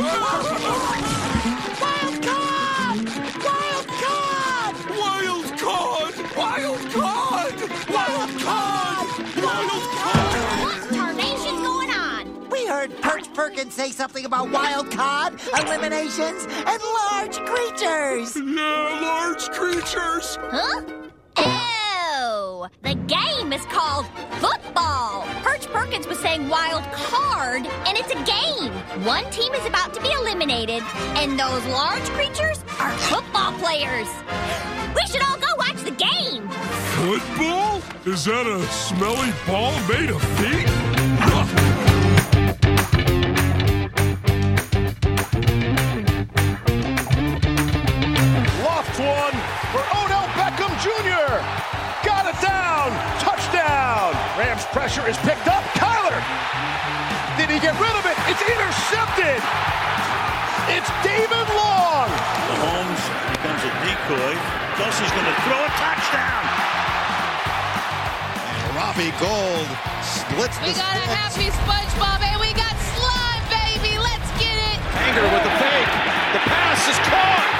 Wild card! Wild card! Wild card! Wild card! Wild card! Tarnation's going on? We heard Perch Perkins say something about wild card, eliminations, and large creatures. Yeah, large creatures! Huh? Oh, the game is called football. Perch Perkins was saying wild card, and it's a game. One team is about to be eliminated, and those large creatures are football players. We should all go watch the game. Football? Is that a smelly ball made of feet? Loft one for Odell Beckham Jr. Got it down. Touchdown. Rams pressure is picked up. It's intercepted. It's David Long. Mahomes becomes a decoy. Kelsey's going to throw a touchdown. And Robbie Gold splits We the We got a happy SpongeBob and we got slime, baby. Let's get it. Anger with the fake. The pass is caught.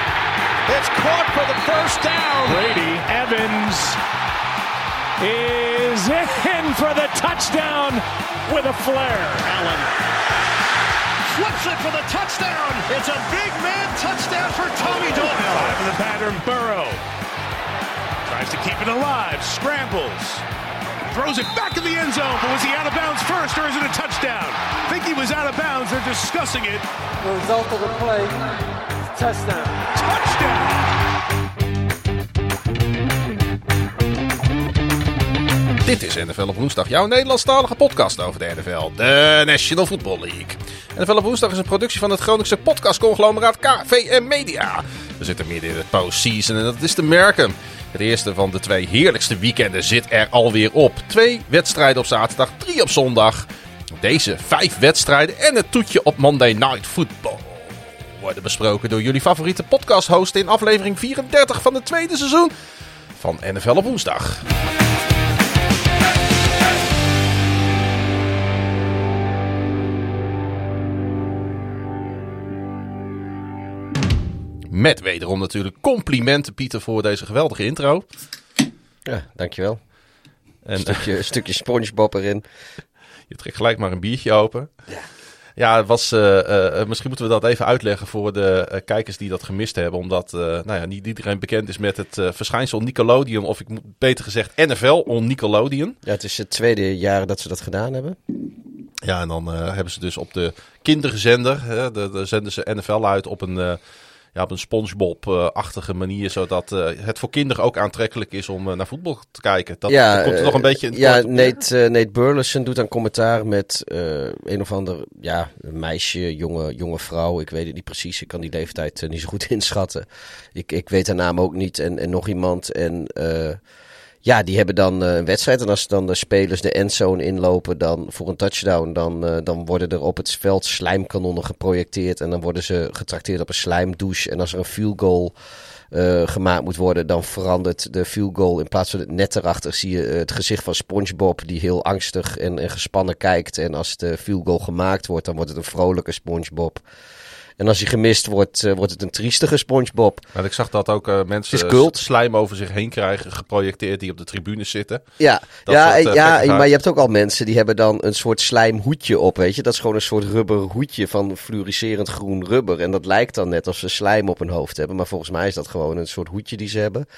It's caught for the first down. Brady Evans is in for the touchdown with a flare. Allen flips it for the touchdown. It's a big man touchdown for Tommy Doyle. Five in the pattern, Burrow tries to keep it alive, scrambles, throws it back in the end zone. But was he out of bounds first, or is it a touchdown? I think he was out of bounds. They're discussing it. The result of the play, touchdown. Touchdown! Dit is NFL op woensdag, jouw Nederlandstalige podcast over de NFL, de National Football League. NFL op woensdag is een productie van het Groningse podcastconglomeraat KVM Media. We zitten midden in het postseason en dat is te merken. Het eerste van de twee heerlijkste weekenden zit er alweer op. Twee wedstrijden op zaterdag, drie op zondag. Deze vijf wedstrijden en het toetje op Monday Night Football worden besproken door jullie favoriete podcast-host in aflevering 34 van het tweede seizoen van NFL op woensdag. Met wederom natuurlijk complimenten, Pieter, voor deze geweldige intro. Ja, dankjewel. En Een stukje, een stukje SpongeBob erin. je trekt gelijk maar een biertje open. Ja, het was, eh, eh, misschien moeten we dat even uitleggen voor de eh, kijkers die dat gemist hebben. Omdat eh, nou ja, niet iedereen bekend is met het eh, verschijnsel Nickelodeon. Of ik moet beter gezegd NFL on Nickelodeon. Ja, het is het tweede jaar dat ze dat gedaan hebben. Ja, en dan eh, hebben ze dus op de kinderzender, hè, de, de zenden ze NFL uit op een, eh, ja, op een Spongebob-achtige manier. Zodat eh, het voor kinderen ook aantrekkelijk is om eh, naar voetbal te kijken. Dat, ja, dat komt er nog een eh, beetje in Ja, op. Nate, Nate Burleson doet dan commentaar met een of ander ja, een meisje, jonge, jonge vrouw. Ik weet het niet precies. Ik kan die leeftijd niet zo goed inschatten. Ik, ik weet haar naam ook niet. En, en nog iemand. En ja, die hebben dan eh, een wedstrijd. En als dan de spelers de endzone inlopen dan voor een touchdown, dan, eh, dan worden er op het veld slijmkanonnen geprojecteerd. En dan worden ze getrakteerd op een slijmdouche. En als er een field goal eh, gemaakt moet worden, dan verandert de field goal. In plaats van het net erachter zie je het gezicht van SpongeBob, die heel angstig en, en gespannen kijkt. En als de field goal gemaakt wordt, dan wordt het een vrolijke SpongeBob. En als hij gemist wordt, eh, wordt het een triestige SpongeBob. Maar ik zag dat ook eh, mensen slijm over zich heen krijgen, geprojecteerd die op de tribunes zitten. Ja, Dat ja, soort, eh, ja maar je hebt ook al mensen die hebben dan een soort slijmhoedje op, weet je. Dat is gewoon een soort rubber hoedje van fluoriserend groen rubber. En dat lijkt dan net alsof ze slijm op hun hoofd hebben. Maar volgens mij is dat gewoon een soort hoedje die ze hebben.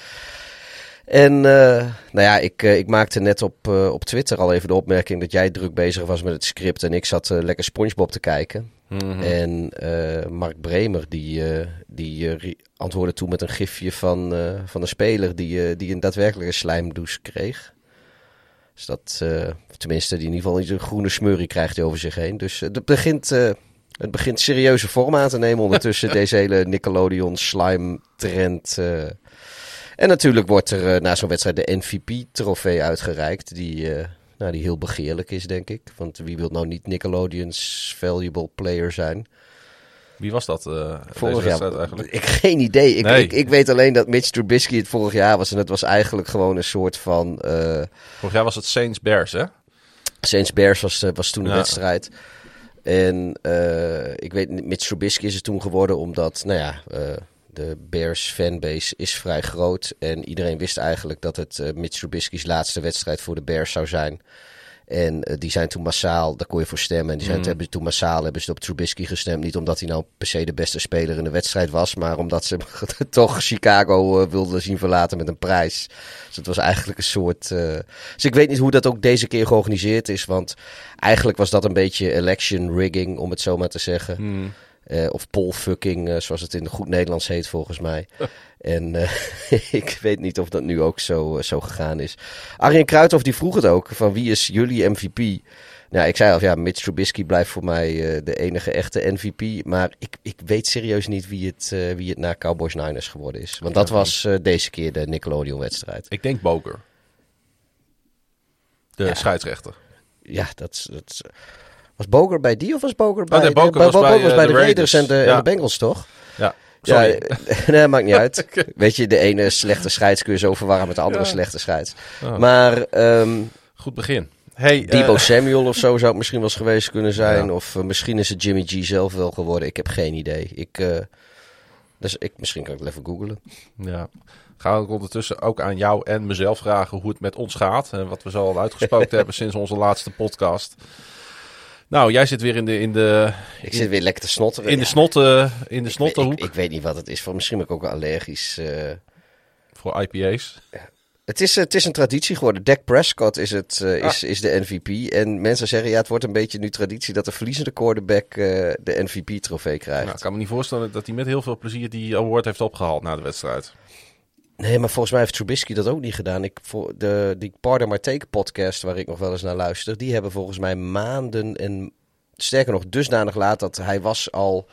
En nou ja, ik, ik maakte net op, op Twitter al even de opmerking dat jij druk bezig was met het script. En ik zat lekker SpongeBob te kijken. Mhm. En eh, Mark Bremer die, eh, die eh, antwoordde toe met een gifje van, van een speler die, die een daadwerkelijke slijmdouche kreeg. Dus dat, tenminste, die in ieder geval een groene smurrie krijgt hij over zich heen. Dus het, begint, het begint serieuze vorm aan te nemen ondertussen, deze hele Nickelodeon slime trend. En natuurlijk wordt er na zo'n wedstrijd de MVP-trofee uitgereikt, die, nou, die heel begeerlijk is, denk ik. Want wie wil nou niet Nickelodeon's valuable player zijn? Wie was dat eh Vorig deze jaar, wedstrijd eigenlijk? ik geen idee. Ik, Nee. ik, ik weet alleen dat Mitch Trubisky het vorig jaar was. En het was eigenlijk gewoon een soort van... eh Vorig jaar was het Saints Bears, hè? Saints Bears was, eh, was toen een Ja. wedstrijd. En uh, ik weet Mitch Trubisky is het toen geworden omdat, nou ja, uh, de Bears fanbase is vrij groot. En iedereen wist eigenlijk dat het uh, Mitch Trubisky's laatste wedstrijd voor de Bears zou zijn. En uh, die zijn toen massaal, daar kon je voor stemmen. En die zijn, mm. hebben toen massaal hebben ze op Trubisky gestemd. Niet omdat hij nou per se de beste speler in de wedstrijd was. Maar omdat ze toch Chicago uh, wilden zien verlaten met een prijs. Dus het was eigenlijk een soort... Uh... Dus ik weet niet hoe dat ook deze keer georganiseerd is. Want eigenlijk was dat een beetje election rigging, om het zo maar te zeggen. Mm. Uh, of polfucking, uh, zoals het in goed Nederlands heet volgens mij. en uh, ik weet niet of dat nu ook zo, zo gegaan is. Arjen Kruithoff die vroeg het ook, van wie is jullie MVP? Nou, ik zei al, ja, Mitch Trubisky blijft voor mij de enige echte MVP. Maar ik, ik weet serieus niet wie het, wie het na Cowboys Niners geworden is. Want dat was deze keer de Nickelodeon-wedstrijd. Ik denk Boker. De ja. scheidsrechter. Ja, dat, dat was Boger bij die of was Boger bij, oh, nee, Boger de, was Boger bij, was bij de de Raiders, Raiders en de, ja. en de Bengals, toch? Ja, sorry. Ja, nee, maakt niet uit. Weet je, de ene slechte scheids kun je zo verwarren met de andere Ja. slechte scheids. Oh. Maar ehm Goed begin. Hey, Debo eh, Samuel of zo zou het misschien wel eens geweest kunnen zijn. Ja. Of eh, misschien is het Jimmy G zelf wel geworden. Ik heb geen idee. Ik, eh, dus ik, misschien kan ik het even googlen. Ja. Gaan we ondertussen ook aan jou en mezelf vragen hoe het met ons gaat. En wat we zo al uitgesproken hebben sinds onze laatste podcast. Nou, jij zit weer in de... In de Ik zit weer lekker te snotteren. in de snotten, in de ik, weet- ik, ik weet niet wat het is. Voor misschien ben ik ook allergisch. eh. voor IPA's. Het is, het is een traditie geworden. Dak Prescott is, het, eh, is, is de MVP. En mensen zeggen, ja, het wordt een beetje nu traditie dat de verliezende quarterback eh, de MVP-trofee krijgt. Nou, ik kan me niet voorstellen dat hij met heel veel plezier die award heeft opgehaald na de wedstrijd. Nee, maar volgens mij heeft Trubisky dat ook niet gedaan. Ik, voor de, die Pardon My Take podcast, waar ik nog wel eens naar luister, die hebben volgens mij maanden en sterker nog dusdanig laat dat hij was al...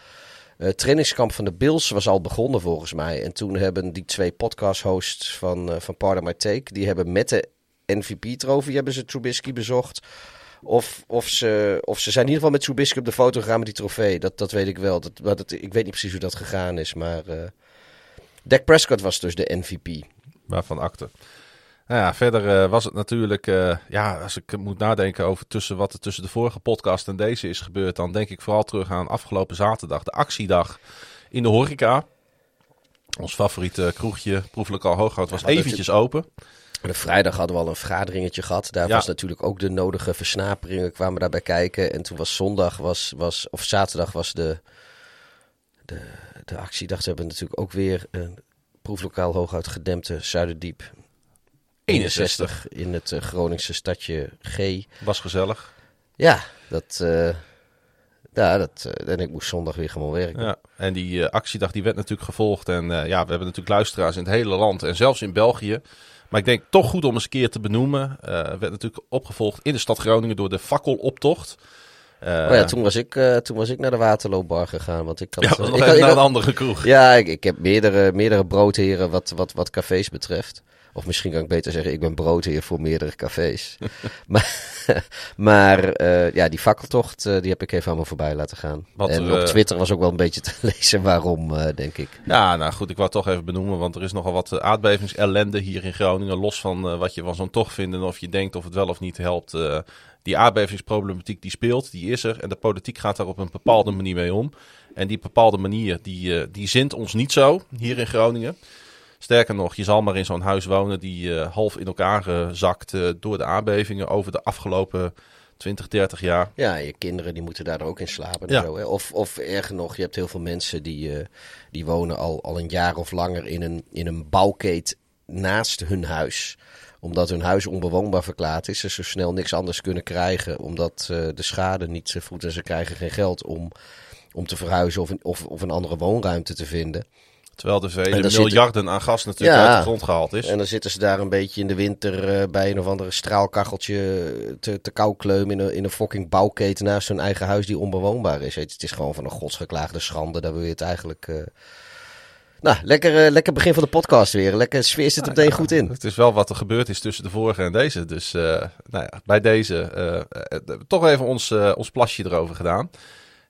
eh trainingskamp van de Bills was al begonnen volgens mij. En toen hebben die twee podcast-hosts van, eh, van Pardon My Take, die hebben met de MVP-trofee hebben ze Trubisky bezocht. Of, of, ze, of ze zijn in ieder geval met Trubisky op de foto gegaan met die trofee. Dat, dat weet ik wel. Dat, dat, ik weet niet precies hoe dat gegaan is, maar... eh Dak Prescott was dus de MVP. Waarvan akte. Nou ja, verder eh, was het natuurlijk, eh, ja, als ik moet nadenken over tussen wat er tussen de vorige podcast en deze is gebeurd, dan denk ik vooral terug aan afgelopen zaterdag, de actiedag in de horeca. Ons favoriete kroegje, proefelijk al Hooghout, was Ja, eventjes open. De vrijdag hadden we al een vergaderingetje gehad. Daar Ja. was natuurlijk ook de nodige versnaperingen kwamen daarbij kijken. En toen was zondag, was, was, of zaterdag was de, de, de actiedag. Ze hebben natuurlijk ook weer een proeflokaal hooguit gedempte Zuiderdiep. 61. in het eh, Groningse stadje G. Was gezellig. Ja, dat, eh, ja, dat, eh, en ik moest zondag weer gewoon werken. Ja, en die eh, actiedag die werd natuurlijk gevolgd. En eh, ja, we hebben natuurlijk luisteraars in het hele land en zelfs in België. Maar ik denk toch goed om eens een keer te benoemen. Eh werd natuurlijk opgevolgd in de stad Groningen door de fakkeloptocht. Eh, Oh ja, toen was, ik, eh, toen was ik naar de Waterloobar gegaan. Want ik had, ja, eh, ik had- ik naar had- een andere kroeg. Ja, ik, ik heb meerdere, meerdere broodheren wat, wat, wat cafés betreft. Of misschien kan ik beter zeggen, ik ben broodheer voor meerdere cafés. maar maar ja, die fakkeltocht, die heb ik even aan me voorbij laten gaan. En op Twitter was ook wel een beetje te lezen waarom, denk ik. Ja, nou goed, ik wou het toch even benoemen, want er is nogal wat aardbevingsellende hier in Groningen. Los van wat je van zo'n tocht vindt en of je denkt of het wel of niet helpt. Die aardbevingsproblematiek die speelt, die is er. En de politiek gaat daar op een bepaalde manier mee om. En die bepaalde manier, die, eh, die zint ons niet zo hier in Groningen. Sterker nog, je zal maar in zo'n huis wonen die eh, half in elkaar eh, zakt eh, door de aardbevingen over de afgelopen 20, 30 jaar. Ja, je kinderen die moeten daar ook in slapen. Ja. zo, hè. Of, of erger nog, je hebt heel veel mensen die, die wonen al, al een jaar of langer in een, in een bouwkeet naast hun huis. Omdat hun huis onbewoonbaar verklaard is. Ze zo snel niks anders kunnen krijgen. Omdat eh, de schade niet voedt en ze krijgen geen geld om, om te verhuizen of een, of, of een andere woonruimte te vinden. Terwijl er vele zitten- miljarden aan gas natuurlijk Ja. uit de grond gehaald is. En dan zitten ze daar een beetje in de winter eh, bij een of andere straalkacheltje te, te koukleumen in een, in een fucking bouwketen naast hun eigen huis die onbewoonbaar is. Het, het is gewoon van een godsgeklaagde schande. Daar wil je het eigenlijk... eh, Nou, lekker, eh, lekker begin van de podcast weer. Lekker sfeer zit er meteen goed in. Het is wel wat er gebeurd is tussen de vorige en deze. Dus eh, nou ja, bij deze eh, toch even ons, ons plasje erover gedaan.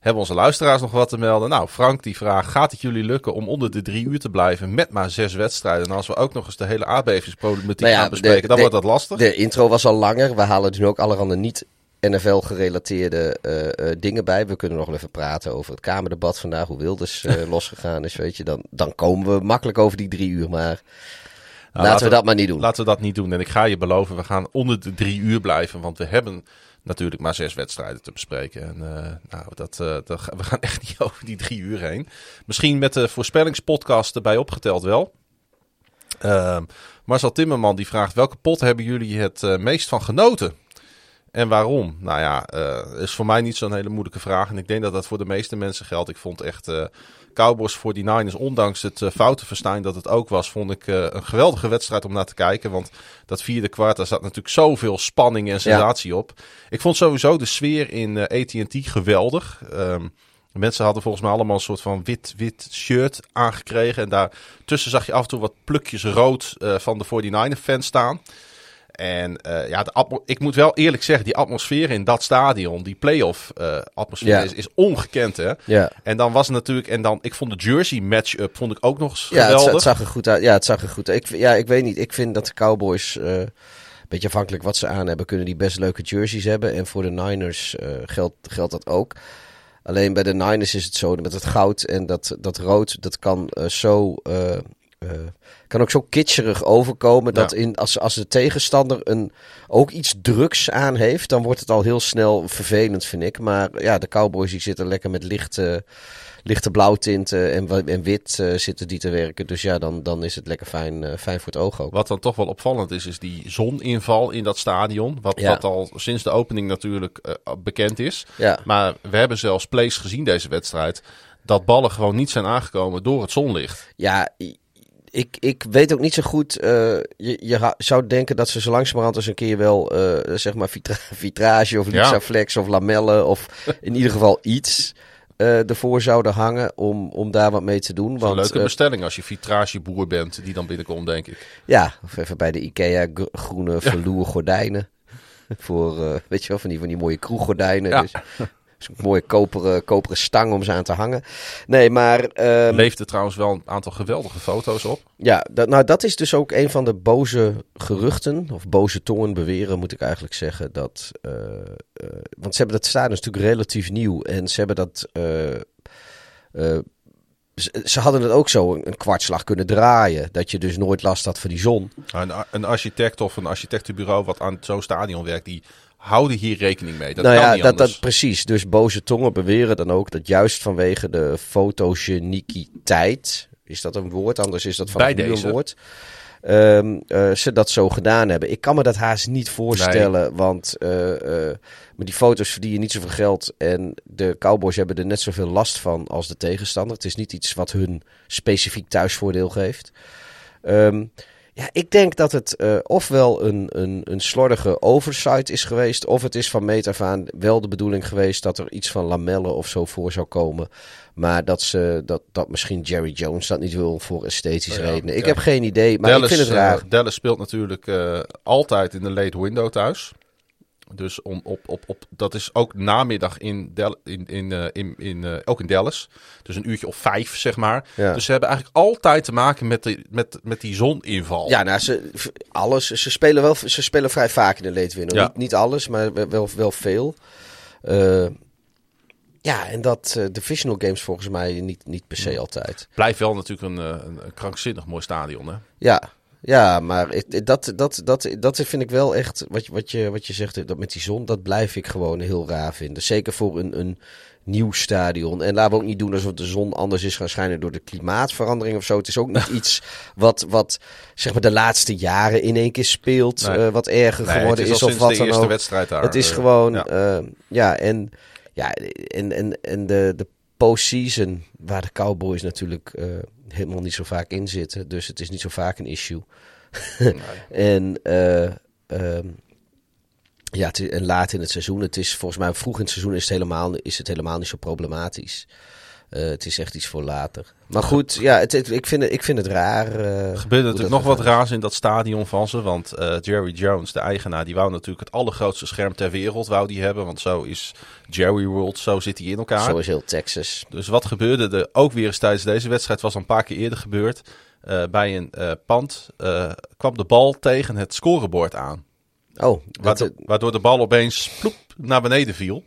Hebben onze luisteraars nog wat te melden? Nou, Frank die vraagt, gaat het jullie lukken om onder de drie uur te blijven met maar zes wedstrijden? En als we ook nog eens de hele aardbevingsproblematiek Nou ja, gaan bespreken, de- dan de- wordt dat lastig. De intro was al langer. We halen nu ook allerhande niet NFL-gerelateerde eh, eh, dingen bij. We kunnen nog wel even praten over het Kamerdebat vandaag, hoe Wilders eh, losgegaan is, weet je. Dan, dan komen we makkelijk over die drie uur, maar Nou, laten, we dat maar niet doen. Laten we dat niet doen. En ik ga je beloven, we gaan onder de drie uur blijven. Want we hebben natuurlijk maar zes wedstrijden te bespreken. En nou, dat, we gaan echt niet over die drie uur heen. Misschien met de voorspellingspodcast erbij opgeteld wel. Ehm, Marcel Timmerman die vraagt, welke pot hebben jullie het meest van genoten? En waarom? Nou ja, eh, is voor mij niet zo'n hele moeilijke vraag. En ik denk dat dat voor de meeste mensen geldt. Ik vond echt eh Cowboys 49ers, ondanks het uh, foute verstaan dat het ook was, vond ik een geweldige wedstrijd om naar te kijken. Want dat vierde kwart, daar zat natuurlijk zoveel spanning en sensatie op. Ik vond sowieso de sfeer in AT&T geweldig. Ehm, mensen hadden volgens mij allemaal een soort van wit, wit shirt aangekregen. En daartussen zag je af en toe wat plukjes rood van de 49er-fans staan. En eh, ja, de ik moet wel eerlijk zeggen, die atmosfeer in dat stadion, die playoff eh atmosfeer is, is ongekend hè. En dan was het natuurlijk, en dan, ik vond de jersey match-up vond ik ook nog eens Ja, het, geweldig. het zag er goed uit. Ja, het zag er goed uit. Ik, ja, ik weet niet. Ik vind dat de Cowboys, een beetje afhankelijk wat ze aan hebben, kunnen die best leuke jerseys hebben. En voor de Niners geldt, geldt dat ook. Alleen bij de Niners is het zo, met het goud en dat, dat rood, dat kan zo... eh, kan ook zo kitscherig overkomen dat Ja. in, als, als de tegenstander een, ook iets drugs aan heeft, dan wordt het al heel snel vervelend, vind ik. Maar ja, de Cowboys die zitten lekker met lichte, lichte blauwtinten en, en wit eh, zitten die te werken. Dus ja, dan, dan is het lekker fijn, eh, fijn voor het oog ook. Wat dan toch wel opvallend is, is die zoninval in dat stadion. Wat, Ja. wat al sinds de opening natuurlijk bekend is. Ja. Maar we hebben zelfs plays gezien deze wedstrijd. Dat ballen gewoon niet zijn aangekomen door het zonlicht. Ja, ik, ik weet ook niet zo goed. eh, je, je zou denken dat ze zo langzamerhand eens een keer wel, eh, zeg maar, vitra- vitrage of Ja. Luxaflex of lamellen of in ieder geval iets eh, ervoor zouden hangen om, om daar wat mee te doen. Een Want, leuke eh, bestelling als je vitrageboer bent die dan binnenkomt, denk ik. ja, of even bij de Ikea gr- groene verloer gordijnen. Voor, weet je wel, van die, van die mooie kroeggordijnen. Ja. Dus, zo'n mooie koperen, koperen stang om ze aan te hangen. Nee, maar... ehm, Leefde trouwens wel een aantal geweldige foto's op. Ja, dat, nou dat is dus ook een van de boze geruchten, of boze tongen beweren moet ik eigenlijk zeggen. Dat, eh, eh, want ze hebben dat stadion is natuurlijk relatief nieuw en ze hebben dat... eh, ze, hadden het ook zo een, een kwartslag kunnen draaien. Dat je dus nooit last had van die zon. Een, een architect of een architectenbureau wat aan zo'n stadion werkt, die houden hier rekening mee. Dat nou kan ja, niet dat, anders. dat precies. Dus boze tongen beweren dan ook dat juist vanwege de fotogeniekiteit... Is dat een woord? Anders is dat van een woord. Ehm, eh, ze dat zo gedaan hebben. Ik kan me dat haast niet voorstellen, want eh, eh, met die foto's verdien je niet zoveel geld. En de Cowboys hebben er net zoveel last van als de tegenstander. Het is niet iets wat hun specifiek thuisvoordeel geeft. Ehm, ja, ik denk dat het eh, ofwel een, een, een slordige oversight is geweest, of het is van meet af aan wel de bedoeling geweest dat er iets van lamellen of zo voor zou komen. Maar dat, ze, dat, dat misschien Jerry Jones dat niet wil voor esthetische Ja, redenen. Ik ja. heb geen idee, maar Dallas, ik vind het eh, raar. Dallas speelt natuurlijk eh, altijd in de late window thuis. Dus om, op, op, op, dat is ook namiddag in, Del, in, in, eh, in, in, eh, ook in Dallas. Dus een uurtje of vijf, zeg maar. Ja. Dus ze hebben eigenlijk altijd te maken met, de, met, met die zoninval. Ja, nou, ze, alles. Ze spelen, wel, ze spelen vrij vaak in de. Ja. Niet, niet alles, maar wel, wel, veel. Eh, ja, en dat divisional games volgens mij niet, niet per se altijd. Blijft wel natuurlijk een, een, een krankzinnig mooi stadion, hè? Ja, ja maar ik- dat, dat, dat, dat vind ik wel echt, wat, je- wat, je, wat je zegt, dat met die zon, dat blijf ik gewoon heel raar vinden. Zeker voor een, een nieuw stadion. En laten we ook niet doen alsof de zon anders is gaan schijnen door de klimaatverandering of zo. Het is ook niet iets wat, wat zeg maar de laatste jaren in één keer speelt, Nee. eh, wat erger Nee, geworden is is, of wat de dan eerste ook. wedstrijd daar, Het is eh, gewoon, ja. ja, ja en, ja, en, en, en de, de postseason, waar de Cowboys natuurlijk eh, helemaal niet zo vaak in zitten. Dus het is niet zo vaak een issue. en, eh, ehm, ja, het is, en laat in het seizoen. Het is volgens mij vroeg in het seizoen is het helemaal, is het helemaal niet zo problematisch. Eh, het is echt iets voor later. Maar goed, ja, het, het- ik, vind het, ik vind het raar. eh, Er gebeurde dat natuurlijk nog wat is. raars in dat stadion van ze. Want eh, Jerry Jones, de eigenaar, die wou natuurlijk het allergrootste scherm ter wereld wou die hebben. Want zo is Jerry World, zo zit hij in elkaar. Zo is heel Texas. Dus wat gebeurde er ook weer eens tijdens deze wedstrijd, was al een paar keer eerder gebeurd. Bij een pand kwam de bal tegen het scorebord aan. Oh, waardoor, waardoor de bal opeens ploep naar beneden viel.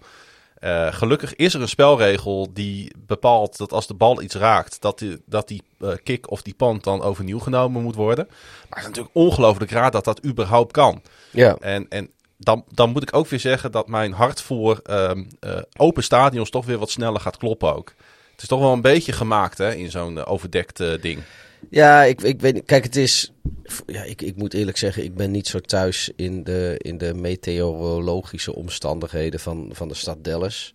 Uh, gelukkig is er een spelregel die bepaalt dat als de bal iets raakt, dat die, dat die uh, kick of die pand dan overnieuw genomen moet worden. Maar het is natuurlijk ongelooflijk raar dat dat überhaupt kan. Ja. En, en dan, dan moet ik ook weer zeggen dat mijn hart voor um, uh, open stadions toch weer wat sneller gaat kloppen ook. Het is toch wel een beetje gemaakt hè, in zo'n overdekt ding. Ja, ik, ik weet Kijk, het is. Ja, ik, ik moet eerlijk zeggen, ik ben niet zo thuis in de, in de meteorologische omstandigheden van, van de stad Dallas.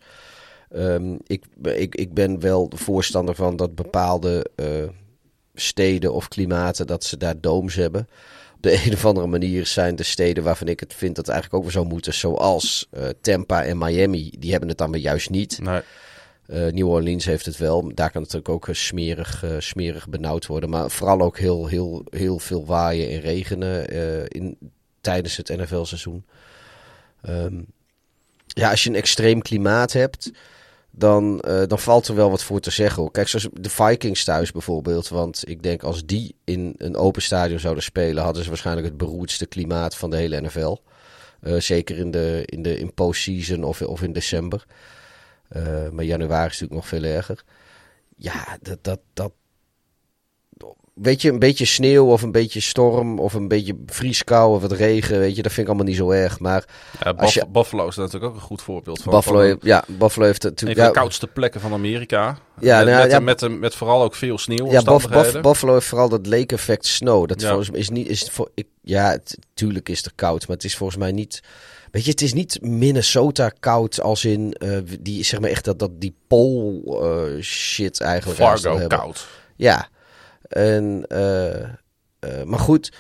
Um, ik, ik, ik ben wel de voorstander van dat bepaalde uh, steden of klimaten, dat ze daar dooms hebben. Op de een of andere manier zijn de steden waarvan ik het vind dat het eigenlijk ook weer zou moeten, zoals uh, Tampa en Miami, die hebben het dan weer juist niet. Nee. Uh, New Orleans heeft het wel. Daar kan het natuurlijk ook uh, smerig, uh, smerig benauwd worden. Maar vooral ook heel, heel, heel veel waaien en regenen in, tijdens het NFL-seizoen. Um, ja, als je een extreem klimaat hebt, dan, dan valt er wel wat voor te zeggen. Kijk, zoals de Vikings thuis bijvoorbeeld. Want ik denk als die in een open stadion zouden spelen, hadden ze waarschijnlijk het beroerdste klimaat van de hele NFL. zeker in de, in de in postseason of, of in december. Uh, maar januari is natuurlijk nog veel erger. Ja, dat, dat, dat. Weet je, een beetje sneeuw of een beetje storm of een beetje vrieskou of wat regen, weet je, dat vind ik allemaal niet zo erg. Maar ja, je... Buffalo is natuurlijk ook een goed voorbeeld van. Buffalo, van ja, Buffalo heeft natuurlijk een van de koudste plekken van Amerika. Ja, met, nou, met, ja, met, met, met, vooral ook veel sneeuw. Ja, Buff, Buff, Buffalo heeft vooral dat lake effect snow. Dat ja. volgens mij is niet, is voor, ik, ja, het, tuurlijk is het koud, maar het is volgens mij niet. Weet je, het is niet Minnesota koud als in uh, die zeg maar echt dat, dat die pol uh, shit eigenlijk. Fargo koud. Ja. En, uh, maar goed,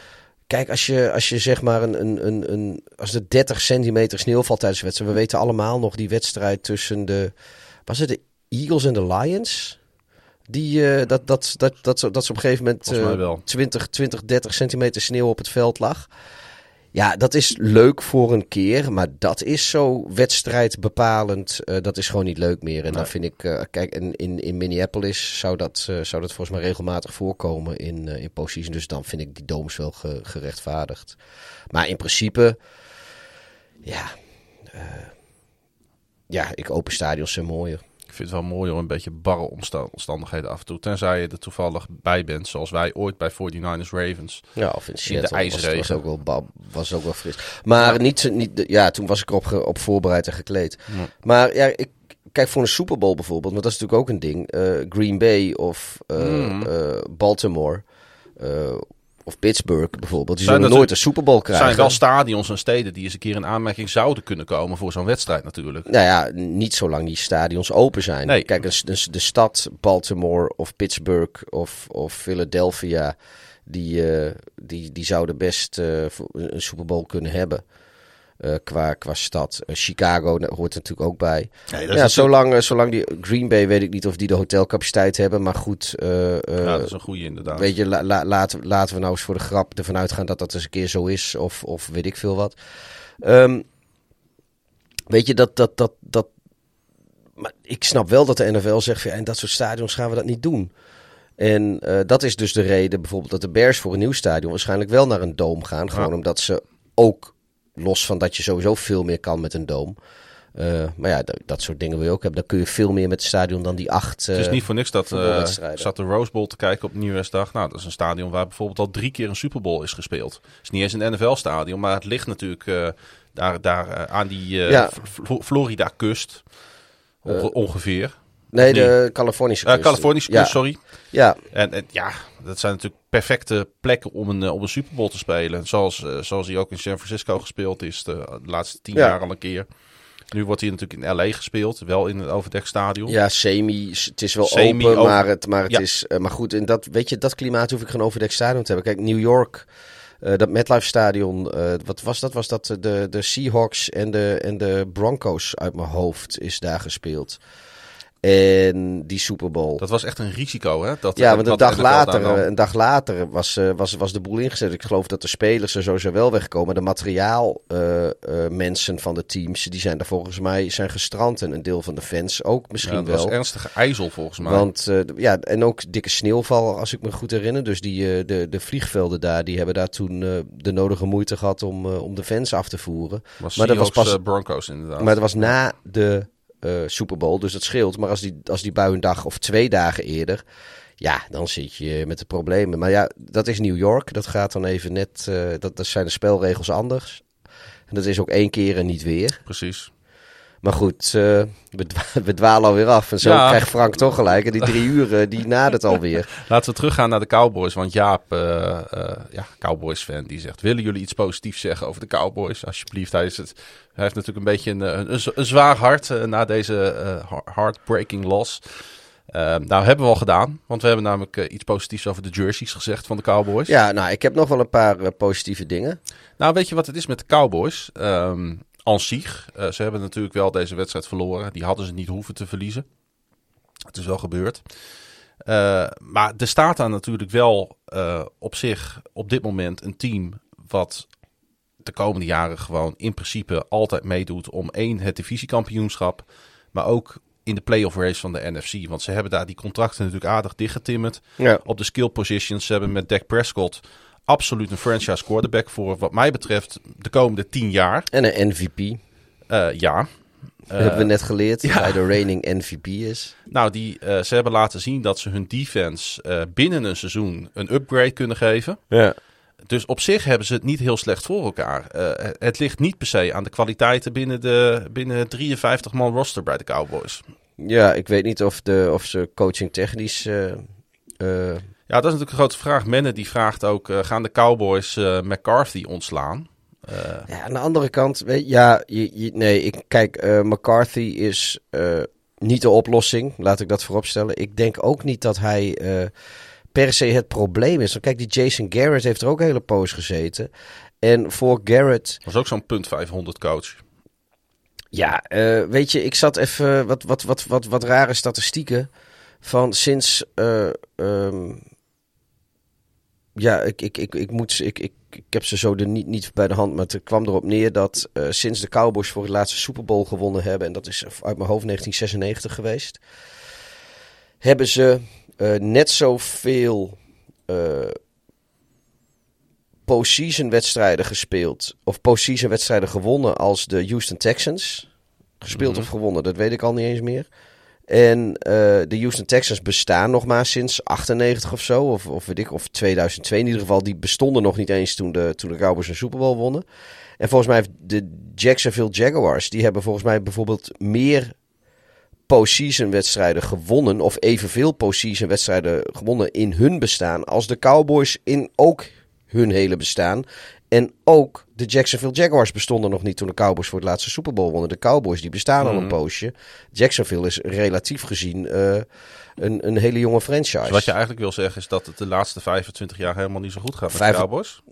kijk, als je, als je zeg maar een, een, een, een als er 30 centimeter sneeuw valt tijdens de wedstrijd. We weten allemaal nog die wedstrijd tussen de, was het de Eagles en de Lions? Die, uh, dat, dat, dat, dat, dat, dat ze op een gegeven moment uh, 20, 20, 30 centimeter sneeuw op het veld lag. Ja, dat is leuk voor een keer, maar dat is zo wedstrijdbepalend. Uh, dat is gewoon niet leuk meer. En nee. dan vind ik, uh, kijk, in, in, in Minneapolis zou dat, uh, zou dat volgens mij regelmatig voorkomen in, in postseason. Dus dan vind ik die domes wel ge, gerechtvaardigd. Maar in principe, ja, ja, ik open stadions zijn mooier. Ik vind het wel mooi om een beetje barre omstandigheden af en toe. Tenzij je er toevallig bij bent, zoals wij ooit bij 49ers Ravens. Ja, of in, in de ijsregen. Was, ook wel, was ook wel fris. Maar ja. niet, niet, ja, toen was ik erop op voorbereid en gekleed. Ja. Maar ja, ik, kijk voor een Super Bowl bijvoorbeeld, want dat is natuurlijk ook een ding. Uh, Green Bay of uh, mm. uh, Baltimore of Pittsburgh bijvoorbeeld. Die zullen nooit een Super Bowl krijgen. zijn wel stadions en steden die eens een keer in aanmerking zouden kunnen komen voor zo'n wedstrijd natuurlijk. Nou ja, niet zolang die stadions open zijn. Nee. Kijk, de, de stad Baltimore of Pittsburgh of, of Philadelphia, die, uh, die, die zouden best uh, een Super Bowl kunnen hebben. Uh, qua, qua stad. Uh, Chicago hoort er natuurlijk ook bij. Ja, ja zolang, uh, zolang die Green Bay weet ik niet of die de hotelcapaciteit hebben, maar goed. ja, dat is een goede inderdaad. Weet je, la, la, laten, laten we nou eens voor de grap ervan uitgaan dat dat eens een keer zo is, of, of weet ik veel wat. Um, weet je dat dat dat dat. Maar ik snap wel dat de NFL zegt, ja, in dat soort stadions gaan we dat niet doen. En dat is dus de reden bijvoorbeeld dat de Bears voor een nieuw stadion waarschijnlijk wel naar een doom gaan. Gewoon ja. omdat ze ook Los van dat je sowieso veel meer kan met een doom. Uh, maar ja, dat, dat, soort dingen wil je ook hebben. Dan kun je veel meer met het stadion dan die acht. Uh, het is niet voor niks dat uh, zat de Rose Bowl te kijken op Nieuwjaarsdag. Nou, dat is een stadion waar bijvoorbeeld al drie keer een Super Bowl is gespeeld. Het is niet eens een NFL-stadion, maar het ligt natuurlijk daar, daar aan die ja. Florida-kust ongeveer. Nee, de Californische kust. Californische kust, ja. sorry. Ja. En, en, ja, dat zijn natuurlijk perfecte plekken om een, om een Super Bowl te spelen. Zoals, uh, zoals hij ook in San Francisco gespeeld is de, de laatste tien ja. jaar al een keer. Nu wordt hij natuurlijk in LA gespeeld, wel in het overdekstadion. Ja, semi. Het is wel semi open, over... maar het, maar het ja. is. Maar goed, in dat, weet je, dat klimaat hoef ik geen overdekstadion te hebben. Kijk, New York. Uh, dat MetLife Stadion, uh, wat was dat? Was dat de, de Seahawks en de, en de Broncos uit mijn hoofd is daar gespeeld. En die Super Bowl. Dat was echt een risico, hè? Dat, ja, want een dag, later, een dag later was, eh, was, was de boel ingezet. Ik geloof dat de spelers er sowieso wel wegkomen. De materiaalmensen van de teams, die zijn daar volgens mij zijn gestrand. En een deel van de fans ook misschien Ja, dat wel. was ernstige ijzel volgens mij. Want eh, ja, en ook dikke sneeuwval, als ik me goed herinner. Dus die, eh, de, de vliegvelden daar, die hebben daar toen eh, de nodige moeite gehad om, eh, om de fans af te voeren. was maar dat was pas eh, Broncos inderdaad. Maar dat was na de eh, Super Bowl, dus dat scheelt. Maar als die, als die bui een dag of twee dagen eerder, ja, dan zit je met de problemen. Maar ja, dat is New York. Dat gaat dan even net, eh, dat, dat zijn de spelregels anders. En dat is ook één keer en niet weer. Precies. Maar goed, we, we dwalen alweer af. En zo Ja. krijgt Frank toch gelijk. En die drie uur, eh, die nadert alweer. Laten we teruggaan naar de Cowboys. Want Jaap, eh, eh, ja, Cowboys-fan, die zegt... Willen jullie iets positiefs zeggen over de Cowboys? Alsjeblieft. Hij, is het, hij heeft natuurlijk een beetje een, een, zwaar hart eh, na deze heart- heartbreaking loss. Eh, nou, hebben we al gedaan. Want we hebben namelijk iets positiefs over de jerseys gezegd van de Cowboys. Ja, nou, ik heb nog wel een paar positieve dingen. Nou, weet je wat het is met de Cowboys? Ehm zich, eh, ze hebben natuurlijk wel deze wedstrijd verloren. Die hadden ze niet hoeven te verliezen. Het is wel gebeurd. Eh, maar er staat daar natuurlijk wel eh, op zich op dit moment een team wat de komende jaren gewoon in principe altijd meedoet om één, het divisiekampioenschap, maar ook in de playoff race van de NFC. Want ze hebben daar die contracten natuurlijk aardig dichtgetimmerd Ja. op de skill positions. Ze hebben met Dak Prescott absoluut een franchise quarterback voor wat mij betreft de komende tien jaar. En een MVP. Eh, ja. Dat hebben we Eh, net geleerd. ja. dat hij de reigning MVP is. Nou, die, eh, ze hebben laten zien dat ze hun defense binnen een seizoen een upgrade kunnen geven. Ja. Dus op zich hebben ze het niet heel slecht voor elkaar. Het ligt niet per se aan de kwaliteiten binnen de binnen 53 man roster bij de Cowboys. Ja, ik weet niet of, de, of ze coaching technisch... Ja, dat is natuurlijk een grote vraag. Menne die vraagt ook, eh, gaan de Cowboys eh, McCarthy ontslaan? Eh, Ja, aan de andere kant, weet ja, je, je- nee, ik, kijk, McCarthy is niet de oplossing, laat ik dat vooropstellen. Ik denk ook niet dat hij per se het probleem is. Want kijk, die Jason Garrett heeft er ook een hele poos gezeten. En voor Garrett, was ook zo'n punt 500 coach. ja, weet je, ik zat even wat, wat, wat, wat, wat rare statistieken van sinds. eh, ehm, ja, ik, ik, ik, ik, moet, ik, ik, ik heb ze zo er niet, niet bij de hand, maar het kwam erop neer dat eh, sinds de Cowboys voor het laatste Super Bowl gewonnen hebben, en dat is uit mijn hoofd 1996 geweest, hebben ze eh, net zoveel eh postseason wedstrijden gespeeld, of postseason wedstrijden gewonnen als de Houston Texans. Gespeeld Mhm. of gewonnen, dat weet ik al niet eens meer. En eh, de Houston Texans bestaan nog maar sinds 98 of zo. Of, of weet ik, of 2002 in ieder geval. Die bestonden nog niet eens toen de, toen de Cowboys een Super Bowl wonnen. En volgens mij heeft de Jacksonville Jaguars... die hebben volgens mij bijvoorbeeld meer postseason wedstrijden gewonnen... of evenveel postseason wedstrijden gewonnen in hun bestaan... als de Cowboys in ook hun hele bestaan. En ook de Jacksonville Jaguars bestonden nog niet toen de Cowboys voor het laatste Super Bowl wonnen. De Cowboys die bestaan al een Mhm. poosje. Jacksonville is relatief gezien eh, een, een hele jonge franchise. Dus wat je eigenlijk wil zeggen is dat het de laatste 25 jaar helemaal niet zo goed gaat met Vijf- de Cowboys.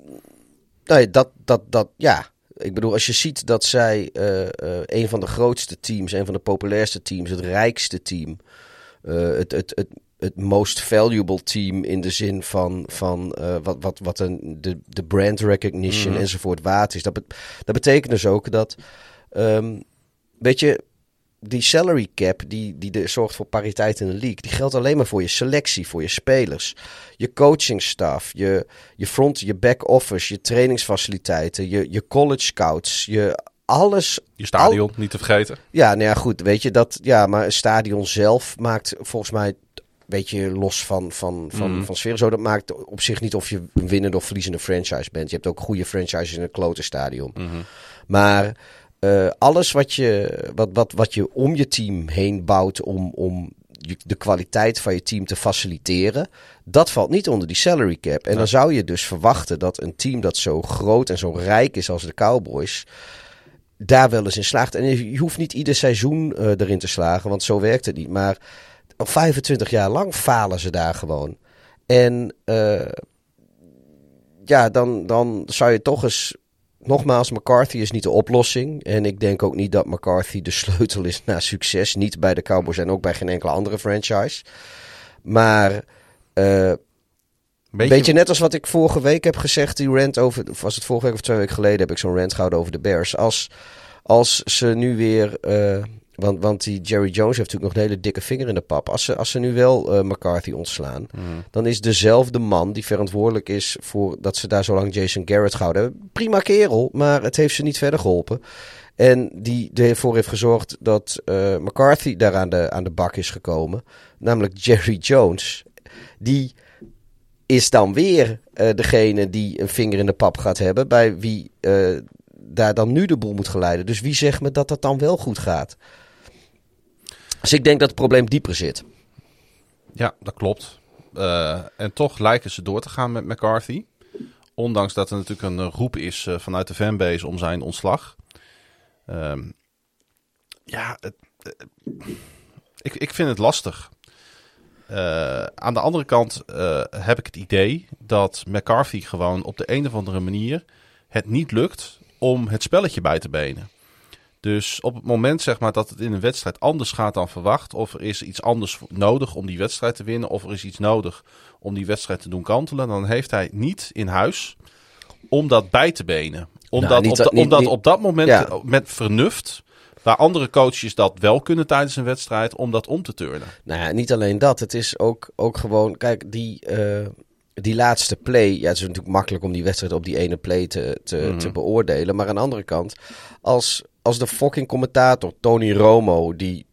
Nee, dat, dat, dat, ja. Ik bedoel, als je ziet dat zij eh, eh, een van de grootste teams, een van de populairste teams, het rijkste team, het, het, het, het most valuable team in de zin van, van eh, wat, wat, wat een, de, de brand recognition Mhm. enzovoort waard is. Dat, bet- dat betekent dus ook dat, ehm, weet je, die salary cap die, die de, zorgt voor pariteit in de league, die geldt alleen maar voor je selectie, voor je spelers, je coachingstaf, je, je front, je back office, je trainingsfaciliteiten, je, je college scouts, je alles. Je stadion, niet te vergeten. Ja, nou ja, goed, weet je dat, ja, maar een stadion zelf maakt volgens mij, weet je, los van, van, van, Mhm. van sfeer, zo dat maakt op zich niet of je een winnende of verliezende franchise bent. Je hebt ook goede franchises in een klote stadion. Mhm. Maar eh, alles wat je, wat, wat, wat je om je team heen bouwt om, om de kwaliteit van je team te faciliteren, dat valt niet onder die salary cap. En dan zou je dus verwachten dat een team dat zo groot en zo rijk is als de Cowboys, daar wel eens in slaagt. En je je hoeft niet ieder seizoen eh, erin te slagen, want zo werkt het niet. Maar al 25 jaar lang falen ze daar gewoon. En eh, ja, dan, dan zou je toch eens nogmaals, McCarthy is niet de oplossing. En ik denk ook niet dat McCarthy de sleutel is naar succes. Niet bij de Cowboys en ook bij geen enkele andere franchise. Maar uh, Beetje... Beetje net als wat ik vorige week heb gezegd, die rant over, of was het vorige week of twee weken geleden, heb ik zo'n rant gehouden over de Bears. Als, als ze nu weer, uh, want, want die Jerry Jones heeft natuurlijk nog een hele dikke vinger in de pap. Als ze, als ze nu wel uh, McCarthy ontslaan, mm. dan is dezelfde man die verantwoordelijk is voor dat ze daar zo lang Jason Garrett gehouden hebben. Prima kerel, maar het heeft ze niet verder geholpen. En die ervoor heeft gezorgd dat uh, McCarthy daar aan de, aan de bak is gekomen. Namelijk Jerry Jones. Die is dan weer uh, degene die een vinger in de pap gaat hebben. Bij wie daar dan nu de boel moet geleiden. Dus wie zegt me dat dat dan wel goed gaat? Dus ik denk dat het probleem dieper zit. Ja, dat klopt. Uh, en toch lijken ze door te gaan met McCarthy. Ondanks dat er natuurlijk een roep is vanuit de fanbase om zijn ontslag. Um, ja, ik, ik vind het lastig. Aan de andere kant heb ik het idee dat McCarthy gewoon op de een of andere manier het niet lukt om het spelletje bij te benen. Dus op het moment zeg maar, dat het in een wedstrijd anders gaat dan verwacht, of er is iets anders nodig om die wedstrijd te winnen, of er is iets nodig om die wedstrijd te doen kantelen, dan heeft hij niet in huis om dat bij te benen. Omdat, nou, op, niet, omdat op dat moment ja. met vernuft Waar andere coaches dat wel kunnen tijdens een wedstrijd om dat om te turnen. Nou ja, niet alleen dat. Het is ook, ook gewoon, kijk, die, uh, die laatste play. Ja, het is natuurlijk makkelijk om die wedstrijd op die ene play te, te, mm -hmm. te beoordelen. Maar aan de andere kant, als, als de fucking commentator Tony Romo, die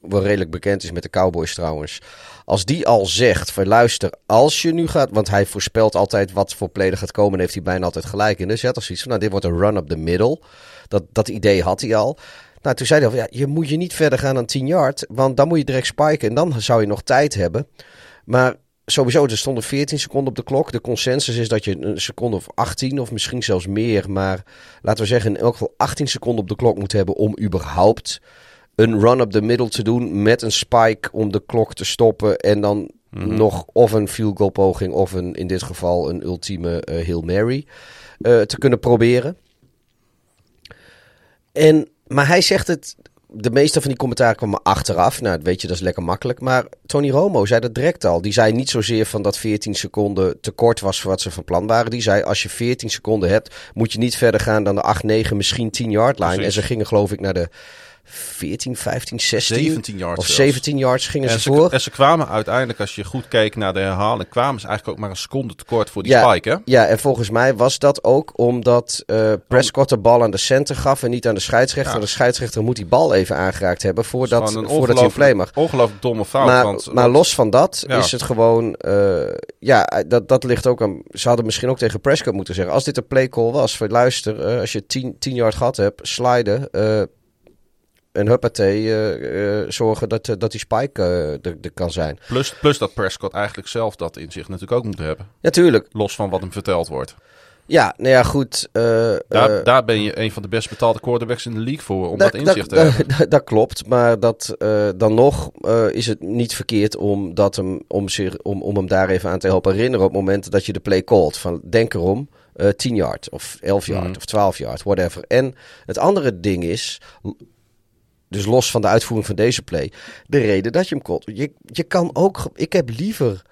wel redelijk bekend is met de Cowboys trouwens. Als die al zegt, van luister, als je nu gaat... Want hij voorspelt altijd wat voor play er gaat komen en heeft hij bijna altijd gelijk in. Dus hij had zoiets van, nou dit wordt een run up the middle. Dat, dat idee had hij al. Nou, toen zei hij al, ja, je moet je niet verder gaan dan 10 yard, want dan moet je direct spiken en dan zou je nog tijd hebben. Maar sowieso, er stonden 14 seconden op de klok. De consensus is dat je een seconde of 18 of misschien zelfs meer, maar laten we zeggen in elk geval 18 seconden op de klok moet hebben om überhaupt een run up the middle te doen met een spike om de klok te stoppen en dan mm -hmm. nog of een field goal poging of een, in dit geval een ultieme uh, Hail Mary uh, te kunnen proberen. En maar hij zegt het. De meeste van die commentaren kwamen achteraf. Nou, weet je, dat is lekker makkelijk. Maar Tony Romo zei dat direct al. Die zei niet zozeer van dat 14 seconden te kort was voor wat ze van plan waren. Die zei: als je 14 seconden hebt, moet je niet verder gaan dan de 8, 9, misschien 10 yard line. Precies. En ze gingen, geloof ik, naar de 14, 15, 16 17 yards of 17 yards gingen en ze, voor. En ze kwamen uiteindelijk, als je goed keek naar de herhaling, kwamen ze eigenlijk ook maar een seconde tekort voor die ja, spike. Hè? Ja, en volgens mij was dat ook omdat uh, Prescott de bal aan de center gaf en niet aan de scheidsrechter. Ja. De scheidsrechter moet die bal even aangeraakt hebben voordat, voordat hij play mag. Ongelooflijk domme fout. Maar, want, maar los van dat ja. is het gewoon, uh, ja, dat, dat ligt ook aan. Ze hadden misschien ook tegen Prescott moeten zeggen: als dit een play call was, voor luister, uh, als je 10 yard gehad hebt, sliden en huppatee, uh, uh, zorgen dat, dat die spike er, er, kan zijn. Plus, plus dat Prescott eigenlijk zelf dat in zich natuurlijk ook moet hebben. Natuurlijk. Los van wat hem verteld wordt. Ja, nou ja, goed. daar, daar ben je een van de best betaalde quarterbacks in de league voor, om dat, dat inzicht te hebben. Dat klopt, maar dat, dan nog is het niet verkeerd om, dat hem, om, zich, om, om hem daar even aan te helpen herinneren op het moment dat je de play called. Van, denk erom, uh, 10 yard of 11 yard mm. of 12 yard, whatever. En het andere ding is, dus los van de uitvoering van deze play. De reden dat je hem kot. Je, je kan ook. Ik heb liever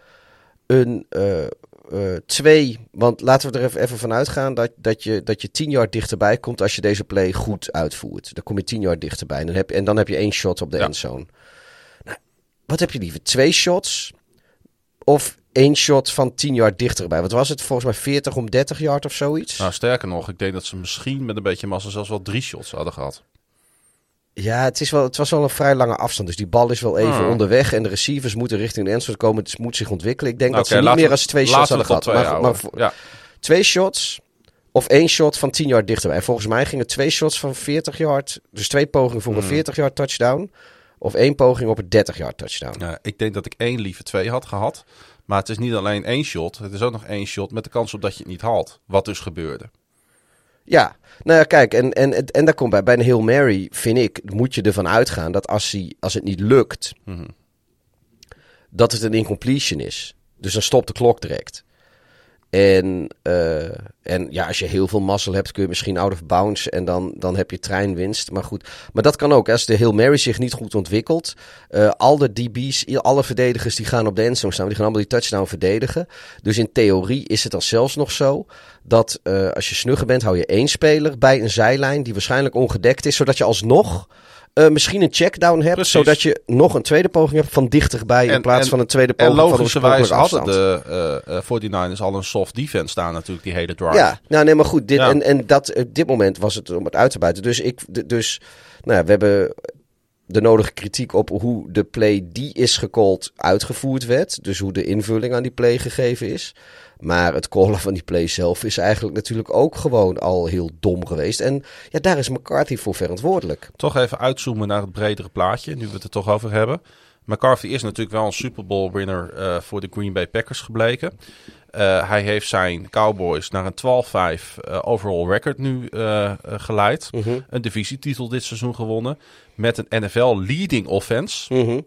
een. Uh, uh, twee. Want laten we er even, even van uitgaan dat, dat, je, dat je tien jaar dichterbij komt als je deze play goed uitvoert. Dan kom je tien jaar dichterbij. En dan heb, en dan heb je één shot op de ja. endzone. Nou, wat heb je liever? Twee shots? Of één shot van 10 yard dichterbij. Wat was het? Volgens mij 40 om 30 yard of zoiets? Nou, sterker nog, ik denk dat ze misschien met een beetje massa zelfs wel drie shots hadden gehad. Ja, het, is wel, het was wel een vrij lange afstand. Dus die bal is wel even hmm. onderweg. En de receivers moeten richting de endzone komen. Het moet zich ontwikkelen. Ik denk nou, dat okay, ze niet meer als twee shots hadden gehad. Twee, maar, maar ja. twee shots of één shot van 10 yard dichterbij. En volgens mij gingen twee shots van 40 yard. Dus twee pogingen voor een 40 yard touchdown. Of één poging op een 30 yard touchdown. Ja, ik denk dat ik één liever twee had gehad. Maar het is niet alleen één shot. Het is ook nog één shot met de kans op dat je het niet haalt. Wat dus gebeurde. Ja, nou ja, kijk, en, en, en daar komt bij. Bij een Hail Mary, vind ik, moet je ervan uitgaan dat als, hij, als het niet lukt, mm -hmm. dat het een incompletion is. Dus dan stopt de klok direct. En, uh, en ja, als je heel veel mazzel hebt, kun je misschien out of bounds en dan, dan heb je treinwinst. Maar goed, maar dat kan ook. Als de Hail Mary zich niet goed ontwikkelt, uh, al de DB's, alle verdedigers die gaan op de endzone staan, die gaan allemaal die touchdown verdedigen. Dus in theorie is het dan zelfs nog zo dat uh, als je snugger bent, hou je één speler bij een zijlijn die waarschijnlijk ongedekt is, zodat je alsnog uh, misschien een checkdown hebt, Precies. zodat je nog een tweede poging hebt van dichterbij in plaats van een tweede poging en van logischerwijze hadden de uh, 49ers al een soft defense staan natuurlijk, die hele drive. Ja, nou nee, maar goed, dit, ja. en, en dat, op dit moment was het om het uit te buiten. Dus, ik, dus nou ja, we hebben de nodige kritiek op hoe de play die is gecallt uitgevoerd werd. Dus hoe de invulling aan die play gegeven is. Maar het callen van die play zelf is eigenlijk natuurlijk ook gewoon al heel dom geweest. En ja, daar is McCarthy voor verantwoordelijk. Toch even uitzoomen naar het bredere plaatje, nu we het er toch over hebben. McCarthy is natuurlijk wel een Super Bowl winner uh, voor de Green Bay Packers gebleken. Uh, hij heeft zijn Cowboys naar een 12-5 uh, overall record nu geleid. -hmm. Een divisietitel dit seizoen gewonnen. Met een NFL leading offense. -hmm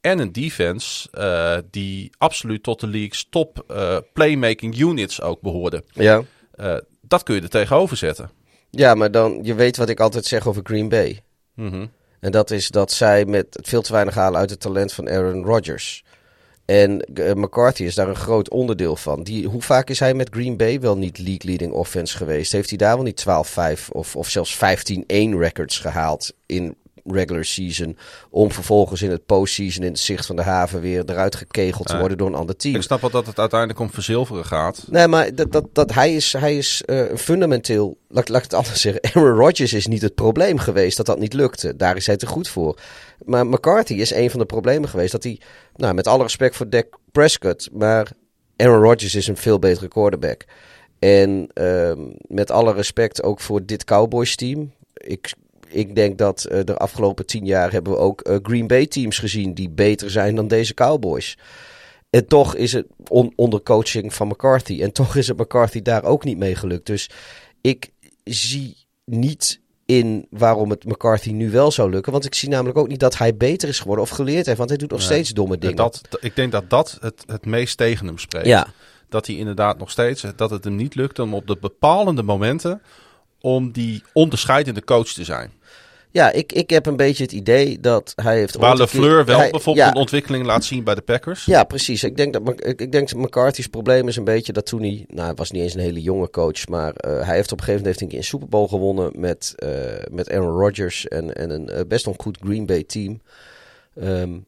en een defense uh, die absoluut tot de league's top uh, playmaking units ook behoorde. Ja. Uh, dat kun je er tegenover zetten. Ja, maar dan, je weet wat ik altijd zeg over Green Bay. Mm -hmm. En dat is dat zij met veel te weinig halen uit het talent van Aaron Rodgers. En McCarthy is daar een groot onderdeel van. Die, hoe vaak is hij met Green Bay wel niet league-leading offense geweest? Heeft hij daar wel niet 12-5 of, of zelfs 15-1 records gehaald in regular season. Om vervolgens in het postseason in het zicht van de haven weer eruit gekegeld te worden door een ander team. Ik snap wel dat het uiteindelijk om verzilveren gaat. Nee, maar dat, dat, dat hij is, hij is uh, fundamenteel. Laat, laat ik het anders zeggen. Aaron Rodgers is niet het probleem geweest dat dat niet lukte. Daar is hij te goed voor. Maar McCarthy is een van de problemen geweest. Dat hij, nou, met alle respect voor Dak Prescott, maar Aaron Rodgers is een veel betere quarterback. En uh, met alle respect ook voor dit Cowboys team. Ik ik denk dat uh, de afgelopen tien jaar hebben we ook uh, Green Bay teams gezien die beter zijn dan deze Cowboys. En toch is het on onder coaching van McCarthy. En toch is het McCarthy daar ook niet mee gelukt. Dus ik zie niet in waarom het McCarthy nu wel zou lukken. Want ik zie namelijk ook niet dat hij beter is geworden of geleerd heeft. Want hij doet nog nee, steeds domme dingen. Dat, ik denk dat dat het, het meest tegen hem spreekt. Ja. Dat hij inderdaad nog steeds, dat het hem niet lukt om op de bepalende momenten om die onderscheidende coach te zijn. Ja, ik, ik heb een beetje het idee dat hij heeft... Waar LeFleur wel hij, bijvoorbeeld ja, een ontwikkeling laat zien bij de Packers. Ja, precies. Ik denk dat ik denk dat McCarthy's probleem is een beetje dat toen hij... Nou, hij was niet eens een hele jonge coach, maar uh, hij heeft op een gegeven moment heeft een, een Super Bowl gewonnen met, uh, met Aaron Rodgers en, en een uh, best wel goed Green Bay team. Um,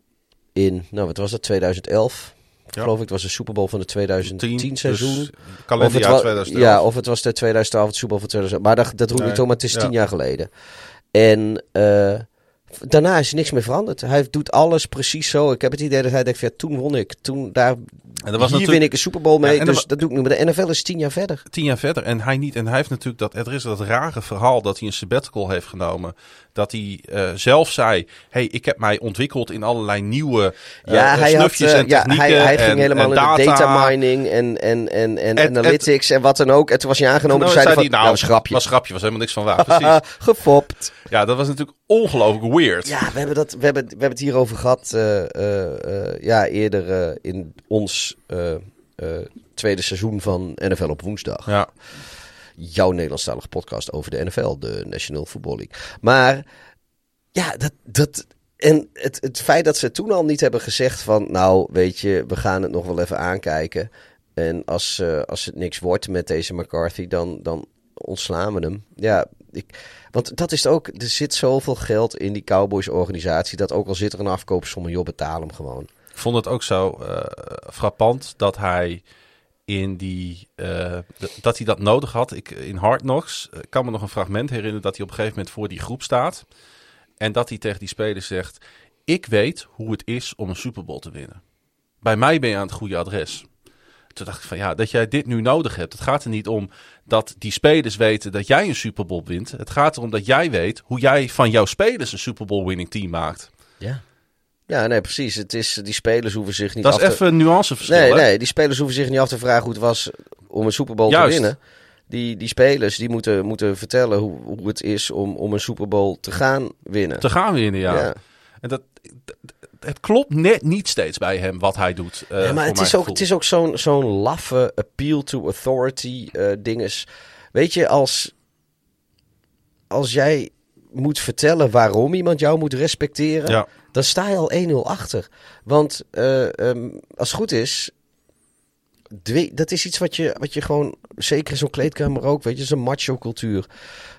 in, nou wat was dat, 2011? Ja. geloof ik. Het was de Super Bowl van de 2010 10, seizoen. Dus of het was, 2011. Ja, of het was de 2012 het Super Bowl van 2011. Maar dat, dat roept nee, niet om, maar het is ja. tien jaar geleden. En uh, daarna is niks meer veranderd. Hij doet alles precies zo. Ik heb het idee dat hij denkt, ja, toen won ik. Toen daar, en was hier win ik een Super Bowl mee. Ja, dus was, dat doe ik nu. Maar de NFL is tien jaar verder. Tien jaar verder. En hij niet. En hij heeft natuurlijk dat. Er is dat rare verhaal dat hij een sabbatical heeft genomen. Dat hij uh, zelf zei: hey, ik heb mij ontwikkeld in allerlei nieuwe uh, ja, hij snufjes had, en technieken. Ja, hij, hij ging en, helemaal en in data. de data mining en, en, en, en, en analytics en, wat dan ook. En toen was hij aangenomen. Nou, zei zei van, hij, nou, nou, was grapje. Was grapje, was helemaal niks van waar. Precies. Gefopt. Ja, dat was natuurlijk ongelooflijk weird. Ja, we hebben, dat, we hebben, we hebben het hierover gehad uh, ja, eerder in ons tweede seizoen van NFL op woensdag. Ja. Jouw Nederlandstalige podcast over de NFL, de National Football League. Maar ja, dat, dat, en het, het feit dat ze toen al niet hebben gezegd van, nou weet je, we gaan het nog wel even aankijken. En als, uh, als het niks wordt met deze McCarthy, dan, dan ontslaan we hem. Ja, ik, want dat is ook, er zit zoveel geld in die Cowboys organisatie, dat ook al zit er een afkoopsom, joh, betaal hem gewoon. Ik vond het ook zo uh, frappant dat hij in die uh, dat hij dat nodig had. Ik in Hard Knocks uh, kan me nog een fragment herinneren dat hij op een gegeven moment voor die groep staat en dat hij tegen die spelers zegt: "Ik weet hoe het is om een Super Bowl te winnen. Bij mij ben je aan het goede adres." Toen dacht ik van ja, dat jij dit nu nodig hebt. Het gaat er niet om dat die spelers weten dat jij een Super Bowl wint. Het gaat erom dat jij weet hoe jij van jouw spelers een Super Bowl winning team maakt. Ja. Ja, nee, precies. Het is, die spelers hoeven zich niet Dat af is even een nuanceverschil. Nee, hè? nee, die spelers hoeven zich niet af te vragen hoe het was om een Super Bowl Juist. te winnen. Die, die spelers die moeten, moeten vertellen hoe, hoe het is om, om een Super Bowl te gaan winnen. Te gaan winnen, ja. Ja. En dat, het klopt net niet steeds bij hem wat hij doet. Uh, ja, maar het is, ook, het is ook zo'n zo'n laffe appeal to authority uh, dinges. Weet je, als, als jij moet vertellen waarom iemand jou moet respecteren, ja. Dan sta je al 1-0 achter. Want uh, um, als het goed is, dat is iets wat je, wat je gewoon, zeker in zo'n kleedkamer ook, weet je, zo'n macho cultuur.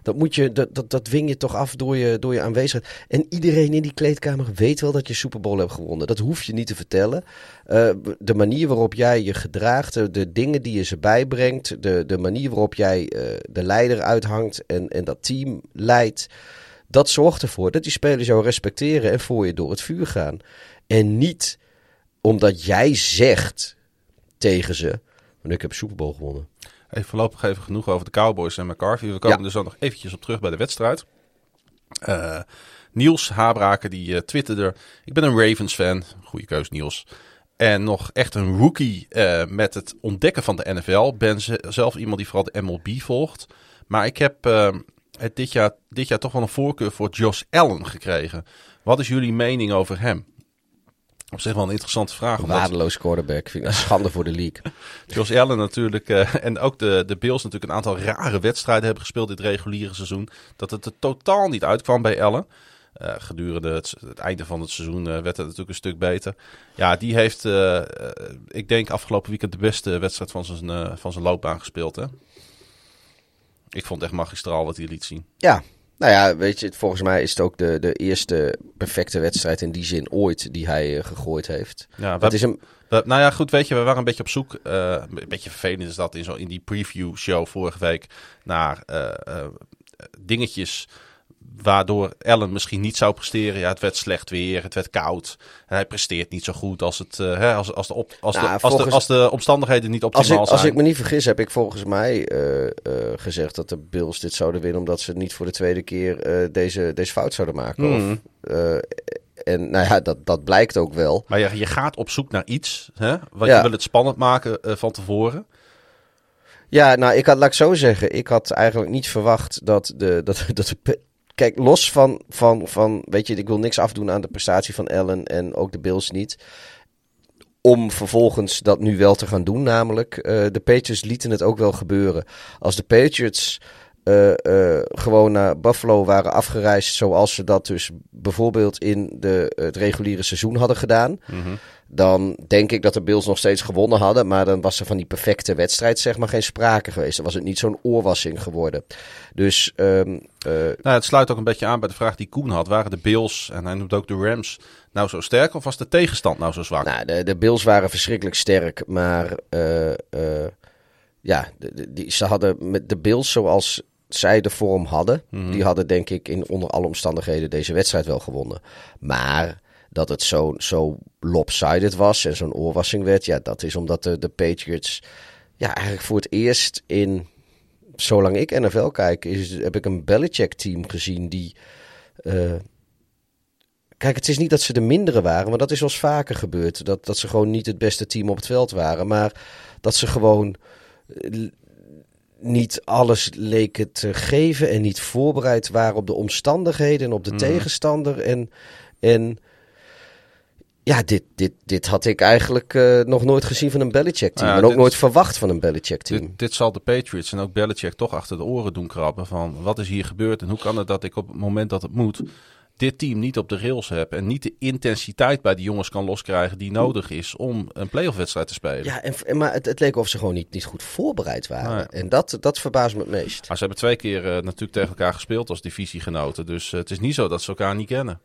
Dat, moet je, dat, dat, dat dwing je toch af door je, door je aanwezigheid. En iedereen in die kleedkamer weet wel dat je Super Bowl hebt gewonnen. Dat hoef je niet te vertellen. Uh, de manier waarop jij je gedraagt, de, dingen die je ze bijbrengt, de, de manier waarop jij uh, de leider uithangt en, en dat team leidt. Dat zorgt ervoor dat die spelers jou respecteren en voor je door het vuur gaan. En niet omdat jij zegt tegen ze. Want ik heb Super Bowl gewonnen. Hey, voorlopig even genoeg over de Cowboys en McCarthy. We komen Ja. er zo nog eventjes op terug bij de wedstrijd. Eh, Niels Habraken die eh, twitterde... Ik ben een Ravens fan. Goeie keus Niels. En nog echt een rookie eh, met het ontdekken van de NFL. Ben ze- zelf iemand die vooral de MLB volgt. Maar ik heb het dit, jaar, dit jaar toch wel een voorkeur voor Josh Allen gekregen. Wat is jullie mening over hem? Op zich wel een interessante vraag. omdat- Waardeloos quarterback. Vind ik een schande voor de league. Josh Allen natuurlijk. eh, en ook de, de Bills natuurlijk een aantal rare wedstrijden hebben gespeeld dit reguliere seizoen. Dat het er totaal niet uitkwam bij Allen. Eh, gedurende het, het einde van het seizoen eh, werd het natuurlijk een stuk beter. Ja, die heeft, ik denk afgelopen weekend de beste wedstrijd van zijn, van zijn loopbaan gespeeld. Hè? Ik vond het echt magistraal wat hij liet zien. Ja, nou ja, weet je, volgens mij is het ook de, de eerste perfecte wedstrijd in die zin ooit die hij eh, gegooid heeft. Ja, dat is hem. nou ja, goed, weet je, we waren een beetje op zoek. eh, een beetje vervelend is dat in, zo, in die preview show vorige week naar eh, dingetjes waardoor Allen misschien niet zou presteren. Ja, het werd slecht weer, het werd koud. En hij presteert niet zo goed als, het, eh, hè, als, als, de, op, als, Nou, de, als, de, volgens- als de omstandigheden niet Als optimaal ik, als zijn. ik me niet vergis, heb ik volgens mij eh, eh, gezegd dat de Bills dit zouden winnen. omdat ze niet voor de tweede keer deze, deze fout zouden maken. Hmm. Of, en nou ja, dat, dat blijkt ook wel. Maar je, je gaat op zoek naar iets, hè, Ja. je wil het spannend maken van tevoren. Ja, nou, ik had, laat ik zo zeggen, ik had eigenlijk niet verwacht dat de. Dat, dat de kijk, los van, van, van. Weet je, ik wil niks afdoen aan de prestatie van Allen en ook de Bills niet. Om vervolgens dat nu wel te gaan doen, namelijk. eh, de Patriots lieten het ook wel gebeuren. Als de Patriots. eh, eh, gewoon naar Buffalo waren afgereisd. zoals ze dat dus bijvoorbeeld in de, het reguliere seizoen hadden gedaan. Dan denk ik dat de Bills nog steeds gewonnen hadden. Maar dan was er van die perfecte wedstrijd zeg maar geen sprake geweest. Dan was het niet zo'n oorwassing geworden. Dus ehm, eh, Nou, het sluit ook een beetje aan bij de vraag die Koen had. Waren de Bills, en hij noemt ook de Rams, nou zo sterk of was de tegenstand nou zo zwak? nou, de, de Bills waren verschrikkelijk sterk. Maar eh, eh, ja, de, die, ze hadden met de Bills zoals zij de vorm hadden. Die hadden denk ik in onder alle omstandigheden deze wedstrijd wel gewonnen. Maar dat het zo, zo lopsided was en zo'n oorwassing werd. Ja, dat is omdat de, de Patriots ja, eigenlijk voor het eerst in... Zolang ik NFL kijk, is, heb ik een Belichick-team gezien die... eh, Kijk, het is niet dat ze de mindere waren, maar dat is eens vaker gebeurd. Dat, dat ze gewoon niet het beste team op het veld waren. Maar dat ze gewoon eh, niet alles leken te geven en niet voorbereid waren op de omstandigheden en op de tegenstander. En, en ja, dit, dit, dit had ik eigenlijk eh, nog nooit gezien van een Belichick-team. Ja, en ook nooit verwacht van een Belichick-team. Dit, dit zal de Patriots en ook Belichick toch achter de oren doen krabben. Van wat is hier gebeurd en hoe kan het dat ik op het moment dat het moet... dit team niet op de rails heb... en niet de intensiteit bij die jongens kan loskrijgen... die nodig is om een playoff wedstrijd te spelen. Ja, en, en- maar het, het leek of ze gewoon niet, niet goed voorbereid waren. En dat, dat verbaast me het meest. Maar ze hebben twee keer eh, natuurlijk tegen elkaar gespeeld als divisiegenoten. Dus eh, het is niet zo dat ze elkaar niet kennen.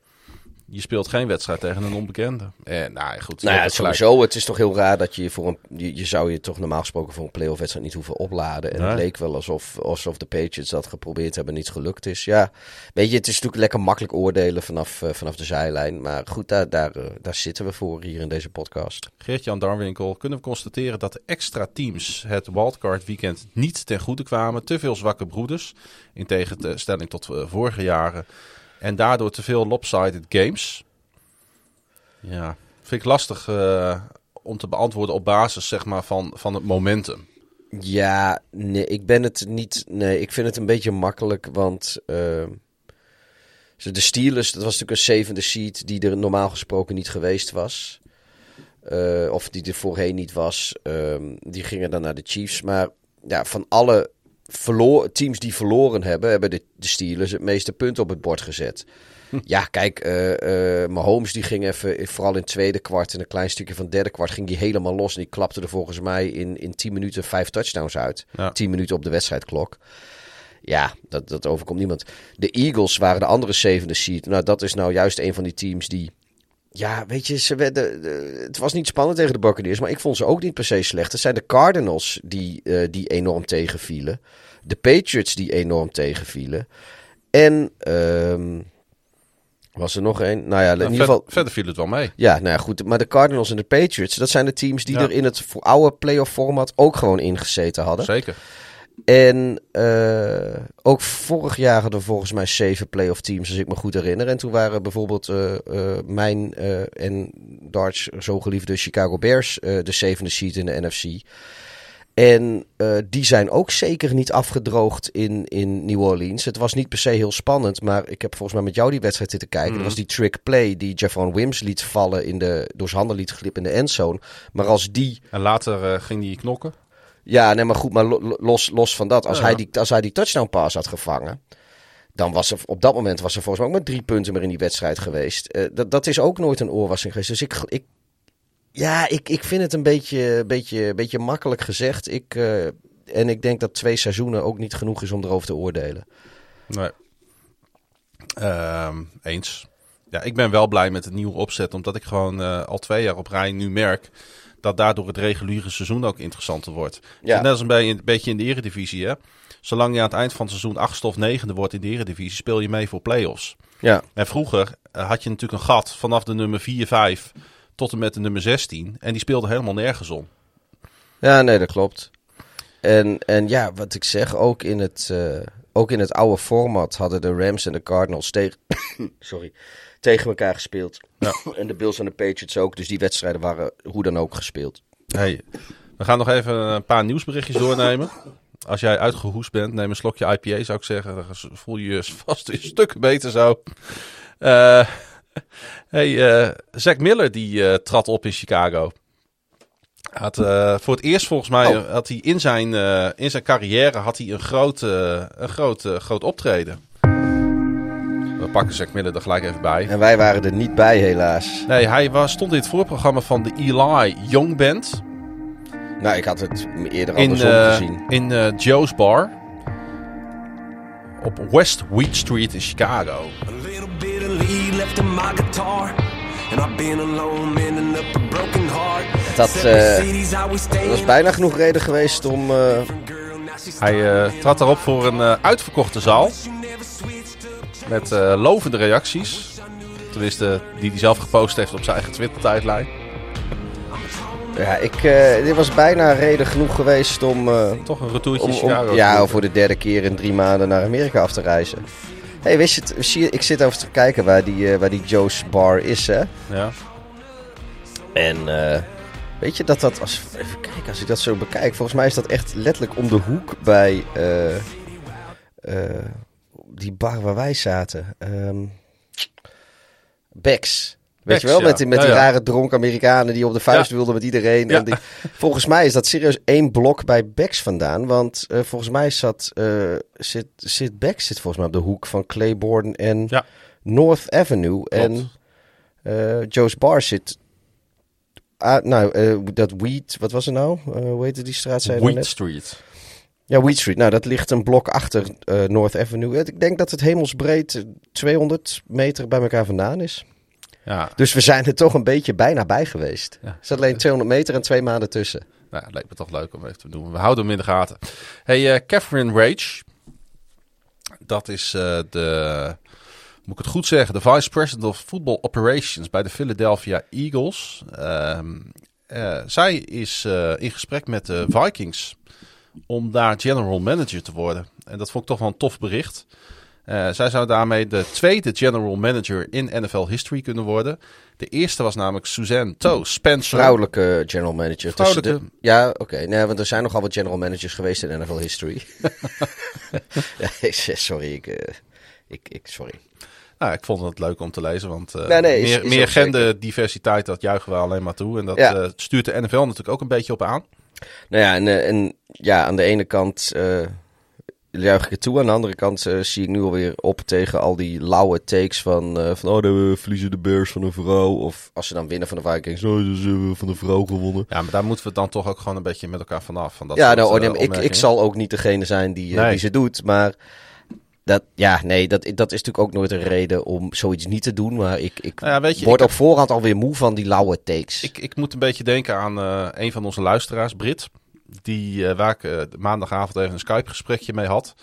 Je speelt geen wedstrijd tegen een onbekende. En nou goed, Nou ja, hebt gelijk. sowieso. Het is toch heel raar dat je voor een. Je, je zou je toch normaal gesproken voor een playoff wedstrijd niet hoeven opladen. En Nee. het leek wel alsof, alsof de Patriots dat geprobeerd hebben en niet gelukt is. Ja, weet je, het is natuurlijk lekker makkelijk oordelen vanaf, eh, vanaf de zijlijn. Maar goed, daar, daar, eh, daar zitten we voor hier in deze podcast. Geert-Jan Darwinkel, kunnen we constateren dat de extra teams het wildcard weekend niet ten goede kwamen. Te veel zwakke broeders, in tegenstelling tot eh, vorige jaren. En daardoor te veel lopsided games. Ja, vind ik lastig eh, om te beantwoorden op basis zeg maar, van, van het momentum. Ja, nee, ik ben het niet. Nee, ik vind het een beetje makkelijk, want. eh, De Steelers, dat was natuurlijk een zevende seed die er normaal gesproken niet geweest was. Uh, of die er voorheen niet was. Um, die gingen dan naar de Chiefs. Maar ja, van alle verloor, teams die verloren hebben, hebben de, de Steelers het meeste punten op het bord gezet. Hm. Ja, kijk, uh, uh, Mahomes die ging even, vooral in het tweede kwart en een klein stukje van het derde kwart, ging die helemaal los. En die klapte er volgens mij in, in 10 minuten vijf touchdowns uit. Ja. 10 minuten op de wedstrijdklok. Ja, dat, dat overkomt niemand. De Eagles waren de andere zevende seed. Nou, dat is nou juist een van die teams die ja, weet je, ze werden, het was niet spannend tegen de Buccaneers, maar ik vond ze ook niet per se slecht. Het zijn de Cardinals die, uh, die enorm tegenvielen. De Patriots die enorm tegenvielen. En um, was er nog één? Nou ja, in nou, ieder geval... Verder viel het wel mee. Ja, nou ja, goed. Maar de Cardinals en de Patriots, dat zijn de teams die er in het oude playoff format ook gewoon ingezeten hadden. Zeker. En uh, ook vorig jaar hadden we volgens mij zeven playoff teams, als ik me goed herinner. En toen waren bijvoorbeeld uh, uh, mijn en Darts zo geliefde Chicago Bears de zevende seed in de NFC. En die zijn ook zeker niet afgedroogd in, in New Orleans. Het was niet per se heel spannend, maar ik heb volgens mij met jou die wedstrijd zitten kijken. Mm. Dat was die trick play die Javon Wims liet vallen, in de, door zijn handen liet glippen in de endzone. Maar als die... En later ging die knokken? Ja, nee, maar goed, maar los, los van dat. Als, hij die, als hij die touchdown pass had gevangen, dan was er op dat moment was er volgens mij ook maar drie punten meer in die wedstrijd geweest. Uh, dat, dat is ook nooit een oorwassing geweest. Dus ik, ik, ja, ik, ik vind het een beetje, beetje, beetje makkelijk gezegd. Ik, uh, en ik denk dat twee seizoenen ook niet genoeg is om erover te oordelen. Nee. Uh, eens. Ja, ik ben wel blij met het nieuwe opzet, omdat ik gewoon uh, al twee jaar op rij nu merk dat daardoor het reguliere seizoen ook interessanter wordt. Ja. Net als een, een beetje in de eredivisie, hè. Zolang je aan het eind van het seizoen achtste of negende wordt in de eredivisie, speel je mee voor play-offs. Ja. En vroeger eh, had je natuurlijk een gat vanaf de nummer 4, 5 tot en met de nummer 16. En die speelde helemaal nergens om. Ja, nee, dat klopt. En, en ja, wat ik zeg, ook in het, uh, ook in het oude format hadden de Rams en de Cardinals tegen... Sorry tegen elkaar gespeeld. Ja. en de Bills en de Patriots ook. Dus die wedstrijden waren hoe dan ook gespeeld. Hey, we gaan nog even een paar nieuwsberichtjes doornemen. Als jij uitgehoest bent, neem een slokje IPA zou ik zeggen. Dan voel je je vast een stuk beter zo. Uh, hey, uh, Zack Miller die uh, trad op in Chicago. Had, voor het eerst volgens mij oh. had hij in zijn, in zijn carrière had hij een groot, een groot, groot optreden. We pakken Zack Miller er gelijk even bij. En wij waren er niet bij, helaas. Nee, hij was, stond in het voorprogramma van de Eli Young Band. Nou, ik had het eerder al uh, gezien. In uh, Joe's Bar. Op West Wheat Street in Chicago. Dat, uh, dat was bijna genoeg reden geweest om... Hij trad erop voor een uitverkochte zaal. Met uh, lovende reacties. Tenminste, die hij zelf gepost heeft op zijn eigen Twitter-tijdlijn. Ja, ik, uh, dit was bijna reden genoeg geweest om... Uh, Toch een retourtje Chicago. ja, voor de derde keer in drie maanden naar Amerika af te reizen. hey, wist je het? Zie je, ik zit over te kijken waar die, uh, waar die Joe's Bar is, hè? Ja. En weet je dat dat... Als, even kijken, als ik dat zo bekijk. Volgens mij is dat echt letterlijk om de hoek bij die bar waar wij zaten. Um, Bex. Weet je wel, met, die, met die rare dronk Amerikanen die op de vuist wilden met iedereen. En die, volgens mij is dat serieus één blok bij Bex vandaan. Want uh, volgens mij zat, uh, zit, zit Bex zit volgens mij op de hoek van Claiborne en North Avenue. Klopt. En uh, Joe's Bar zit... Ah, nou, dat Weed, wat was er nou? hoe heette die straat? Weed Street. Ja, Wheat Street. Nou, dat ligt een blok achter uh, North Avenue. Ik denk dat het hemelsbreed 200 meter bij elkaar vandaan is. Ja. Dus we zijn er toch een beetje bijna bij geweest. Ja. Er zat alleen 200 meter en twee maanden tussen. Nou, het lijkt me toch leuk om even te doen. We houden hem in de gaten. Hey, uh, Catherine Rage. Dat is uh, de, moet ik het goed zeggen, de Vice President of Football Operations bij de Philadelphia Eagles. Ehm, zij is in gesprek met de Vikings om daar general manager te worden. En dat vond ik toch wel een tof bericht. Uh, zij zou daarmee de tweede general manager in NFL history kunnen worden. De eerste was namelijk Suzanne Toe Spencer. Vrouwelijke general manager. Vrouwelijke... ja, oké. Nee, want er zijn nogal wat general managers geweest in NFL history. ja, sorry, ik, uh, ik, ik, sorry. Nou, ik vond het leuk om te lezen, want uh, nee, nee, is, meer, is meer genderdiversiteit, dat juichen we alleen maar toe. En dat ja. stuurt de NFL natuurlijk ook een beetje op aan. Nou ja, en, uh, en ja, aan de ene kant juich ik het toe. Aan de andere kant zie ik nu alweer op tegen al die lauwe takes van, van oh, we verliezen de Bears van een vrouw. Of als ze dan winnen van de Vikings, oh, ze hebben van de vrouw gewonnen. Ja, maar daar moeten we dan toch ook gewoon een beetje met elkaar vanaf. Van dat ja, soort, nou, ik, ik zal ook niet degene zijn die, nee. die ze doet, maar... Dat, ja, nee, dat, dat is natuurlijk ook nooit een reden om zoiets niet te doen. Maar ik, ik nou ja, weet je, word ik, op voorhand alweer moe van die lauwe takes. Ik, ik moet een beetje denken aan uh, een van onze luisteraars, Brit. Die, uh, waar ik uh, maandagavond even een Skype-gesprekje mee had.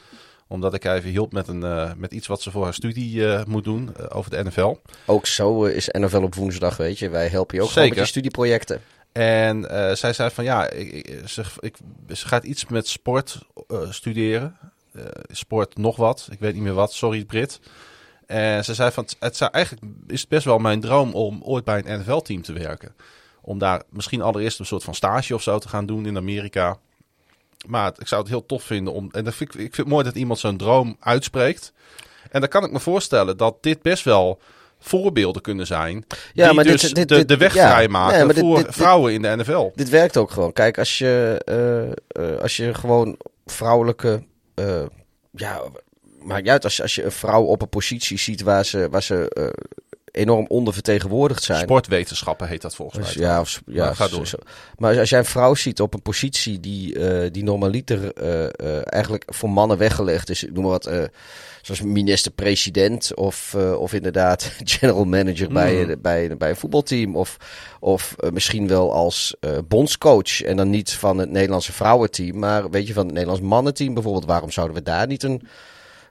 Omdat ik even hielp met, een, met iets wat ze voor haar studie moet doen over de NFL. Ook zo is NFL op woensdag, weet je. Wij helpen je ook gewoon met je studieprojecten. En zij zei van ja, ik, ik, ze, ik, ze gaat iets met sport studeren. Uh, sport nog wat. Ik weet niet meer wat. Sorry, Brit. En ze zei van, het zou eigenlijk is het best wel mijn droom om ooit bij een NFL-team te werken. Om daar misschien allereerst een soort van stage of zo te gaan doen in Amerika. Maar ik zou het heel tof vinden om. En dat vind ik, ik vind het mooi dat iemand zo'n droom uitspreekt. En dan kan ik me voorstellen dat dit best wel voorbeelden kunnen zijn. Ja, die maar dus dit, dit, de, de weg ja, vrijmaken nee, voor dit, vrouwen in de NFL. Dit werkt ook gewoon. Kijk, als je, uh, uh, als je gewoon vrouwelijke ja, maakt niet uit als, als je een vrouw op een positie ziet waar ze, waar ze uh, enorm ondervertegenwoordigd zijn. Sportwetenschappen heet dat volgens dus, mij. Ja, of, ja maar, ga door. Zo. maar als jij een vrouw ziet op een positie die, uh, die normaliter uh, eigenlijk voor mannen weggelegd is, ik noem maar wat, zoals minister-president of, of inderdaad general manager mm. bij, bij, bij een voetbalteam of, of misschien wel als bondscoach en dan niet van het Nederlandse vrouwenteam, maar weet je van het Nederlands mannenteam bijvoorbeeld, waarom zouden we daar niet een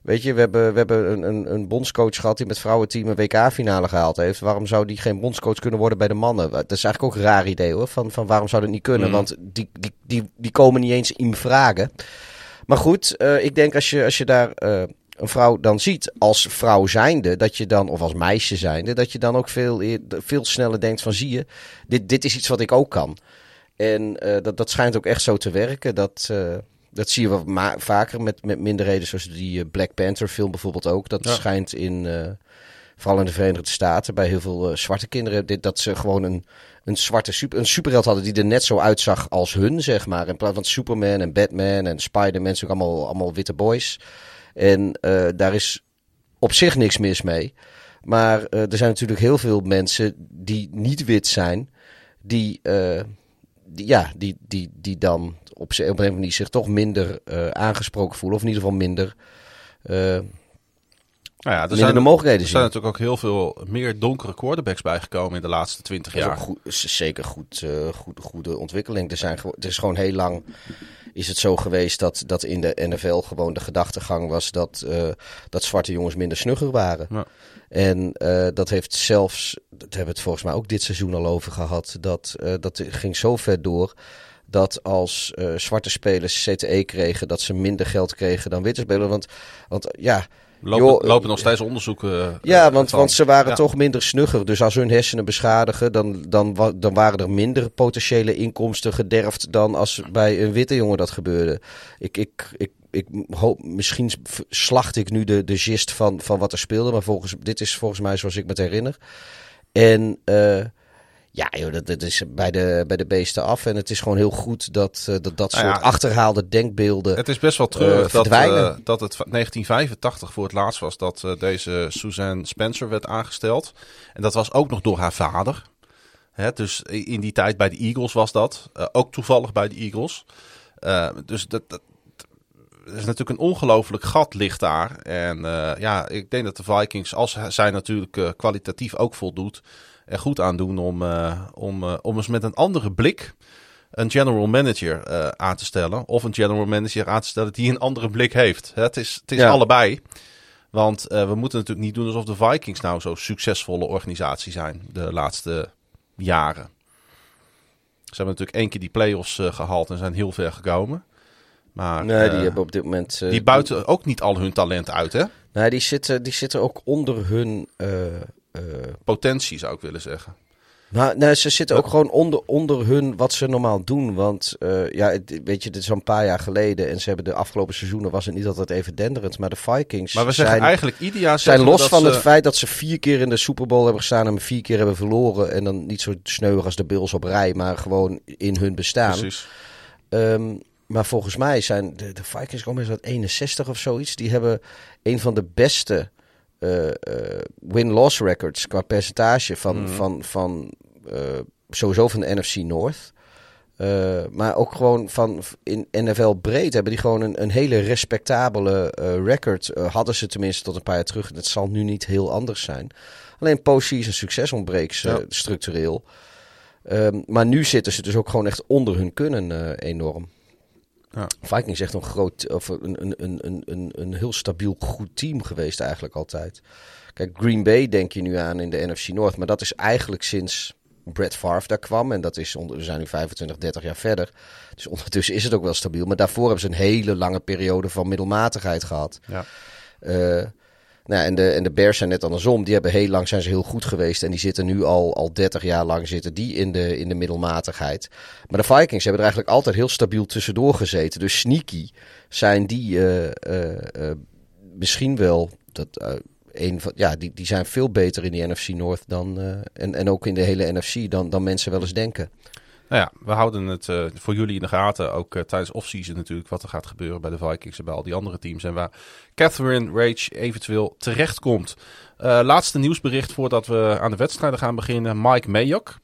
Weet je, we hebben, we hebben een, een, een bondscoach gehad die met vrouwenteam een WK-finale gehaald heeft. Waarom zou die geen bondscoach kunnen worden bij de mannen? Dat is eigenlijk ook een raar idee hoor. Van, van waarom zou dat niet kunnen? Mm. Want die, die, die, die komen niet eens in vragen. Maar goed, uh, ik denk als je, als je daar uh, een vrouw dan ziet als vrouw zijnde, dat je dan, of als meisje zijnde, dat je dan ook veel, veel sneller denkt van zie je, dit, dit is iets wat ik ook kan. En uh, dat, dat schijnt ook echt zo te werken. Dat, dat zie je wel ma- vaker met, met minderheden, zoals die Black Panther film bijvoorbeeld ook. Dat ja. schijnt in, uh, vooral in de Verenigde Staten, bij heel veel uh, zwarte kinderen, dit, dat ze gewoon een, een zwarte super, een superheld hadden die er net zo uitzag als hun, zeg maar. In plaats van Superman en Batman en Spider-Man, zijn allemaal, allemaal witte boys. En uh, daar is op zich niks mis mee. Maar er zijn natuurlijk heel veel mensen die niet wit zijn, die, die ja, die, die, die dan op, op een andere manier zich toch minder uh, aangesproken voelen. Of in ieder geval minder, uh, nou ja, er zijn, de mogelijkheden Er zien. zijn natuurlijk ook heel veel meer donkere quarterbacks bijgekomen in de laatste twintig jaar. Goed, zeker goed, uh, goed, goede ontwikkeling. Er, zijn, er is gewoon heel lang is het zo geweest dat, dat in de NFL gewoon de gedachtegang was dat, uh, dat zwarte jongens minder snugger waren. Ja. En uh, dat heeft zelfs, dat hebben we het volgens mij ook dit seizoen al over gehad, dat, dat ging zo ver door dat als uh, zwarte spelers CTE kregen, dat ze minder geld kregen dan witte spelers. Want, want ja. Lopen, joh, lopen nog steeds onderzoeken. Uh, ja, want, want ze waren ja. toch minder snugger. Dus als hun hersenen beschadigen, dan, dan, dan waren er minder potentiële inkomsten gederfd dan als bij een witte jongen dat gebeurde. Ik, ik, ik, ik hoop, misschien slacht ik nu de, de gist van, van wat er speelde. Maar volgens, dit is volgens mij zoals ik me het herinner. En uh, ja, joh, dat, dat, is bij de, bij de beesten af. En het is gewoon heel goed dat uh, dat, dat soort nou ja, achterhaalde denkbeelden. Het is best wel treurig uh, dat, uh, dat het 1985 voor het laatst was dat deze Suzanne Spencer werd aangesteld. En dat was ook nog door haar vader. Hè, dus in die tijd bij de Eagles was dat. ook toevallig bij de Eagles. dus dat, dat er is natuurlijk een ongelooflijk gat ligt daar. En uh, ja, ik denk dat de Vikings, als zij natuurlijk uh, kwalitatief ook voldoet, er goed aan doen om, uh, om, om eens met een andere blik een general manager aan te stellen. Of een general manager aan te stellen die een andere blik heeft. Het is, het is ja. allebei. Want we moeten natuurlijk niet doen alsof de Vikings nou zo'n succesvolle organisatie zijn de laatste jaren. Ze hebben natuurlijk één keer die play-offs gehaald en zijn heel ver gekomen. Maar, nee, die hebben op dit moment. Die buiten ook niet al hun talent uit, hè? Nee, die zitten, die zitten ook onder hun. Uh, Potentie zou ik willen zeggen. Maar nou, ze zitten ook gewoon onder, onder hun wat ze normaal doen. Want uh, ja, weet je, dit is al een paar jaar geleden. En ze hebben de afgelopen seizoenen was het niet altijd even denderend. Maar de Vikings. Maar we zeggen zijn, eigenlijk ieder jaar. Zijn los van ze... het feit dat ze vier keer in de Super Bowl hebben gestaan. En vier keer hebben verloren. En dan niet zo sneuwig als de Bills op rij. Maar gewoon in hun bestaan. Precies. Um, maar volgens mij zijn de, de Vikings komen eens uit 61 of zoiets. Die hebben een van de beste win-loss records qua percentage van, Mhm. van, van uh, sowieso van de NFC North. Uh, maar ook gewoon van in NFL breed hebben die gewoon een, een hele respectabele uh, record. Uh, hadden ze tenminste tot een paar jaar terug. Dat zal nu niet heel anders zijn. Alleen postseason succes ontbreekt Ja. structureel. Um, maar nu zitten ze dus ook gewoon echt onder hun kunnen enorm. Ja. Vikings is echt een groot, of een, een, een, een, een, een heel stabiel goed team geweest eigenlijk altijd. Kijk, Green Bay denk je nu aan in de NFC North, maar dat is eigenlijk sinds Brett Favre daar kwam. En dat is, onder, we zijn nu 25, 30 jaar verder. Dus ondertussen is het ook wel stabiel. Maar daarvoor hebben ze een hele lange periode van middelmatigheid gehad. Ja. Uh, nou, en, de, en de Bears zijn net andersom. Die hebben heel lang zijn ze heel goed geweest. En die zitten nu al, al 30 jaar lang zitten die in de, in de middelmatigheid. Maar de Vikings hebben er eigenlijk altijd heel stabiel tussendoor gezeten. Dus sneaky zijn die uh, uh, uh, misschien wel. Dat, een van, ja, die, die zijn veel beter in die NFC North dan. en, en ook in de hele NFC dan, dan mensen wel eens denken. Nou ja, we houden het uh, voor jullie in de gaten. Ook uh, tijdens offseason natuurlijk wat er gaat gebeuren bij de Vikings en bij al die andere teams. En waar Catherine Rage eventueel terechtkomt. Uh, laatste nieuwsbericht voordat we aan de wedstrijden gaan beginnen. Mike Mayock.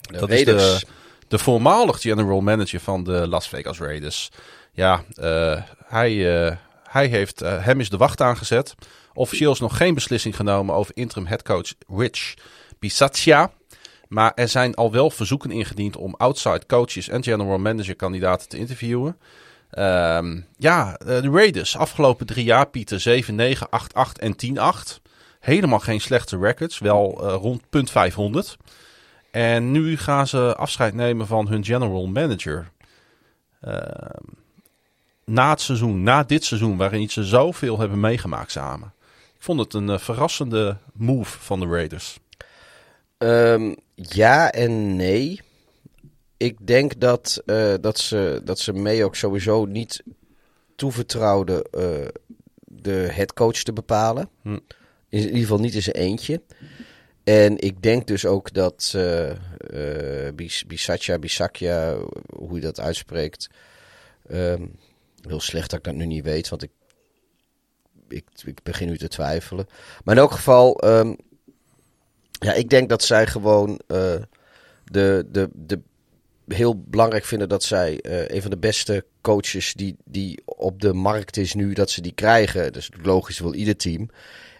Dat Raiders. is de, de voormalig general manager van de Las Vegas Raiders. Ja, hij, hij heeft, hem is de wacht aangezet. Officieel is nog geen beslissing genomen over interim headcoach Rich Bisaccia. Maar er zijn al wel verzoeken ingediend om outside coaches en general manager kandidaten te interviewen. Um, ja, de Raiders, afgelopen drie jaar, Pieter, 7, 9, 8, 8 en 10, 8. Helemaal geen slechte records, wel uh, rond punt 500. En nu gaan ze afscheid nemen van hun general manager. Uh, na het seizoen, na dit seizoen, waarin ze zoveel hebben meegemaakt samen. Ik vond het een uh, verrassende move van de Raiders. Um, ja en nee. Ik denk dat, uh, dat, ze, dat ze mee ook sowieso niet toevertrouwden uh, de headcoach te bepalen. Hm. In ieder geval niet in zijn eentje. En ik denk dus ook dat uh, Bis Bisaccia, Bisaccia, hoe je dat uitspreekt. Um, heel slecht dat ik dat nu niet weet, want ik, ik, ik begin nu te twijfelen. Maar in elk geval... Um, ja, ik denk dat zij gewoon uh, de, de, de heel belangrijk vinden dat zij uh, een van de beste coaches die, die op de markt is nu, dat ze die krijgen. Dus logisch wil ieder team.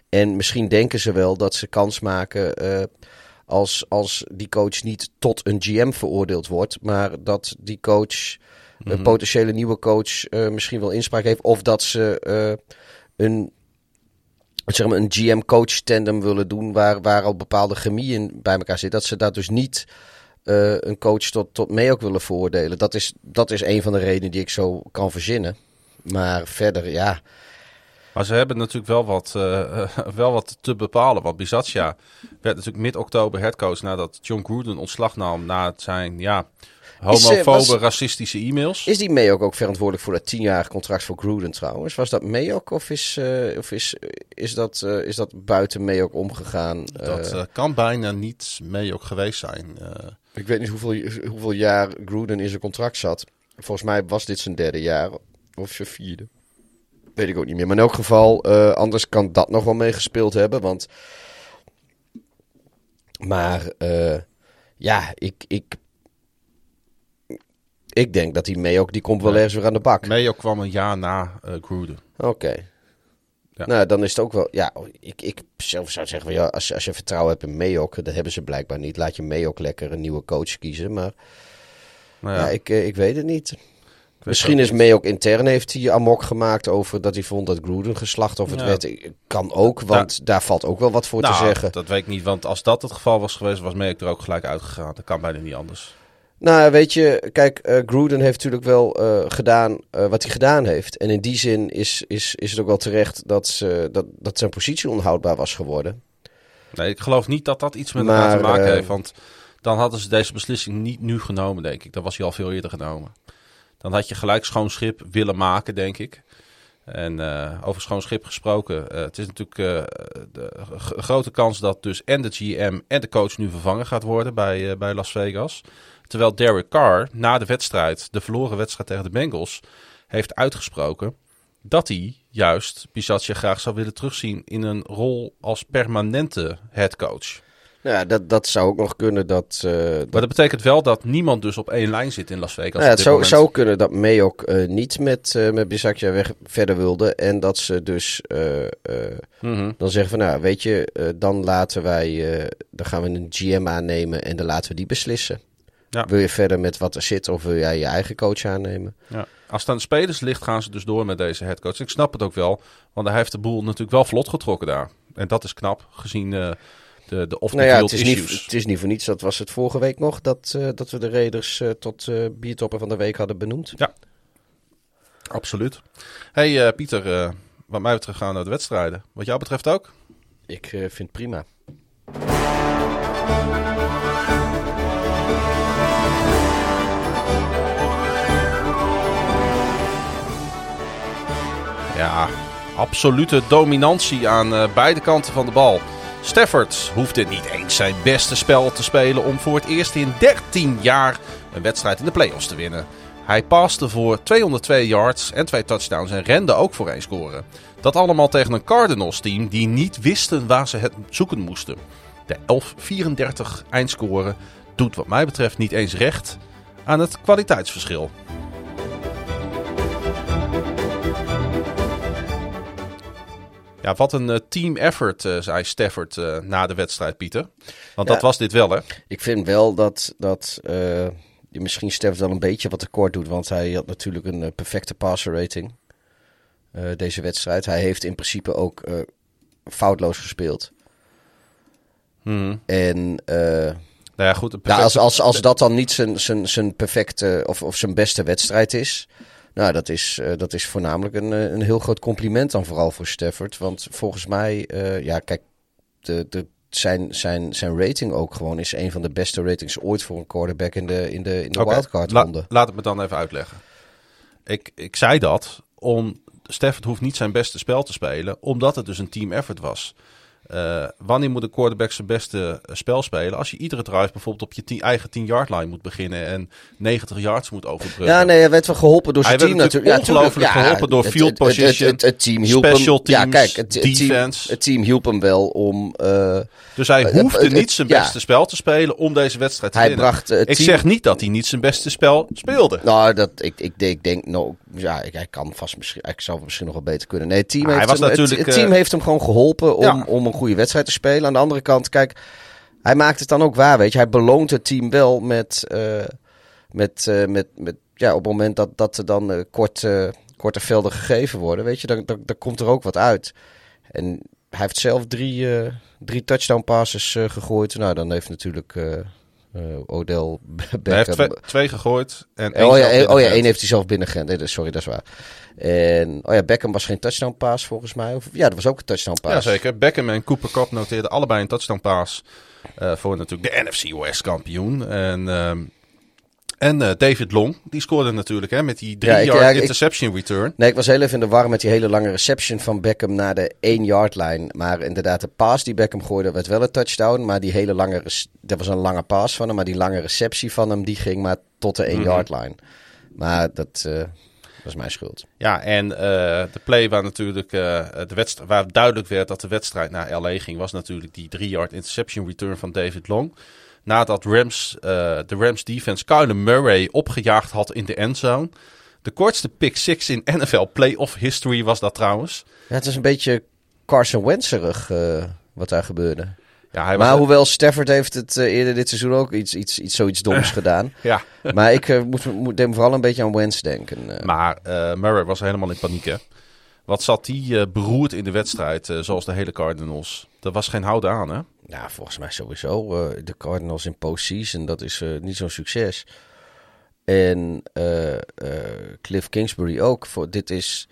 En misschien denken ze wel dat ze kans maken uh, als, als die coach niet tot een GM veroordeeld wordt, maar dat die coach, een potentiële nieuwe coach, misschien wel inspraak heeft. Of dat ze een zeg maar, een GM-coach tandem willen doen waar, waar al bepaalde chemie in bij elkaar zit. Dat ze daar dus niet uh, een coach tot, tot mee ook willen veroordelen. Dat is, dat is een van de redenen die ik zo kan verzinnen. Maar verder, ja. Maar ze hebben natuurlijk wel wat, uh, wel wat te bepalen. Want Bisaccia werd natuurlijk mid-oktober headcoach nadat John Gruden ontslag nam na zijn, ja, homofobe, was, racistische e-mails. Is die Mayok ook verantwoordelijk voor dat tienjarige contract voor Gruden trouwens? Was dat Mayok of is, uh, of is, is, dat, uh, is dat buiten Mayok omgegaan? Dat uh, kan bijna niet Mayok geweest zijn. Ik weet niet hoeveel, hoeveel jaar Gruden in zijn contract zat. Volgens mij was dit zijn derde jaar of zijn vierde. Weet ik ook niet meer. Maar in elk geval, anders kan dat nog wel meegespeeld hebben. Want... Maar ja, ik, ik ik denk dat die Mayo, die komt wel ergens weer aan de bak. Mayo kwam een jaar na uh, Gruden. Oké. Okay. Ja. Nou, dan is het ook wel... Ja, ik, ik zelf zou zeggen, ja, als, je, als je vertrouwen hebt in Mayok, dat hebben ze blijkbaar niet. Laat je Mayok lekker een nieuwe coach kiezen, maar... Nou ja. ja ik, ik weet het niet. Misschien is Mayok intern heeft hij amok gemaakt over dat hij vond dat Gruden geslacht of het ja. werd. Kan ook, want da daar valt ook wel wat voor nou, te zeggen. Dat weet ik niet, want als dat het geval was geweest, was Mayok er ook gelijk uitgegaan. Dat kan bijna niet anders. Nou, weet je, kijk, uh, Gruden heeft natuurlijk wel uh, gedaan uh, wat hij gedaan heeft. En in die zin is, is, is het ook wel terecht dat, ze, dat, dat zijn positie onhoudbaar was geworden. Nee, ik geloof niet dat dat iets met Maar, elkaar te maken eh, heeft. Want dan hadden ze deze beslissing niet nu genomen, denk ik. Dan was hij al veel eerder genomen. Dan had je gelijk schoon schip willen maken, denk ik. En eh, over schoon schip gesproken. eh, het is natuurlijk eh, de grote kans dat dus en de GM en de coach nu vervangen gaat worden bij, eh, bij Las Vegas. Terwijl Derek Carr na de wedstrijd, de verloren wedstrijd tegen de Bengals, heeft uitgesproken dat hij juist Bisaccia graag zou willen terugzien in een rol als permanente headcoach. Nou ja, dat, dat zou ook nog kunnen dat... eh, dat Maar dat betekent wel dat niemand dus op één lijn zit in Las Vegas. Nou ja, het zou, moment. zou kunnen dat Mayok eh, niet met, eh met Bisaccia weg verder wilde. En dat ze dus Mhm. dan zeggen van nou weet je, dan laten wij, dan gaan we een GM aannemen en dan laten we die beslissen. Ja. Wil je verder met wat er zit of wil jij je eigen coach aannemen? Ja. Als het aan de spelers ligt, gaan ze dus door met deze headcoach. Ik snap het ook wel, want hij heeft de boel natuurlijk wel vlot getrokken daar. En dat is knap, gezien eh, de, de off-the-field Nou ja, het is, issues. niet, het is niet voor niets, dat was het vorige week nog, dat, eh, dat we de Raiders eh, tot biertopper van de week hadden benoemd. Absoluut. hey, Pieter, wat mij betreft gaan we naar de wedstrijden. Wat jou betreft ook? Ik vind het prima. Ja, absolute dominantie aan eh, beide kanten van de bal. Stafford hoefde niet eens zijn beste spel te spelen om voor het eerst in 13 jaar een wedstrijd in de playoffs te winnen. Hij paste voor 202 yards en twee touchdowns en rende ook voor één score. Dat allemaal tegen een Cardinals team die niet wisten waar ze het zoeken moesten. De 11-34 eindscore doet wat mij betreft niet eens recht aan het kwaliteitsverschil. Ja, wat een eh, team effort, eh, zei Stafford eh, na de wedstrijd, Pieter. Want Ja. dat was dit wel, hè? Ik vind wel dat, dat misschien Stef wel een beetje wat tekort doet. Want hij had natuurlijk een perfecte passer rating. deze wedstrijd. Hij heeft in principe ook foutloos gespeeld. Mhm. En Nou ja, goed. nou, als, als, als dat dan niet zijn, zijn, zijn perfecte of, of zijn beste wedstrijd is. Nou, dat is, eh, dat is voornamelijk een, eh, een heel groot compliment dan vooral voor Stafford. Want volgens mij, eh, ja, kijk, de, de, zijn, zijn, zijn rating ook gewoon is een van de beste ratings ooit voor een quarterback in de, in de, in de wildcard la- ronde. laat het me dan even uitleggen. Ik, ik zei dat om. Stafford hoeft niet zijn beste spel te spelen, omdat het dus een team effort was. Eh, wanneer moet een quarterback zijn beste eh, spel spelen? Als je iedere drive bijvoorbeeld op je tien- eigen 10-yard line moet beginnen en 90 yards moet overbruggen. Ja, nee, hij werd wel geholpen door zijn team natuurlijk ongelooflijk tuurlijk. geholpen door field het- position, Het, het, team hielp special hem. Ja, teams, kijk, het, het team, defense. het team hielp hem wel om. eh, Dus hij hoefde niet zijn ja. beste spel te spelen om deze wedstrijd te Hij winnen. bracht, ik team- zeg niet dat hij niet zijn beste spel speelde. Nou, dat, ik, ik, denk- ik denk, nou, ja, ik- hij kan vast misschien, ik zou het misschien nog wel beter kunnen. Nee, het team, heeft, hem, het- team eh, heeft hem gewoon geholpen om, Ja. om een goede wedstrijd te spelen. Aan de andere kant, kijk, hij maakt het dan ook waar, weet je. Hij beloont het team wel met, eh, met, eh, met, met ja, op het moment dat, dat er dan kort, eh, korte velden gegeven worden, weet je, dan, dan, dan komt er ook wat uit. En hij heeft zelf drie, drie touchdown passes gegooid. Nou, dan heeft natuurlijk eh, Odell Beckham... Hij heeft twee, twee gegooid en één Oh ja, één- oh ja, binnengerend. één heeft hij zelf binnengerend. Nee, sorry, dat is waar. En oh ja, Beckham was geen touchdown pass volgens mij. Of, ja, dat was ook een touchdown pass. Jazeker. Beckham en Cooper Cup noteerden allebei een touchdown pass eh, voor natuurlijk de NFC West kampioen. En, ehm, en eh, David Long, die scoorde natuurlijk hè, met die Ja, ik- 3-yard ja, ik- interception return. Nee, ik was heel even in de war met die hele lange reception van Beckham naar de 1-yard line. Maar inderdaad, de pass die Beckham gooide werd wel een touchdown. Maar die hele lange, dat was een lange pass van hem. Maar die lange receptie van hem, die ging maar tot de 1-yard line. Maar dat, eh, dat is mijn schuld. Ja, en eh, de play waar natuurlijk eh, de wedstrijd, waar duidelijk werd dat de wedstrijd naar LA ging, was natuurlijk die 3-yard interception return van David Long. Nadat Rams, eh, de Rams defense Kyler Murray opgejaagd had in de endzone. De kortste pick six in NFL playoff history was dat trouwens. Ja, het is een beetje Carson Wentzerig eh, wat daar gebeurde. Ja, hij maar was, hoewel Stafford heeft het eh, eerder dit seizoen ook iets, iets, iets zoiets doms gedaan. ja. Maar ik moet, moet vooral een beetje aan Wentz denken. Maar Murray was helemaal in paniek hè. Wat zat die eh, beroerd in de wedstrijd, eh, zoals de hele Cardinals. Dat was geen houden aan hè. Ja, volgens mij sowieso. eh, de Cardinals in postseason, dat is niet zo'n succes. En Cliff Kingsbury ook. Voor, dit is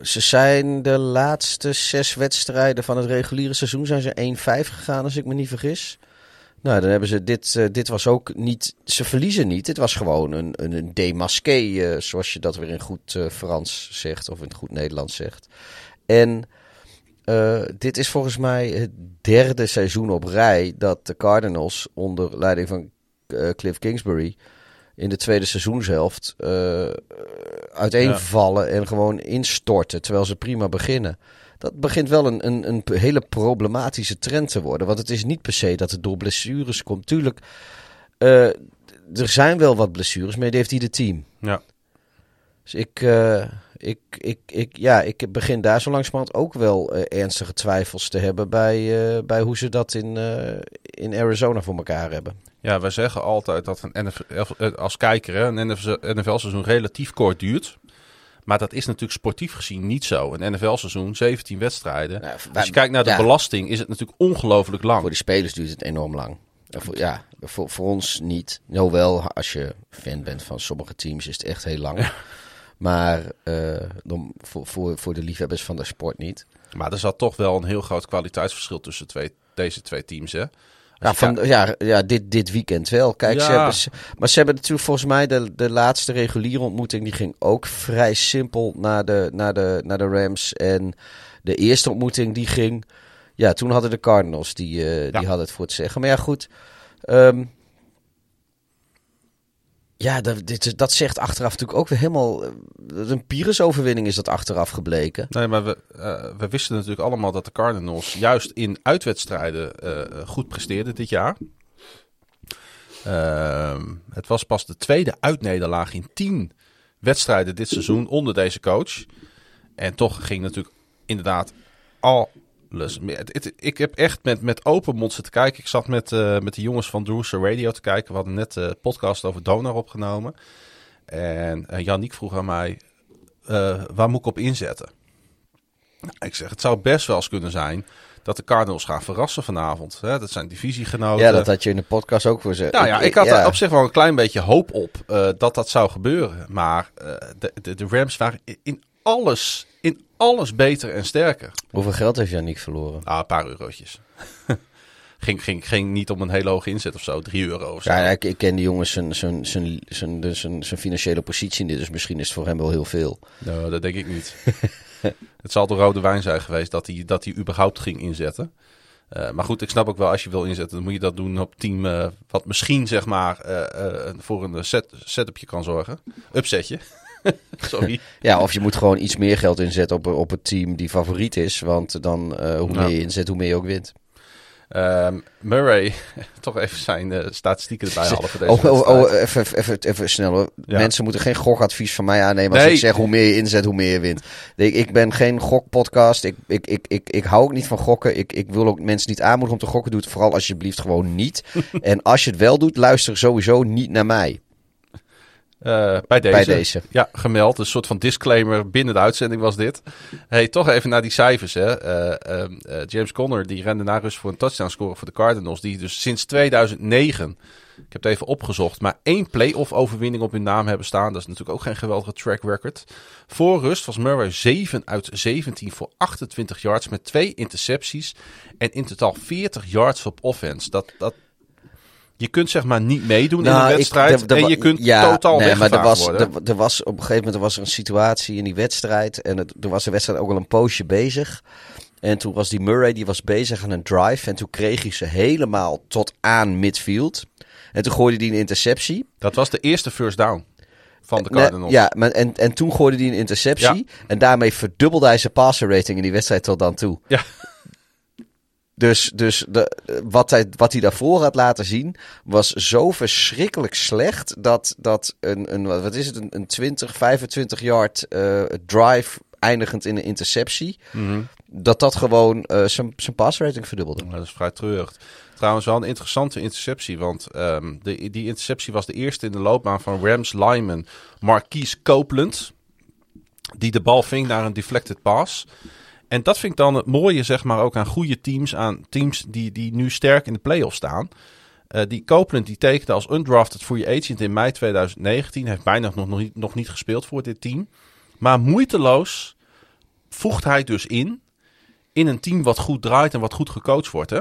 ze zijn de laatste zes wedstrijden van het reguliere seizoen zijn ze 1-5 gegaan, als ik me niet vergis. Nou, dan hebben ze dit. eh, dit was ook niet. Ze verliezen niet. Dit was gewoon een, een, een démasqué, eh, zoals je dat weer in goed eh, Frans zegt of in goed Nederlands zegt. En dit is volgens mij het derde seizoen op rij dat de Cardinals onder leiding van Cliff Kingsbury in de tweede seizoenshelft uiteenvallen en gewoon instorten terwijl ze prima beginnen. Dat begint wel een, een, een hele problematische trend te worden. Want het is niet per se dat het door blessures komt. Tuurlijk, eh, er zijn wel wat blessures, maar die heeft ieder team. Ja. Dus ik, eh, ik, ik, ik, ja, ik begin daar zo langzamerhand ook wel eh, ernstige twijfels te hebben bij, bij hoe ze dat in, in Arizona voor elkaar hebben. Ja, wij zeggen altijd dat een NFL, als kijker hè, een NFL-seizoen relatief kort duurt. Maar dat is natuurlijk sportief gezien niet zo. Een NFL-seizoen, 17 wedstrijden. Nou, Als je kijkt naar de ja. belasting, is het natuurlijk ongelooflijk lang. Voor de spelers duurt het enorm lang. Voor, ja, voor, voor ons niet. Hoewel, als je fan bent van sommige teams, is het echt heel lang. Maar eh, dan, voor, voor, voor de liefhebbers van de sport niet. Maar er zat toch wel een heel groot kwaliteitsverschil tussen twee, deze twee teams. Hè? Ja, van, ja, ja dit, dit weekend wel. Kijk, ze hebben, maar ze hebben natuurlijk volgens mij de, de laatste reguliere ontmoeting. Die ging ook vrij simpel naar de, naar, de, naar de Rams. En de eerste ontmoeting die ging. Ja, toen hadden de Cardinals die, eh, die hadden het voor te zeggen. Maar ja, goed. ehm, ja, dat, dit, dat zegt achteraf natuurlijk ook weer helemaal. eh, Een Pyrrhus-overwinning is dat achteraf gebleken. Nee, maar we, eh, we wisten natuurlijk allemaal dat de Cardinals juist in uitwedstrijden eh, goed presteerden dit jaar. Ehm, het was pas de tweede uitnederlaag in tien wedstrijden dit seizoen onder deze coach. En toch ging natuurlijk inderdaad alles. Ik heb echt met, met open mond zitten kijken. Ik zat met, eh, met de jongens van Drewster Radio te kijken. We hadden net de podcast over Donar opgenomen. En uh, Yannick vroeg aan mij, eh, waar moet ik op inzetten? Ik zeg, het zou best wel eens kunnen zijn dat de Cardinals gaan verrassen vanavond. Hè? Dat zijn divisiegenoten. Ja, dat had je in de podcast ook voor zeggen. Nou ja, ik had er op zich wel een klein beetje hoop op eh, dat dat zou gebeuren. Maar eh, de, de, de Rams waren in alles, in alles beter en sterker. Hoeveel geld heeft Yannick verloren? Ah, een paar eurotjes. ging, ging, ging niet om een hele hoge inzet of zo, 3 euro of zo. Ja, ik, ik ken die jongens zijn, zijn, zijn, zijn, zijn, zijn financiële positie niet, dus misschien is het voor hem wel heel veel. Nou, dat denk ik niet. het zal de rode wijn zijn geweest dat hij, dat hij überhaupt ging inzetten. Uh, maar goed, ik snap ook wel, als je wil inzetten, dan moet je dat doen op team uh, wat misschien zeg maar uh, voor een set, setupje kan zorgen. Upsetje. Sorry. Ja, of je moet gewoon iets meer geld inzetten op, op het team die favoriet is. Want dan, uh, hoe meer je inzet, hoe meer je ook wint. Um, Murray, toch even zijn uh, statistieken erbij halen voor deze oh, oh, oh, even, even, even snel hoor. Ja. Mensen moeten geen gokadvies van mij aannemen als nee. ik zeg hoe meer je inzet, hoe meer je wint. Ik, ik ben geen gokpodcast. Ik, ik, ik, ik, ik hou ook niet van gokken. Ik, ik wil ook mensen niet aanmoedigen om te gokken. Doe het vooral alsjeblieft gewoon niet. en als je het wel doet, luister sowieso niet naar mij. Uh, bij, deze. bij deze. Ja, gemeld. Een soort van disclaimer binnen de uitzending was dit. Hey, toch even naar die cijfers. Hè. Uh, uh, James Conner die rende na rust voor een touchdown score voor de Cardinals. Die dus sinds 2009, ik heb het even opgezocht, maar één playoff overwinning op hun naam hebben staan. Dat is natuurlijk ook geen geweldige track record. Voor rust was Murray 7 uit 17 voor 28 yards met twee intercepties. En in totaal 40 yards op offense. Dat... dat je kunt zeg maar niet meedoen nou, in een wedstrijd ik, en je kunt ja, totaal nee, maar er was, worden. Er, er, was op een gegeven moment er was er een situatie in die wedstrijd en het, er was de wedstrijd ook al een poosje bezig. En toen was die Murray die was bezig aan een drive en toen kreeg hij ze helemaal tot aan midfield. En toen gooide hij een interceptie. Dat was de eerste first down van de Cardinals. Ja, maar en, en toen gooide hij een interceptie ja. en daarmee verdubbelde hij zijn passer rating in die wedstrijd tot dan toe. Ja. Dus, dus de, wat, hij, wat hij daarvoor had laten zien was zo verschrikkelijk slecht dat, dat een, een, wat is het, een, een 20, 25 yard uh, drive eindigend in een interceptie, Mhm. mm -hmm. dat dat gewoon uh, zijn passrating verdubbelde. Ja, dat is vrij treurig. Trouwens wel een interessante interceptie, want um, de, die interceptie was de eerste in de loopbaan van Rams lineman Marquise Copeland, die de bal ving naar een deflected pass. En dat vind ik dan het mooie, zeg maar, ook aan goede teams. Aan teams die, die nu sterk in de playoffs staan. Uh, die Copeland die tekende als undrafted free agent in mei 2019. Heeft bijna nog, nog, niet, nog niet gespeeld voor dit team. Maar moeiteloos voegt hij dus in, in een team wat goed draait en wat goed gecoacht wordt. Hè?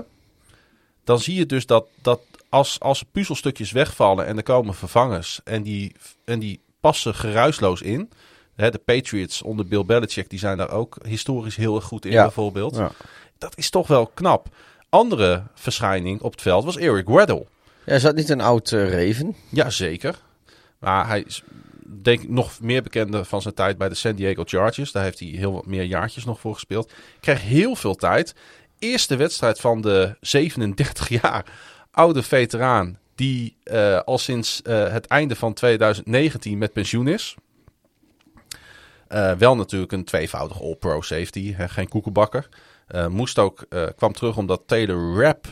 Dan zie je dus dat, dat als, als puzzelstukjes wegvallen en er komen vervangers en die, en die passen geruisloos in. Hè, de Patriots onder Bill Belichick, die zijn daar ook historisch heel erg goed in Ja. bijvoorbeeld. Ja. Dat is toch wel knap. Andere verschijning op het veld was Eric Weddle. Ja, is dat niet een oud eh, Raven? Jazeker. Maar hij is denk ik nog meer bekende van zijn tijd bij de San Diego Chargers. Daar heeft hij heel wat meer jaartjes nog voor gespeeld. Kreeg heel veel tijd. Eerste wedstrijd van de 37 jaar oude veteraan. Die eh, al sinds eh, het einde van 2019 met pensioen is. Eh, wel natuurlijk een tweevoudig All-Pro safety. Hè, geen koekenbakker. Eh, moest ook, eh, kwam terug omdat Taylor Rapp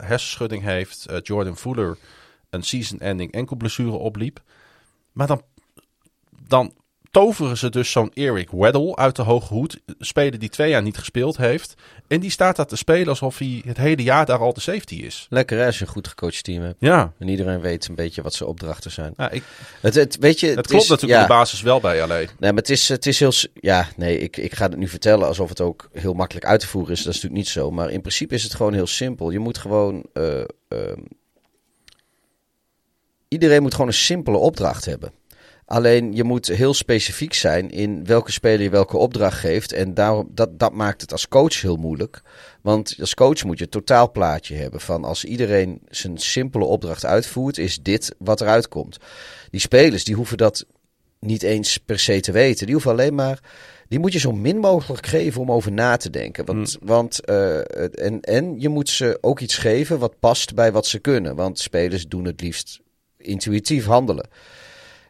hersenschudding heeft. Jordan Fuller een season-ending enkelblessure opliep. Maar dan, dan toveren ze dus zo'n Eric Weddle uit de hoge hoed. Speler die twee jaar niet gespeeld heeft. En die staat daar te spelen alsof hij het hele jaar daar al de safety is. Lekker hè, als je een goed gecoacht team hebt. Ja. En iedereen weet een beetje wat zijn opdrachten zijn. Ja, ik, Het, het, weet je, het het klopt is- natuurlijk ja. op de basis wel bij alleen. Nee, maar het is, het is heel... Ja, nee, ik, ik ga het nu vertellen alsof het ook heel makkelijk uit te voeren is. Dat is natuurlijk niet zo. Maar in principe is het gewoon heel simpel. Je moet gewoon... eh, ehm, iedereen moet gewoon een simpele opdracht hebben. Alleen je moet heel specifiek zijn in welke speler je welke opdracht geeft. En daarom, dat, dat maakt het als coach heel moeilijk. Want als coach moet je het totaalplaatje hebben van als iedereen zijn simpele opdracht uitvoert, is dit wat eruit komt. Die spelers die hoeven dat niet eens per se te weten. Die hoeven alleen maar. Die moet je zo min mogelijk geven om over na te denken. Want, want, eh, en, en je moet ze ook iets geven wat past bij wat ze kunnen. Want spelers doen het liefst intuïtief handelen.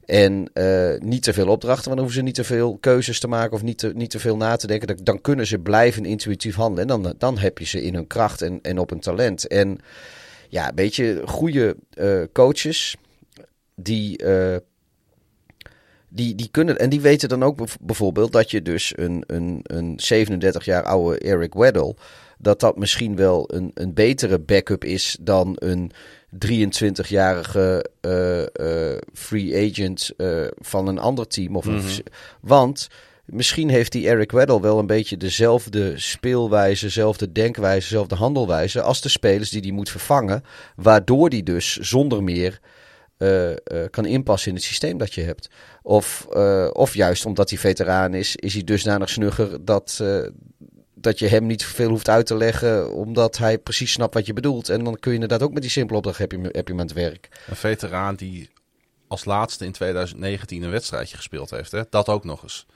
En eh, niet te veel opdrachten, want dan hoeven ze niet te veel keuzes te maken of niet te, niet te veel na te denken. Dan, kunnen ze blijven intuïtief handelen. En dan, dan heb je ze in hun kracht en, en op hun talent. En ja, een beetje goede eh, coaches die, eh, die, die kunnen. En die weten dan ook bijv- bijvoorbeeld dat je dus een, een, een 37 jaar oude Eric Weddle. Dat dat misschien wel een, een betere backup is dan een 23-jarige eh, eh, free agent eh, van een ander team. Of Mhm. Want misschien heeft die Eric Weddle wel een beetje dezelfde speelwijze, dezelfde denkwijze, dezelfde handelwijze als de spelers die die moet vervangen. Waardoor die dus zonder meer kan inpassen in het systeem dat je hebt. Of, of juist omdat hij veteraan is, is hij dusdanig snugger dat, dat je hem niet veel hoeft uit te leggen, omdat hij precies snapt wat je bedoelt. En dan kun je inderdaad ook met die simpele opdracht heb je, heb je het werk. Een veteraan die als laatste in 2019 een wedstrijdje gespeeld heeft. Hè? Dat ook nog eens.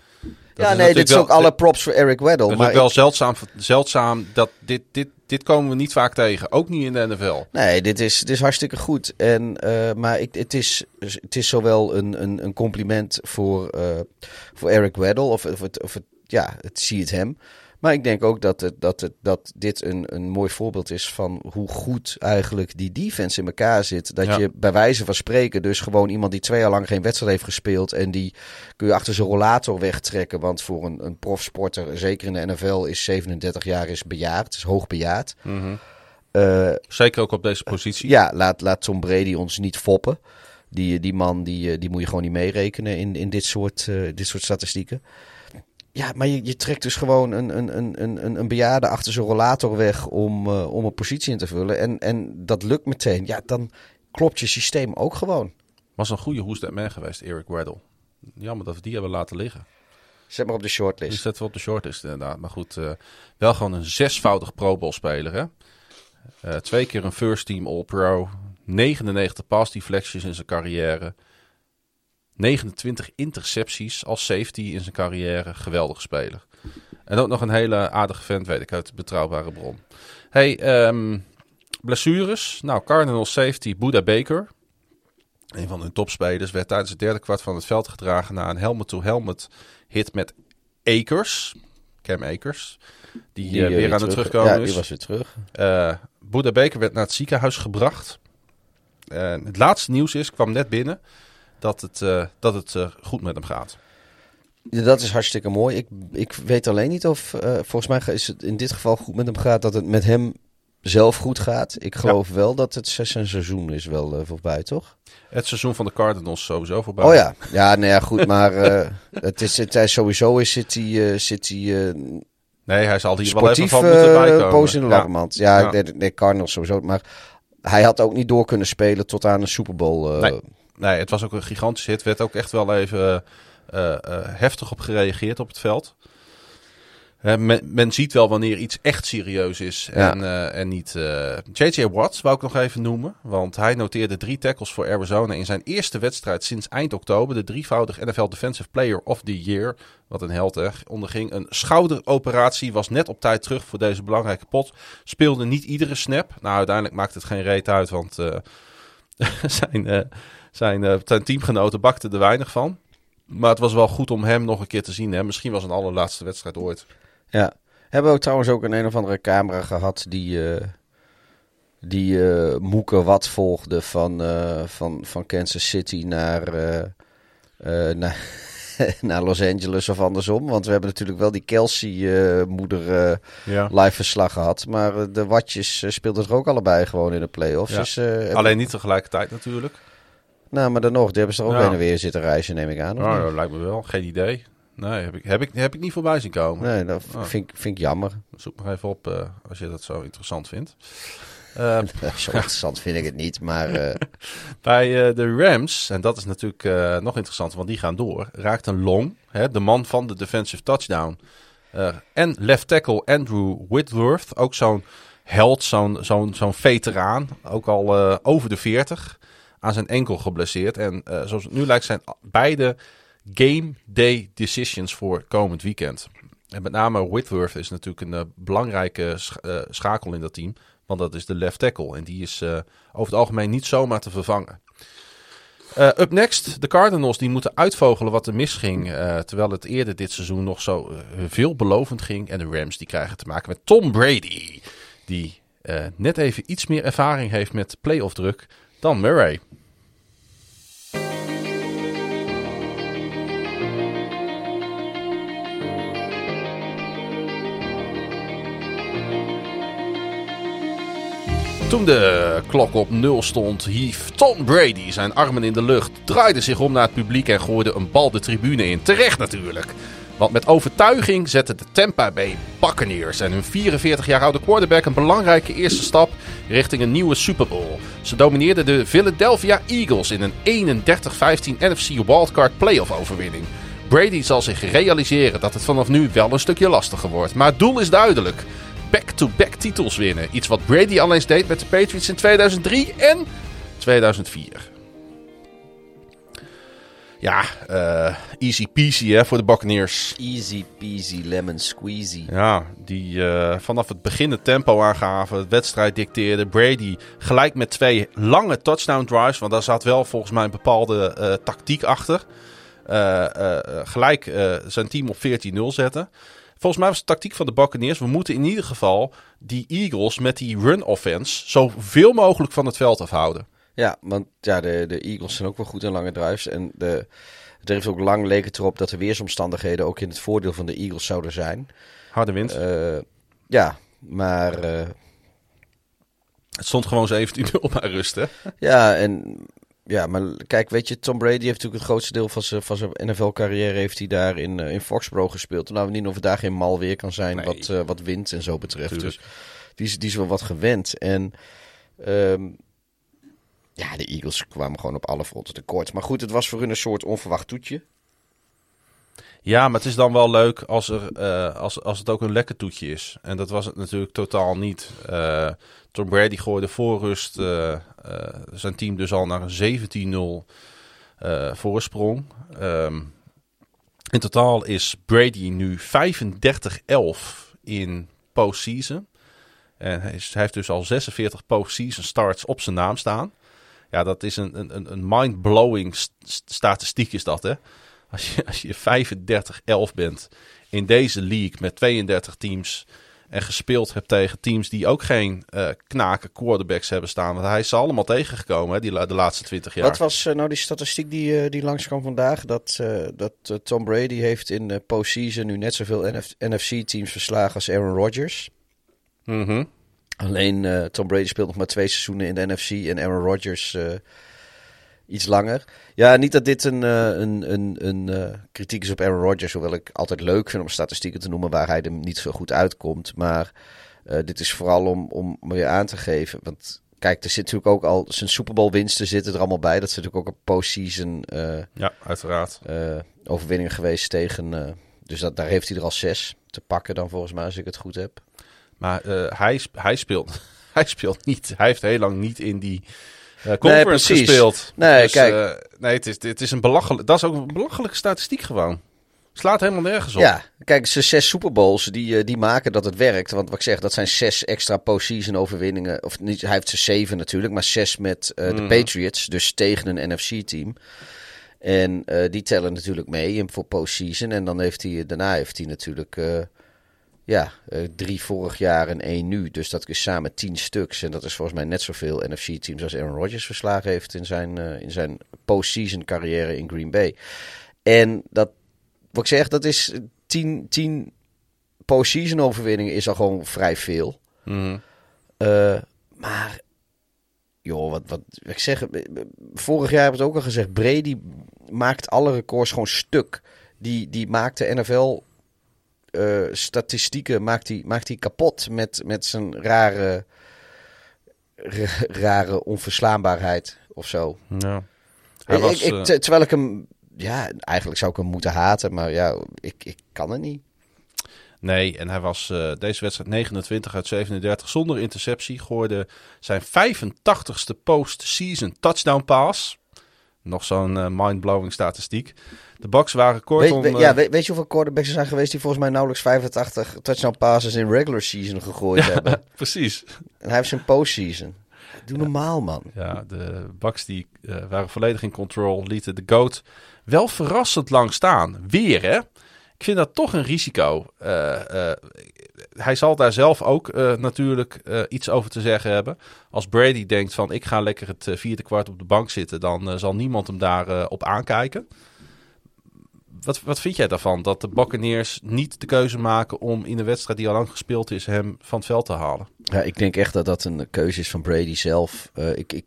Dat ja, nee, dit is wel- ook alle props voor Eric Weddle. Maar wel ik- zeldzaam, zeldzaam dat dit, dit, dit komen we niet vaak tegen. Ook niet in de NFL. Nee, dit is, dit is hartstikke goed. En, eh, maar ik, het, is, het is zowel een, een, een compliment voor, eh, voor Eric Weddle, of, of, het, of het, ja, het zie het hem. Maar ik denk ook dat, het, dat, het, dat dit een, een mooi voorbeeld is van hoe goed eigenlijk die defense in elkaar zit. Dat Ja. je bij wijze van spreken dus gewoon iemand die twee jaar lang geen wedstrijd heeft gespeeld en die kun je achter zijn rollator wegtrekken. Want voor een, een profsporter, zeker in de NFL, is 37 jaar is bejaard, is hoog bejaard. Eh, Zeker ook op deze positie. ja, laat, laat Tom Brady ons niet foppen. Die, die man die, eh, die moet je gewoon niet meerekenen in, in dit, soort, eh, dit soort statistieken. Ja, maar je, je trekt dus gewoon een, een, een, een, een- een bejaarde achter zijn rollator weg om, eh, om een positie in te vullen. En, en dat lukt meteen. Ja, dan klopt je systeem ook gewoon. Was een goede That Man geweest, Eric Weddle. Jammer dat we die hebben laten liggen. Zet maar op de Die shortlist. zetten we op de shortlist inderdaad. Maar goed, eh, wel gewoon een zesvoudig Pro Bowl speler. Hè? Eh, twee keer een first team All-Pro. 99 pass deflections in zijn carrière. 29 intercepties als safety in zijn carrière. Geweldig speler. En ook nog een hele aardige vent, weet ik, uit de betrouwbare bron. Hey, ehm, blessures. Nou, Cardinals safety Buda Baker. Een van hun topspelers werd tijdens het derde kwart van het veld gedragen na een helmet-to-helmet hit met Akers. Cam Akers. Die, Die, eh, eh, weer aan terug- het terugkomen Ja, is. die was weer terug. Buda Baker werd naar het ziekenhuis gebracht. Het laatste nieuws is, kwam net binnen, dat het, eh, dat het eh, goed met hem gaat. Ja, dat is hartstikke mooi. Ik, ik weet alleen niet of, eh, volgens mij is het in dit geval goed met hem gaat, dat het met hem zelf goed gaat. Ik geloof wel dat het zes en seizoen is wel voorbij, toch? Het seizoen van de Cardinals sowieso voorbij. Oh ja, ja, nee, ja goed, maar het is, het is sowieso is zit hij, zit hij Nee, hij zal hier wel even van moeten bijkomen. poos in de lakkermand. Ja, ja. De, de, Cardinals sowieso. Maar hij had ook niet door kunnen spelen tot aan een Super Bowl. Uh... Nee. Nee, het was ook een gigantische hit. Werd ook echt wel even uh, uh, heftig op gereageerd op het veld. Men, men, ziet wel wanneer iets echt serieus is en, ja. en niet. J.J. Watts wou ik nog even noemen. Want hij noteerde drie tackles voor Arizona in zijn eerste wedstrijd sinds eind oktober. De drievoudig NFL Defensive Player of the Year. Wat een held er. Onderging een schouderoperatie. Was net op tijd terug voor deze belangrijke pot. Speelde niet iedere snap. Nou, uiteindelijk maakt het geen reet uit. Want uh, zijn, zijn, zijn teamgenoten bakten er weinig van. Maar het was wel goed om hem nog een keer te zien. Hè? Misschien was het een allerlaatste wedstrijd ooit. Ja. Hebben we ook trouwens ook een een of andere camera gehad die, uh, die uh, Moeke Wat volgde van, uh, van, van Kansas City naar, naar, naar Los Angeles of andersom. Want we hebben natuurlijk wel die Kelsey-moeder ja. live verslag gehad. Maar de Watjes speelden er ook allebei gewoon in de playoffs. Ja. Dus, Alleen niet tegelijkertijd natuurlijk. Nou, maar dan nog, die hebben ze er ook ja. heen en weer zitten reizen, neem ik aan. Oh, dat lijkt me wel. Geen idee. Nee, heb ik, heb ik, heb ik niet voorbij zien komen. Nee, dat oh. vind, vind ik jammer. Zoek maar even op uh, als je dat zo interessant vindt. Uh, zo interessant vind ik het niet, maar... Uh... Bij de Rams, en dat is natuurlijk nog interessant, want die gaan door, raakt een long, hè, de man van de defensive touchdown. en left tackle Andrew Whitworth, ook zo'n held, zo'n zo'n zo'n veteraan, ook al over de 40, aan zijn enkel geblesseerd. En zoals het nu lijkt zijn beide game day decisions voor komend weekend. En met name Whitworth is natuurlijk een uh, belangrijke uh, schakel in dat team. Want dat is de left tackle. En die is over het algemeen niet zomaar te vervangen. up next, de Cardinals die moeten uitvogelen wat er misging. terwijl het eerder dit seizoen nog zo veelbelovend ging. En de Rams die krijgen te maken met Tom Brady. Die net even iets meer ervaring heeft met playoff druk dan Murray. Toen de klok op nul stond, hief Tom Brady zijn armen in de lucht, draaide zich om naar het publiek en gooide een bal de tribune in. Terecht natuurlijk. Want met overtuiging zette de Tampa Bay Buccaneers en hun 44 jaar oude quarterback een belangrijke eerste stap richting een nieuwe Super Bowl. Ze domineerden de Philadelphia Eagles in een 31-15 NFC wildcard playoff overwinning. Brady zal zich realiseren dat het vanaf nu wel een stukje lastiger wordt, maar het doel is duidelijk back-to-back -back titels winnen. Iets wat Brady al eens deed met de Patriots in 2003 en 2004. Ja, uh, easy peasy hè, voor de Buccaneers. Easy peasy lemon squeezy. Ja, die uh, vanaf het begin het tempo aangaven, het wedstrijd dicteerde. Brady gelijk met twee lange touchdown drives, want daar zat wel volgens mij een bepaalde uh, tactiek achter. gelijk zijn team op 14-0 zetten. Volgens mij was de tactiek van de Buccaneers... we moeten in ieder geval die Eagles met die run offense... zoveel mogelijk van het veld afhouden. Ja, want ja, de, de Eagles zijn ook wel goed in lange drives. En de, er heeft ook lang leek het erop dat de weersomstandigheden... ook in het voordeel van de Eagles zouden zijn. Harde wind. Uh, ja, maar... Uh, het stond gewoon 17-0 bij rust, hè? Ja, en ja, maar kijk, weet je, Tom Brady heeft natuurlijk het grootste deel van zijn, van zijn NFL-carrière heeft hij daar in, uh, in Foxborough gespeeld. Nou, niet of het daar geen mal weer kan zijn nee. wat, uh, wat wind en zo betreft. Tuurlijk. Dus die is, die is wel wat gewend. En um, ja, de Eagles kwamen gewoon op alle fronten tekort. Maar goed, het was voor hun een soort onverwacht toetje. Ja, maar het is dan wel leuk als, er, uh, als, als het ook een lekker toetje is. En dat was het natuurlijk totaal niet. Uh, Tom Brady gooide voor rust uh, zijn team dus al naar een 17-0 voorsprong. Um, in totaal is Brady nu 35-11 in postseason. En hij, heeft dus al 46 postseason starts op zijn naam staan. Ja, dat is een, een, een mind-blowing st statistiek is dat, hè. Als je, als je 35-11 bent in deze league met 32 teams en gespeeld hebt tegen teams die ook geen uh, knaken quarterbacks hebben staan. Want hij is ze allemaal tegengekomen hè, die, de laatste 20 jaar. Wat was uh, nou die statistiek die, uh, die langskwam vandaag? Dat, dat Tom Brady heeft in de postseason nu net zoveel NF NFC-teams verslagen als Aaron Rodgers. Mm -hmm. Alleen Tom Brady speelt nog maar twee seizoenen in de NFC en Aaron Rodgers iets langer. Ja, niet dat dit een, uh, een, een, een kritiek is op Aaron Rodgers, hoewel ik altijd leuk vind om statistieken te noemen waar hij er niet zo goed uitkomt. Maar dit is vooral om, om weer aan te geven. Want kijk, er zit natuurlijk ook al zijn Super Bowl winsten zitten er allemaal bij. Dat is natuurlijk ook een postseason ja, uiteraard. overwinning geweest tegen. dus dat, daar heeft hij er al zes te pakken dan volgens mij, als ik het goed heb. Maar uh, hij, hij, speelt, hij speelt niet. Hij heeft heel lang niet in die uh, conference nee, gespeeld. Nee, dus, kijk. Uh, nee, het is, het is een belachelijk. Dat is ook een belachelijke statistiek gewoon. Slaat helemaal nergens op. Ja, kijk, ze zes Super Bowls die, die maken dat het werkt. Want wat ik zeg, dat zijn zes extra postseason overwinningen. Of niet, hij heeft ze zeven natuurlijk, maar zes met uh, de Patriots. Dus tegen een NFC-team. En uh, die tellen natuurlijk mee voor postseason. En dan heeft hij, daarna heeft hij natuurlijk uh, ja, uh, drie vorig jaar en één nu. Dus dat is samen tien stuks. En dat is volgens mij net zoveel NFC-teams als Aaron Rodgers verslagen heeft in zijn, uh, in zijn postseason carrière in Green Bay. En dat, wat ik zeg, dat is tien, tien postseason overwinningen is al gewoon vrij veel. Mm. Uh, maar, joh, wat, wat ik zeg, vorig jaar heb ik het ook al gezegd, Brady maakt alle records gewoon stuk. Die, die maakt de NFL uh, statistieken maakt hij, maakt hij kapot met, met zijn rare, rare onverslaanbaarheid of zo. Ja. Ik, was, ik, ik, terwijl ik hem, ja, eigenlijk zou ik hem moeten haten, maar ja, ik, ik kan het niet. Nee, en hij was uh, deze wedstrijd 29 uit 37 zonder interceptie. Gooide zijn 85ste postseason touchdown pass. Nog zo'n uh, mind-blowing statistiek. De Bucks waren kort weet, ja, weet, weet, je hoeveel quarterbacks er zijn geweest die volgens mij nauwelijks 85 touchdown passes in regular season gegooid ja, hebben? precies. En hij heeft zijn postseason. Doe normaal, man. Ja, de Bucks die uh, waren volledig in control, lieten de GOAT wel verrassend lang staan. Weer, hè? Ik vind dat toch een risico. Uh, uh, hij zal daar zelf ook natuurlijk iets over te zeggen hebben. Als Brady denkt van ik ga lekker het vierde kwart op de bank zitten, dan zal niemand hem daar op aankijken. Wat, wat vind jij daarvan? Dat de Buccaneers niet de keuze maken om in de wedstrijd die al lang gespeeld is, hem van het veld te halen? Ja, ik denk echt dat dat een keuze is van Brady zelf. ik, ik,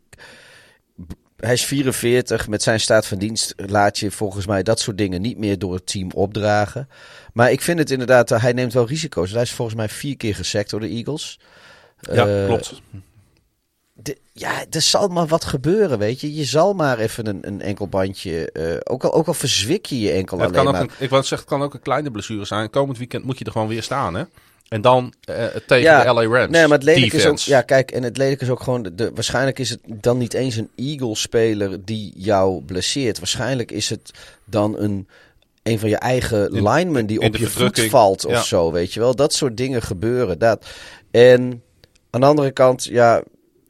hij is 44. Met zijn staat van dienst laat je volgens mij dat soort dingen niet meer door het team opdragen. Maar ik vind het inderdaad, hij neemt wel risico's. Hij is volgens mij vier keer gesekt door de Eagles. Ja, uh, klopt. De, ja, er zal maar wat gebeuren, weet je. Je zal maar even een, een enkel bandje, uh, ook, al, ook al verzwik je je enkel ja, alleen maar. Een, ik wou zeggen, het kan ook een kleine blessure zijn. Komend weekend moet je er gewoon weer staan, hè? En dan uh, tegen ja, de LA Rams. Nee, maar het lelijke is ook. Ja, kijk, en het lelijke is ook gewoon. De, de, waarschijnlijk is het dan niet eens een Eagle-speler die jou blesseert. Waarschijnlijk is het dan een. Een van je eigen In- linemen die op je voet valt of Ja. zo, weet je wel. Dat soort dingen gebeuren. Dat. En aan de andere kant, ja,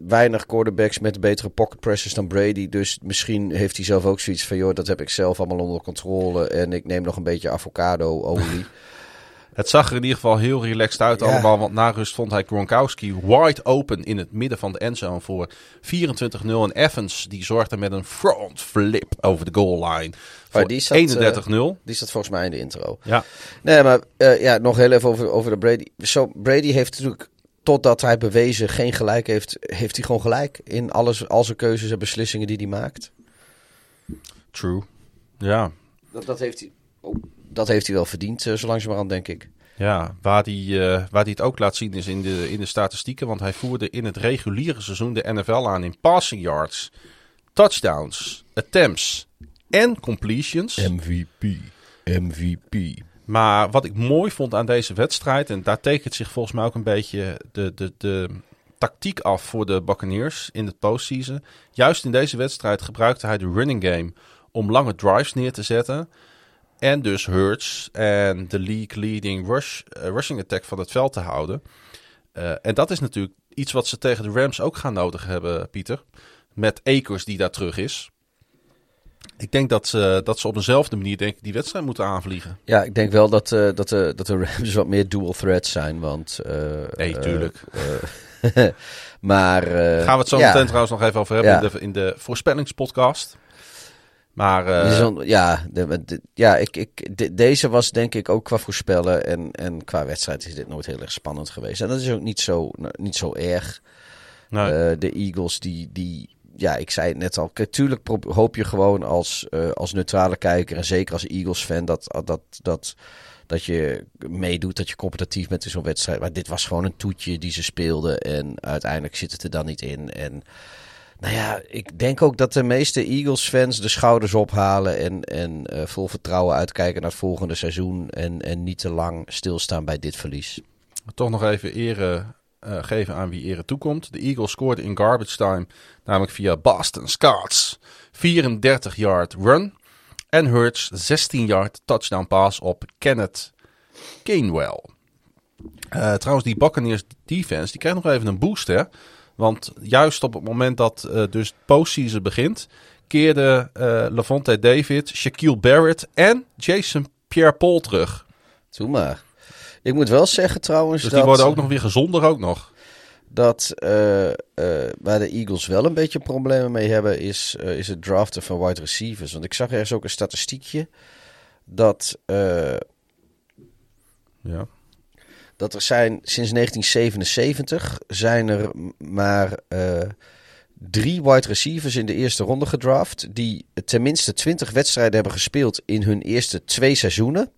weinig quarterbacks met betere pocket pressures dan Brady. Dus misschien heeft hij zelf ook zoiets van, joh, dat heb ik zelf allemaal onder controle. En ik neem nog een beetje avocado-olie. Het zag er in ieder geval heel relaxed uit Ja. allemaal. Want na rust vond hij Gronkowski wide open in het midden van de endzone voor 24-0. En Evans die zorgde met een front flip over de goal line voor Oh, die zat, eh, 31-0. Die staat volgens mij in de intro. Ja. Nee, maar eh, ja, nog heel even over, over de Brady. Zo, Brady heeft natuurlijk, totdat hij bewezen geen gelijk heeft, heeft hij gewoon gelijk in alles, al zijn keuzes en beslissingen die hij maakt. True. Ja. Dat, dat, heeft, hij, oh, dat heeft hij wel verdiend, uh, zo langzamerhand, denk ik. Ja, waar hij, uh, waar hij het ook laat zien is in de, in de statistieken. Want hij voerde in het reguliere seizoen de NFL aan in passing yards, touchdowns, attempts en completions. MVP. MVP. Maar wat ik mooi vond aan deze wedstrijd, en daar tekent zich volgens mij ook een beetje de, de, de tactiek af voor de Buccaneers in het postseason. Juist in deze wedstrijd gebruikte hij de running game om lange drives neer te zetten. En dus Hurts en de league leading rush, uh, rushing attack van het veld te houden. Uh, en dat is natuurlijk iets wat ze tegen de Rams ook gaan nodig hebben, Pieter. Met Akers die daar terug is. Ik denk dat ze, dat ze op dezelfde manier denk ik, die wedstrijd moeten aanvliegen. Ja, ik denk wel dat, uh, dat, de, dat de Rams wat meer dual threats zijn. Want, uh, nee, tuurlijk. Uh, maar. Gaan we het zo ja. meteen trouwens nog even over hebben Ja. in, de, in de voorspellingspodcast. Maar uh, ja, de- de- ja ik, ik, de- deze was denk ik ook qua voorspellen en, en qua wedstrijd is dit nooit heel erg spannend geweest. En dat is ook niet zo, niet zo erg. nee. Eh, de Eagles, die, die, ja, ik zei het net al. Tuurlijk hoop je gewoon als, eh, als neutrale kijker en zeker als Eagles-fan dat, dat, dat, dat je meedoet, dat je competitief bent in zo'n wedstrijd. Maar dit was gewoon een toetje die ze speelden en uiteindelijk zit het er dan niet in. En nou ja, ik denk ook dat de meeste Eagles-fans de schouders ophalen en, en eh, vol vertrouwen uitkijken naar het volgende seizoen en, en niet te lang stilstaan bij dit verlies. toch nog even ere eh, geven aan wie ere toekomt. De Eagles scoorden in garbage time, namelijk via Boston Scots. 34 yard run. En Hurts 16 yard touchdown pass op Kenneth Gainwell. Eh, trouwens, die Buccaneers defense, die krijgt nog even een boost, hè. Want juist op het moment dat eh, dus postseason begint, keerden Levante David, Shaquille Barrett en Jason Pierre-Paul terug. Doe maar. Ik moet wel zeggen trouwens Dus dat... die worden ook nog weer gezonder ook nog. dat eh, eh, waar de Eagles wel een beetje problemen mee hebben, is, eh, is het draften van wide receivers. Want ik zag ergens ook een statistiekje dat, Ja. dat er zijn sinds 1977 zijn er maar drie wide receivers in de eerste ronde gedraft die tenminste 20 wedstrijden hebben gespeeld in hun eerste twee seizoenen,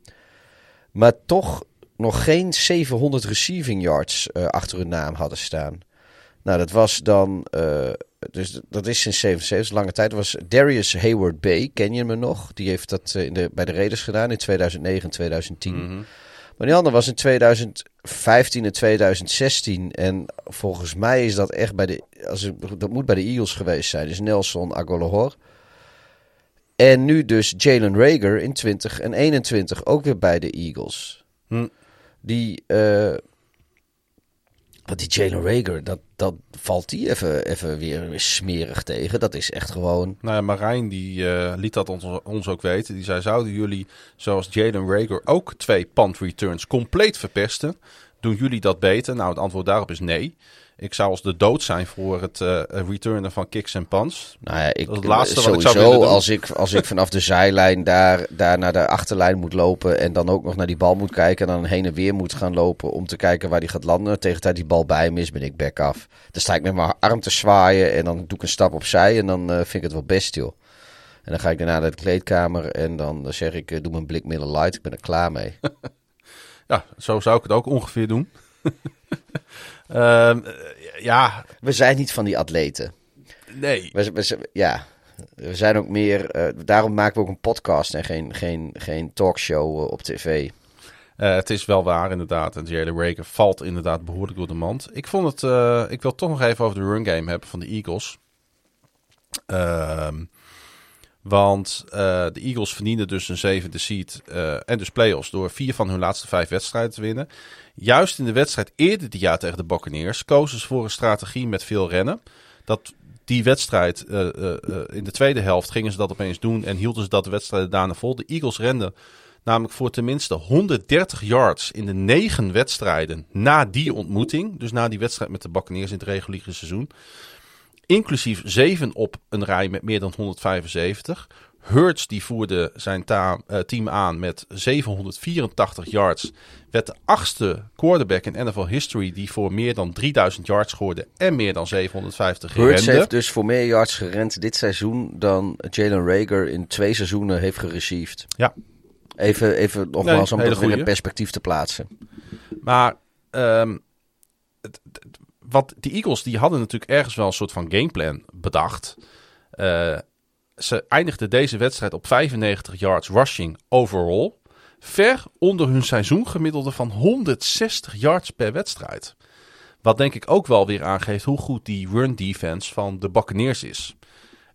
maar toch nog geen 700 receiving yards eh, achter hun naam hadden staan. Nou, dat was dan. eh, dus dat is sinds 77, lange tijd. Dat was Darius Hayward Bay, ken je me nog? Die heeft dat eh, in de, bij de Raiders gedaan in 2009 en 2010. Maar die andere was in 2015 en 2016. En volgens mij is dat echt bij de. Als dat moet bij de Eagles geweest zijn. Dus Nelson Agolahor. En nu dus Jalen Rager in 20 en 21 ook weer bij de Eagles. Hm. Die. want die Jalen Rager, dat, dat valt die even, even weer smerig tegen. Dat is echt gewoon. Nou ja, Marijn die eh, liet dat ons, ons ook weten. Die zei, zouden jullie, zoals Jalen Rager, ook twee punt returns compleet verpesten? Doen jullie dat beter? Nou, het antwoord daarop is nee. Ik zou als de dood zijn voor het eh, returnen van kicks en punts. Nou ja, ik, het laatste wat ik sowieso, zou doen. als ik, als ik vanaf de zijlijn daar, daar naar de achterlijn moet lopen en dan ook nog naar die bal moet kijken en dan heen en weer moet gaan lopen om te kijken waar die gaat landen. Tegen tijd die bal bij hem is, ben ik back af. Dan sta ik met mijn arm te zwaaien en dan doe ik een stap opzij en dan eh, vind ik het wel best, joh. En dan ga ik daarna naar de kleedkamer en dan zeg ik, eh, doe mijn blik Miller Light, ik ben er klaar mee. Ja, zo zou ik het ook ongeveer doen. Ehm, eh, ja, We zijn niet van die atleten. nee. We, we- ja, we zijn ook meer, eh, daarom maken we ook een podcast en geen, geen, geen talkshow eh, op tv. Eh, het is wel waar inderdaad. En Jalen Rager valt inderdaad behoorlijk door de mand. Ik vond het. ik wil toch nog even over de run game hebben van de Eagles. Ehm, want de Eagles verdienen dus een zevende seed en dus playoffs door vier van hun laatste vijf wedstrijden te winnen. Juist in de wedstrijd eerder dit jaar tegen de Buccaneers kozen ze voor een strategie met veel rennen. Dat die wedstrijd eh, eh, eh, in de tweede helft gingen ze dat opeens doen en hielden ze dat de wedstrijden daarna vol. De Eagles renden Namelijk voor tenminste 130 yards in de negen wedstrijden na die ontmoeting. Dus na die wedstrijd met de Buccaneers in het reguliere seizoen. Inclusief zeven op een rij met meer dan 175. Hurts die voerde zijn eh, team aan met 784 yards. Werd de achtste quarterback in NFL history die voor meer dan 3000 yards scoorde en meer dan 750 Hurts rende. heeft dus voor meer yards gerend dit seizoen dan Jalen Rager in twee seizoenen heeft gereceived. Ja. Even, even nogmaals Nee, om dat in perspectief te plaatsen. Maar ehm, het, het- wat die Eagles die hadden natuurlijk ergens wel een soort van gameplan bedacht. Eh, ze eindigden deze wedstrijd op 95 yards rushing overall. Ver onder hun seizoengemiddelde van 160 yards per wedstrijd. Wat denk ik ook wel weer aangeeft hoe goed die run defense van de Buccaneers is.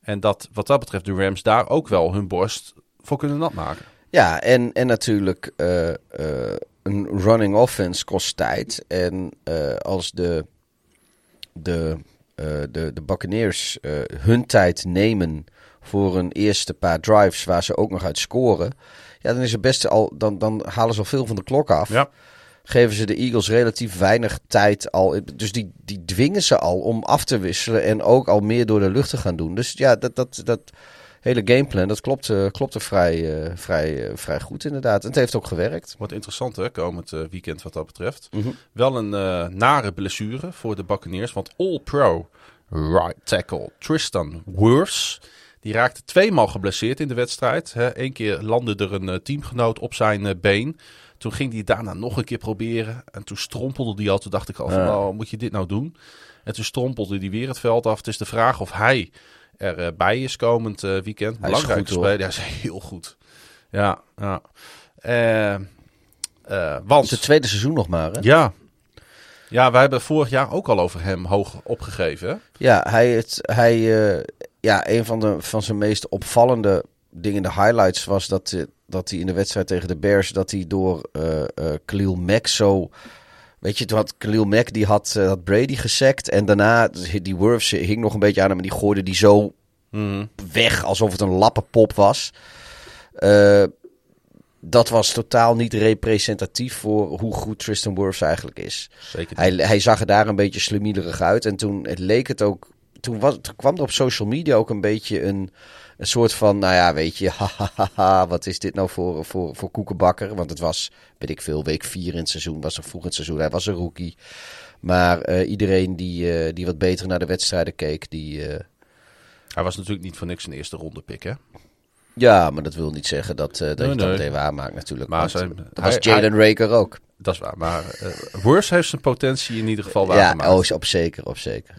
En dat wat dat betreft de Rams daar ook wel hun borst voor kunnen nat maken. Ja, en, en natuurlijk eh, eh, een running offense kost tijd. En eh, als de, de, de, de Buccaneers hun tijd nemen voor een eerste paar drives waar ze ook nog uit scoren. Ja, dan is het best al, dan, dan halen ze al veel van de klok af. Ja. Geven ze de Eagles relatief weinig tijd al. Dus die, die dwingen ze al om af te wisselen en ook al meer door de lucht te gaan doen. Dus ja, dat, dat, dat, hele gameplan, dat klopte, klopte vrij, uh, vrij, uh, vrij goed inderdaad. En het heeft ook gewerkt. Wat interessant hè, komend uh, weekend wat dat betreft. Mhm. Wel een nare blessure voor de Buccaneers. Want All-Pro right tackle Tristan Wirfs... Die raakte tweemaal geblesseerd in de wedstrijd. Eén keer landde er een teamgenoot op zijn been. Toen ging hij daarna nog een keer proberen. En toen strompelde hij al. Toen dacht ik al van, Ja. oh, moet je dit nou doen? En toen strompelde hij weer het veld af. Het is de vraag of hij erbij is komend eh, weekend. Hij is Belangrijke goed. Hij is heel goed. Ja, ja. Eh, eh, want... Het tweede seizoen nog maar, hè? Ja. Ja, wij hebben vorig jaar ook al over hem hoog opgegeven. Hè? Ja, hij, het, hij eh, ja, een van, de, van zijn meest opvallende dingen, de highlights, was dat, eh, dat hij in de wedstrijd tegen de Bears, dat hij door eh Khalil Mack zo... Weet je, toen had Khalil Mack, die had, had Brady gesekt. En daarna, die Wirfs hing nog een beetje aan hem. En die gooide die zo Mhm. weg, alsof het een lappenpop was. Dat was totaal niet representatief voor hoe goed Tristan Wirfs eigenlijk is. Zeker Hij, hij zag er daar een beetje slimielerig uit. En toen het leek het ook. Toen, was, toen kwam er op social media ook een beetje een, een soort van. Nou ja, weet je. Hahaha, wat is dit nou voor, voor, voor koekenbakker? Want het was, weet ik veel, week 4 in het seizoen. Was er vroeg in het seizoen. Hij was een rookie. Maar eh, iedereen die, eh, die wat beter naar de wedstrijden keek, die. eh, Hij was natuurlijk niet voor niks een eerste ronde pick, hè? ja, maar dat wil niet zeggen dat, dat Nee, je dat nee. meteen waarmaakt natuurlijk. Maar zijn- dat was Jalen Raker ook. Dat is waar. Maar Worst heeft zijn potentie in ieder geval Ja, waargemaakt. oh, op zeker, op zeker.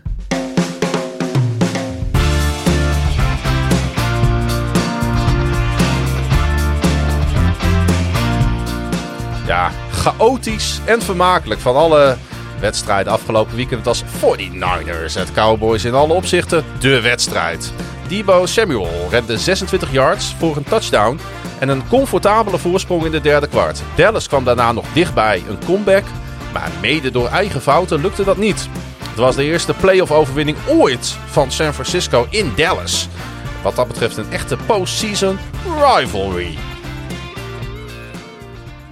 Ja, chaotisch en vermakelijk van alle wedstrijden afgelopen weekend was 49ers het Cowboys in alle opzichten de wedstrijd. Debo Samuel rende 26 yards voor een touchdown en een comfortabele voorsprong in de derde kwart. Dallas kwam daarna nog dichtbij een comeback, maar mede door eigen fouten lukte dat niet. Het was de eerste playoff overwinning ooit van San Francisco in Dallas. Wat dat betreft een echte postseason rivalry.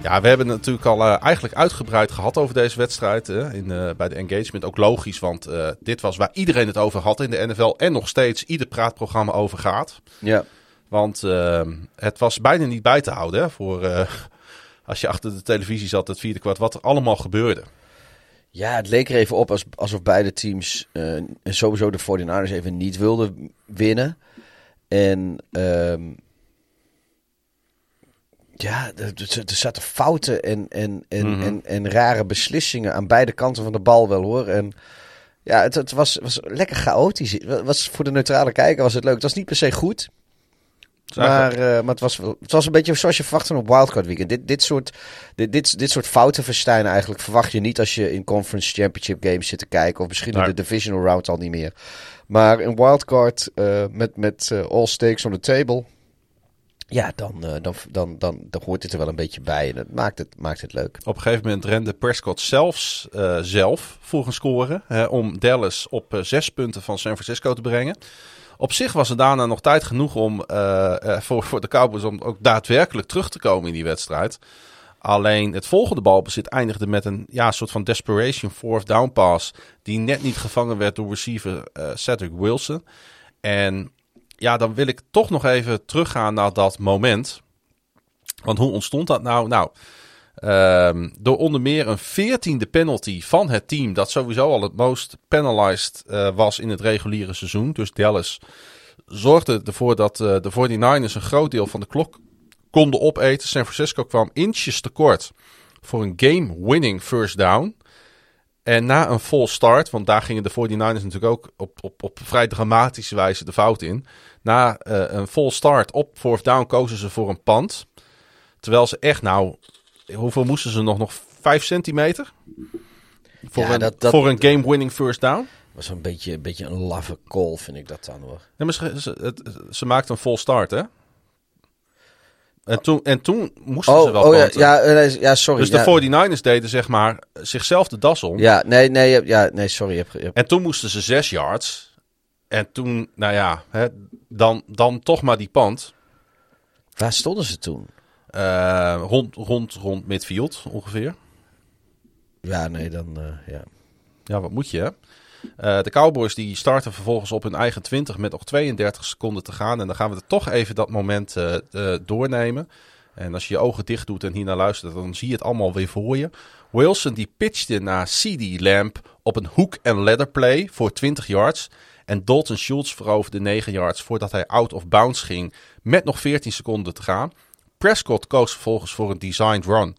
Ja, we hebben het natuurlijk al eh, eigenlijk uitgebreid gehad over deze wedstrijd hè, in, eh, bij de engagement. Ook logisch, want eh, dit was waar iedereen het over had in de NFL en nog steeds ieder praatprogramma over gaat. Ja. Want eh, het was bijna niet bij te houden hè, voor als je achter de televisie zat het vierde kwart, wat er allemaal gebeurde. Ja, het leek er even op als, alsof beide teams en sowieso de 49ers even niet wilden winnen. En ehm, ja, er, zaten fouten en, en, en, Mhm. en, en rare beslissingen aan beide kanten van de bal wel hoor. En ja, het, het was, was lekker chaotisch. Was, voor de neutrale kijker was het leuk. Het was niet per se goed. Maar, eh, maar het, was, het was een beetje zoals je verwacht van op Wildcard Weekend. Dit, dit, soort, dit, dit, dit soort fouten verstijnen eigenlijk verwacht je niet als je in Conference Championship games zit te kijken. Of misschien in Nee. de Divisional Round al niet meer. Maar in Wildcard eh, met, met eh, all stakes on the table. Ja, dan, eh, dan, dan, dan, dan hoort dit er wel een beetje bij. En dat maakt het, maakt het leuk. Op een gegeven moment rende Prescott zelfs eh, zelf voor een score hè, om Dallas op eh, zes punten van San Francisco te brengen. Op zich was er daarna nog tijd genoeg om, voor, voor de Cowboys om ook daadwerkelijk terug te komen in die wedstrijd. Alleen het volgende balbezit eindigde met een ja, soort van desperation fourth down pass. Die net niet gevangen werd door receiver Cedric Wilson. En ja, dan wil ik toch nog even teruggaan naar dat moment. Want hoe ontstond dat nou? Nou, ehm, door onder meer een veertiende penalty van het team. Dat sowieso al het most penalized eh, was in het reguliere seizoen. Dus Dallas zorgde ervoor dat eh, de 49ers een groot deel van de klok konden opeten. San Francisco kwam inches tekort voor een game-winning first down. En na een full start, want daar gingen de 49ers natuurlijk ook op, op, op vrij dramatische wijze de fout in. Na eh, een full start op fourth down kozen ze voor een punt. Terwijl ze echt nou, hoeveel moesten ze nog? Nog 5 centimeter? Voor, Ja, een, dat- dat- voor een game-winning first down? was een beetje, een beetje een laffe call, vind ik dat dan hoor. Maar ze, ze, het- ze maakte een full start, hè? En toen, en toen moesten ze wel oh ja, ja, eh, ja, sorry. Dus ja. de 49ers deden zeg maar zichzelf de das om. Ja, nee, nee, ja, nee, sorry. Hebt- En toen moesten ze zes yards. En toen, nou ja, hè, dan, dan toch maar die pand. Waar stonden ze toen? Eh, rond, rond, rond midfield ongeveer. Ja, nee, dan, eh, ja. Ja, wat moet je, hè? Uh, de Cowboys die starten vervolgens op hun eigen 20 met nog 32 seconden te gaan. En dan gaan we er toch even dat moment uh, uh, doornemen. En als je je ogen dicht doet en hiernaar luistert, dan zie je het allemaal weer voor je. Wilson die pitchte naar CD Lamp op een hook en ladder play voor 20 yards. En Dalton Schultz veroverde 9 yards voordat hij out of bounds ging met nog 14 seconden te gaan. Prescott koos vervolgens voor een designed run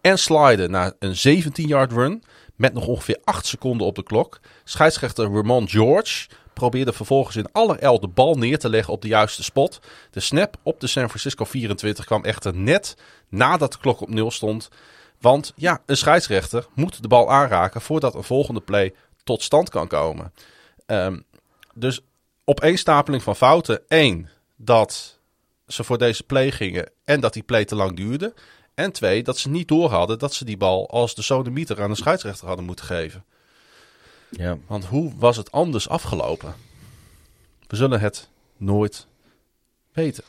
en slide naar een 17-yard run met nog ongeveer 8 seconden op de klok. Scheidsrechter Ramon George probeerde vervolgens in allerijl de bal neer te leggen op de juiste spot. De snap op de San Francisco 24 kwam echter net nadat de klok op nul stond. Want ja, een scheidsrechter moet de bal aanraken voordat een volgende play tot stand kan komen. Um, dus opeenstapeling van fouten. Eén, dat ze voor deze play gingen en dat die play te lang duurde. En twee, dat ze niet door hadden dat ze die bal als de sodemieter aan de scheidsrechter hadden moeten geven. Ja. Want hoe was het anders afgelopen? We zullen het nooit weten.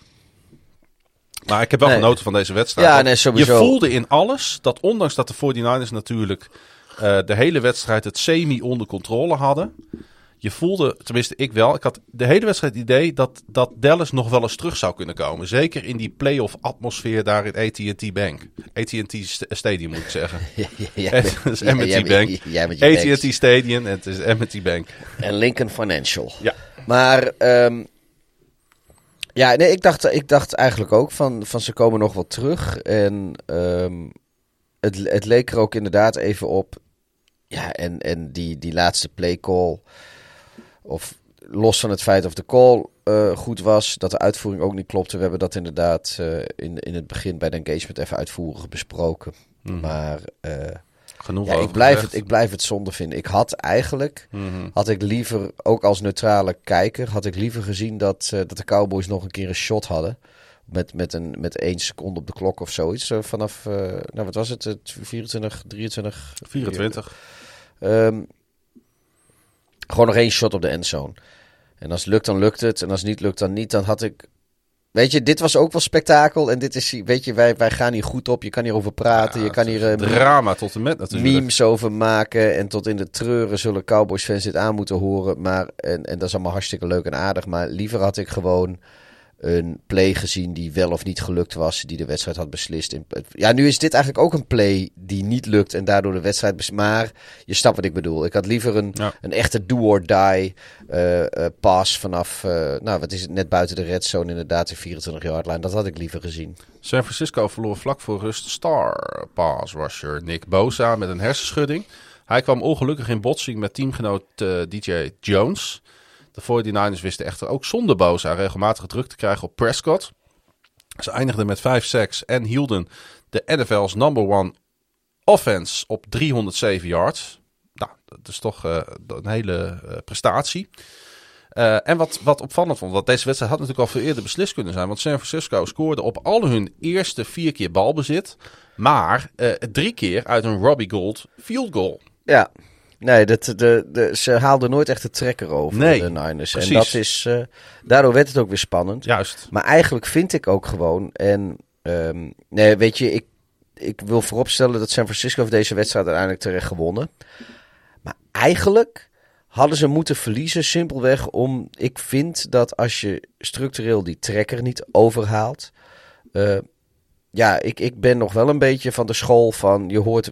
Maar ik heb wel Nee. genoten van deze wedstrijd. Ja, nee, sowieso. Je voelde in alles dat ondanks dat de 49ers natuurlijk eh, de hele wedstrijd het semi onder controle hadden. Je voelde, tenminste ik wel, ik had de hele wedstrijd het idee dat, dat Dallas nog wel eens terug zou kunnen komen. Zeker in die playoff atmosfeer daar in AT&T Bank. AT&T st- Stadium moet ik zeggen. Het is Ja, M&T jij- Bank. AT&T Stadium en het is M&T Bank. En Lincoln Financial. Ja. Maar ehm, ja, nee, ik dacht, ik dacht eigenlijk ook van, van ze komen nog wel terug. En ehm, het, het leek er ook inderdaad even op. Ja, en, en die, die laatste play call. Of los van het feit of de call eh, goed was, dat de uitvoering ook niet klopte. We hebben dat inderdaad eh, in, in het begin bij de engagement even uitvoerig besproken. Maar eh, Genoeg ja, ik, blijf het, ik blijf het zonde vinden. Ik had eigenlijk, Mhm. had ik liever, ook als neutrale kijker, had ik liever gezien dat, dat de Cowboys nog een keer een shot hadden. Met, met, een, met één seconde op de klok of zoiets. Zo vanaf, nou wat was het, het 24, 23? 24. Ehm, gewoon nog één shot op de endzone. En als het lukt, dan lukt het. En als het niet lukt, dan niet. Dan had ik... Weet je, dit was ook wel spektakel. En dit is, weet je, wij, wij gaan hier goed op. Je kan hierover praten. Ja, je kan hier... eh, drama tot en met natuurlijk. memes over maken. En tot in de treuren zullen Cowboys fans dit aan moeten horen. Maar, en, en dat is allemaal hartstikke leuk en aardig. Maar liever had ik gewoon een play gezien die wel of niet gelukt was. Die de wedstrijd had beslist. Ja, nu is dit eigenlijk ook een play die niet lukt. En daardoor de wedstrijd beslist. Maar je snapt wat ik bedoel. Ik had liever een, Ja. een echte do-or-die eh, pass vanaf... eh, nou, wat is het? Net buiten de red zone inderdaad. De 24 yard line. Dat had ik liever gezien. San Francisco verloor vlak voor rust star pass rusher Nick Bosa met een hersenschudding. Hij kwam ongelukkig in botsing met teamgenoot DJ Jones. De 49ers wisten echter ook zonder Bosa regelmatig druk te krijgen op Prescott. Ze eindigden met 5 sacks en hielden de NFL's number one offense op 307 yards. Nou, dat is toch eh, een hele eh, prestatie. Eh, en wat, wat opvallend vond, want deze wedstrijd had natuurlijk al veel eerder beslist kunnen zijn. Want San Francisco scoorde op al hun eerste vier keer balbezit. Maar drie keer uit een Robbie Gold field goal. Ja, nee, dat, de, de, ze haalden nooit echt de trekker over, Nee, de Niners. precies. En dat is, eh, daardoor werd het ook weer spannend. Juist. Maar eigenlijk vind ik ook gewoon, en ehm, nee, weet je, ik, ik wil vooropstellen dat San Francisco heeft deze wedstrijd uiteindelijk terecht gewonnen. Maar eigenlijk hadden ze moeten verliezen simpelweg om, ik vind dat als je structureel die trekker niet overhaalt, eh, ja, ik, ik ben nog wel een beetje van de school van je hoort,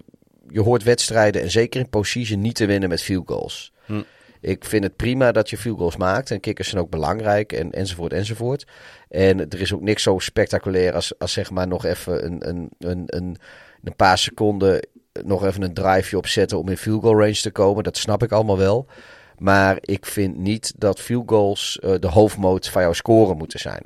je hoort wedstrijden en zeker in position niet te winnen met field goals. Hm. Ik vind het prima dat je field goals maakt en kickers zijn ook belangrijk en, enzovoort enzovoort. En er is ook niks zo spectaculair als, als zeg maar nog even een, een, een, een, een paar seconden nog even een driveje opzetten om in field goal range te komen. Dat snap ik allemaal wel. Maar ik vind niet dat field goals eh, de hoofdmoot van jouw scoren moeten zijn.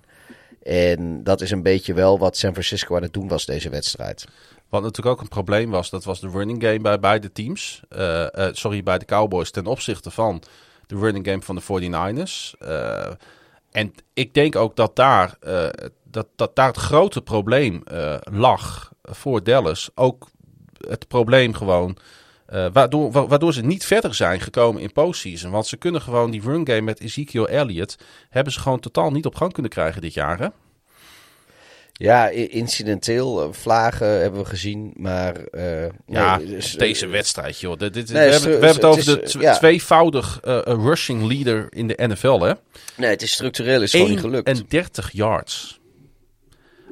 En dat is een beetje wel wat San Francisco aan het doen was deze wedstrijd. Wat natuurlijk ook een probleem was, dat was de running game bij beide teams. Eh, eh, sorry, bij de Cowboys ten opzichte van de running game van de 49ers. Eh, en ik denk ook dat daar, dat, dat daar het grote probleem lag voor Dallas. Ook het probleem gewoon, waardoor, wa- waardoor ze niet verder zijn gekomen in postseason. Want ze kunnen gewoon die run game met Ezekiel Elliott, hebben ze gewoon totaal niet op gang kunnen krijgen dit jaar. Hè? Ja, incidenteel, eh, vlagen hebben we gezien, maar... eh, Ja, nee, dus, deze eh, wedstrijd, joh. Dit, dit- Nee, we, hebben, we hebben het over het de is, tw- ja. tweevoudig rushing leader in de NFL, hè? Nee, het is structureel is gewoon niet gelukt. 31 yards.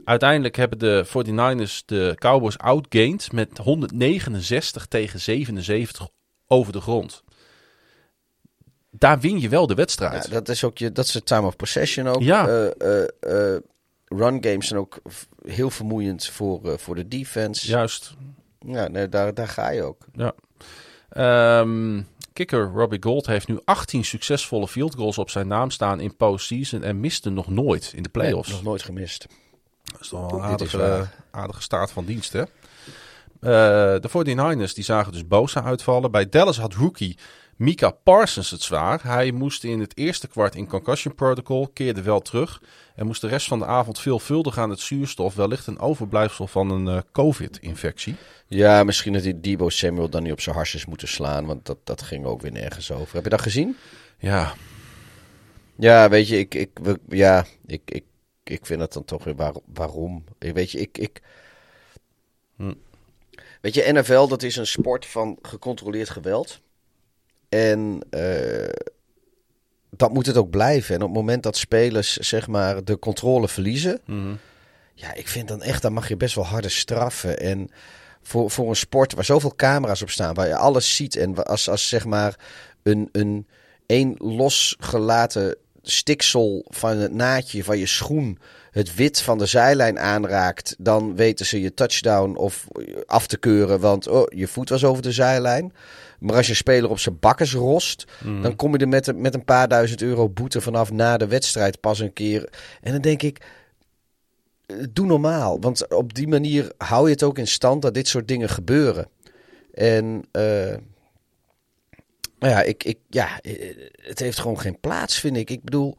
Uiteindelijk hebben de 49ers de Cowboys outgained met 169 tegen 77 over de grond. Daar win je wel de wedstrijd. Ja, dat is ook je, dat is de time of possession ook. Ja. Run games zijn ook heel vermoeiend voor, eh, voor de defense. Juist. Ja, nee, daar, daar ga je ook. Ja. Ehm, kicker Robbie Gold heeft nu 18 succesvolle field goals op zijn naam staan in postseason en miste nog nooit in de playoffs. Nee, nog nooit gemist. Dat is toch wel een aardige, aardige staat van dienst, hè? Eh, de 49ers die zagen dus Bosa uitvallen. Bij Dallas had rookie Mika Parsons het zwaar. Hij moest in het eerste kwart in concussion protocol, keerde wel terug... en moest de rest van de avond veelvuldig aan het zuurstof... wellicht een overblijfsel van een eh, covid-infectie. Ja, misschien had die Debo Samuel dan niet op zijn harsjes moeten slaan, want dat, dat ging ook weer nergens over. Heb je dat gezien? Ja, Ja, weet je, ik, ik, we- ja, ik, ik, ik vind het dan toch weer waar, waarom. Ik, weet je, ik, ik... Hm. Weet je, NFL, dat is een sport van gecontroleerd geweld. En eh, dat moet het ook blijven. En op het moment dat spelers, zeg maar, de controle verliezen... mhm. Ja, ik vind dan echt, dan mag je best wel harde straffen. En voor, voor een sport waar zoveel camera's op staan, waar je alles ziet. En als, als zeg maar een, een één losgelaten stiksel van het naadje van je schoen het wit van de zijlijn aanraakt, dan weten ze je touchdown of af te keuren, want oh, je voet was over de zijlijn. Maar als je speler op zijn bakkers rost, Mhm. dan kom je er met, een- met een paar duizend euro boete vanaf na de wedstrijd pas een keer. En dan denk ik, eh, doe normaal. Want op die manier hou je het ook in stand dat dit soort dingen gebeuren. En nou ja, ik, ik, ja, eh, het heeft gewoon geen plaats, vind ik. Ik bedoel,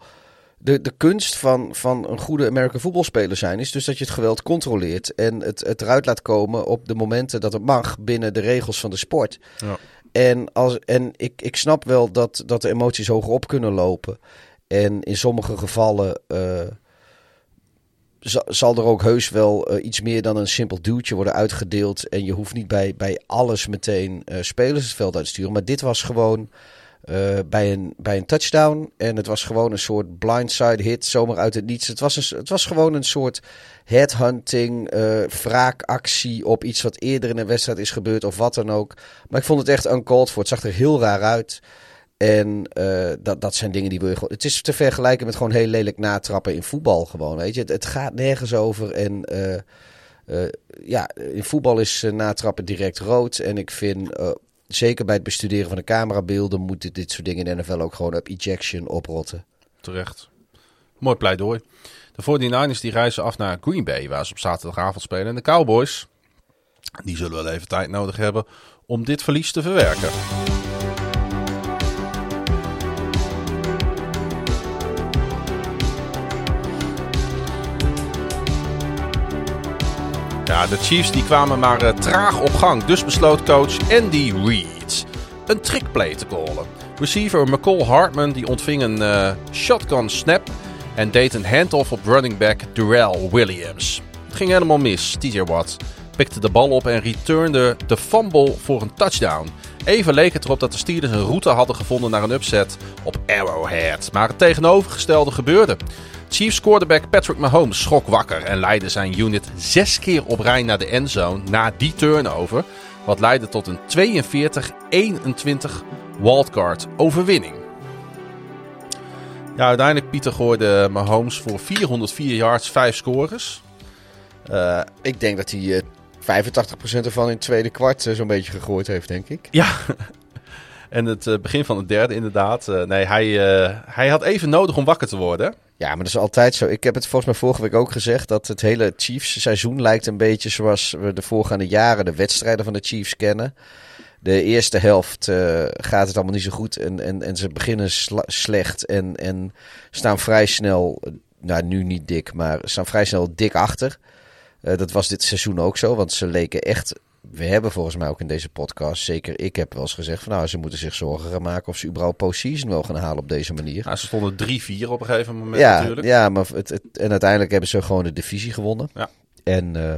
de, de kunst van, van een goede American voetbalspeler zijn is dus dat je het geweld controleert en het, het eruit laat komen op de momenten dat het mag binnen de regels van de sport. Ja. En, als, en ik, ik snap wel dat, dat de emoties hoger op kunnen lopen. En in sommige gevallen za- zal er ook heus wel eh, iets meer dan een simpel duwtje worden uitgedeeld. En je hoeft niet bij, bij alles meteen eh, spelers het veld uit te sturen. Maar dit was gewoon eh, bij, een, bij een touchdown. En het was gewoon een soort blindside hit, zomaar uit het niets. Het was, een, het was gewoon een soort headhunting, eh wraakactie op iets wat eerder in een wedstrijd is gebeurd of wat dan ook. Maar ik vond het echt uncalled for. Het zag er heel raar uit. En eh, dat, dat zijn dingen die wil je gewoon. Het is te vergelijken met gewoon heel lelijk natrappen in voetbal. Gewoon, weet je. Het, gaat nergens over. En ja, in voetbal is natrappen direct rood. En ik vind, zeker bij het bestuderen van de camerabeelden, moeten dit soort dingen in NFL ook gewoon op ejection oprotten. Terecht. Mooi pleidooi. De 49ers die reizen af naar Green Bay, waar ze op zaterdagavond spelen. En de Cowboys, die zullen wel even tijd nodig hebben om dit verlies te verwerken. Ja, de Chiefs die kwamen maar eh, traag op gang. Dus besloot coach Andy Reid een trickplay te callen. Receiver McCall Hartman die ontving een eh, shotgun snap en deed een handoff op running back Durrell Williams. Het ging helemaal mis. TJ Watt pikte de bal op en returnde de fumble voor een touchdown. Even leek het erop dat de Steelers een route hadden gevonden naar een upset op Arrowhead. Maar het tegenovergestelde gebeurde. Chiefs quarterback Patrick Mahomes schrok wakker en leidde zijn unit zes keer op rij naar de endzone na die turnover. Wat leidde tot een 42-21 wildcard overwinning. Ja, uiteindelijk Pieter gooide Mahomes voor 404 yards, 5 scores. Eh, ik denk dat hij eh 85% ervan in het tweede kwart eh, zo'n beetje gegooid heeft, denk ik. Ja, en het eh, begin van het derde inderdaad. Eh, nee, hij, eh, hij had even nodig om wakker te worden. Ja, maar dat is altijd zo. Ik heb het volgens mij vorige week ook gezegd dat het hele Chiefs seizoen lijkt een beetje zoals we de voorgaande jaren de wedstrijden van de Chiefs kennen. De eerste helft eh, gaat het allemaal niet zo goed en, en, en ze beginnen slecht en, en staan vrij snel, nou nu niet dik, maar staan vrij snel dik achter. Eh, dat was dit seizoen ook zo, want ze leken echt we hebben volgens mij ook in deze podcast, zeker ik heb wel eens gezegd van nou, ze moeten zich zorgen gaan maken of ze überhaupt postseason wel gaan halen op deze manier. Ja, ze stonden 3-4 op een gegeven moment ja, natuurlijk. Ja, maar het, het, en uiteindelijk hebben ze gewoon de divisie gewonnen. Ja. En eh,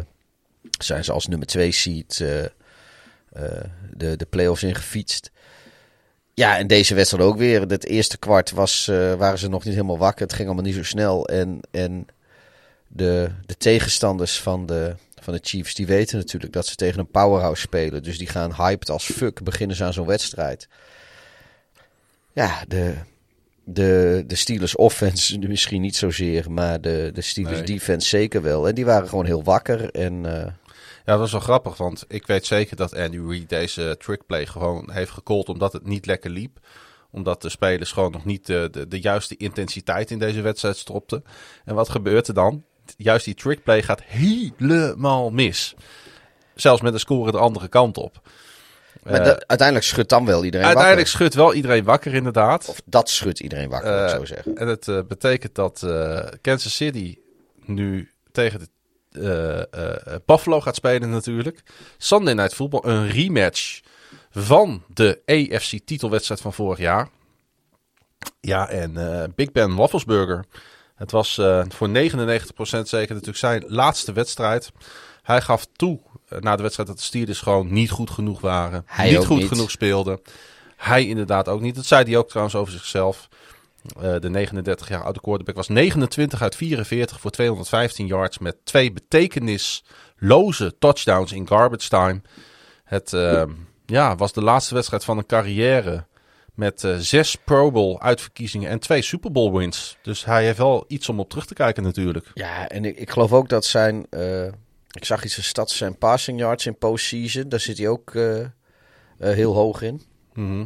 zijn ze als nummer 2 seed eh, eh, de, de play-offs ingefietst. Ja, en deze wedstrijd ook weer. Het eerste kwart was, waren ze nog niet helemaal wakker. Het ging allemaal niet zo snel. En, en de, de tegenstanders van de, van de Chiefs, die weten natuurlijk dat ze tegen een powerhouse spelen. Dus die gaan hyped als fuck beginnen ze aan zo'n wedstrijd. Ja, de, de, de Steelers offense misschien niet zozeer, maar de, de Steelers Nee. defense zeker wel. En die waren gewoon heel wakker. En eh, Ja, dat was wel grappig, want ik weet zeker dat Andy Reid deze trickplay gewoon heeft gecallt omdat het niet lekker liep. Omdat de spelers gewoon nog niet de, de, de juiste intensiteit in deze wedstrijd stropten. En wat gebeurt er dan? Juist die trickplay gaat helemaal mis. Zelfs met een score de andere kant op. maar Eh, dat- uiteindelijk schudt dan wel iedereen uiteindelijk wakker. schudt wel iedereen wakker, inderdaad. Of dat schudt iedereen wakker, moet ik Eh, zo zeggen. En het eh, betekent dat Kansas City nu tegen de Buffalo gaat spelen natuurlijk. Sunday Night Football, een rematch van de AFC-titelwedstrijd van vorig jaar. Ja, en Big Ben Wafflesburger. Het was eh, voor 99% zeker natuurlijk zijn laatste wedstrijd. Hij gaf toe eh, na de wedstrijd dat de Steelers gewoon niet goed genoeg waren. Hij niet goed niet. genoeg speelden. Hij inderdaad ook niet. Dat zei hij ook trouwens over zichzelf. Eh, de 39 jaar oude quarterback was 29 uit 44 voor 215 yards met twee betekenisloze touchdowns in garbage time. Het eh, ja, was de laatste wedstrijd van een carrière met eh, zes Pro Bowl uitverkiezingen en twee Super Bowl wins. Dus hij heeft wel iets om op terug te kijken natuurlijk. Ja, en ik, ik geloof ook dat zijn... eh, ik zag iets van stats, zijn passing yards in postseason. Daar zit hij ook eh, heel hoog in. Mhm.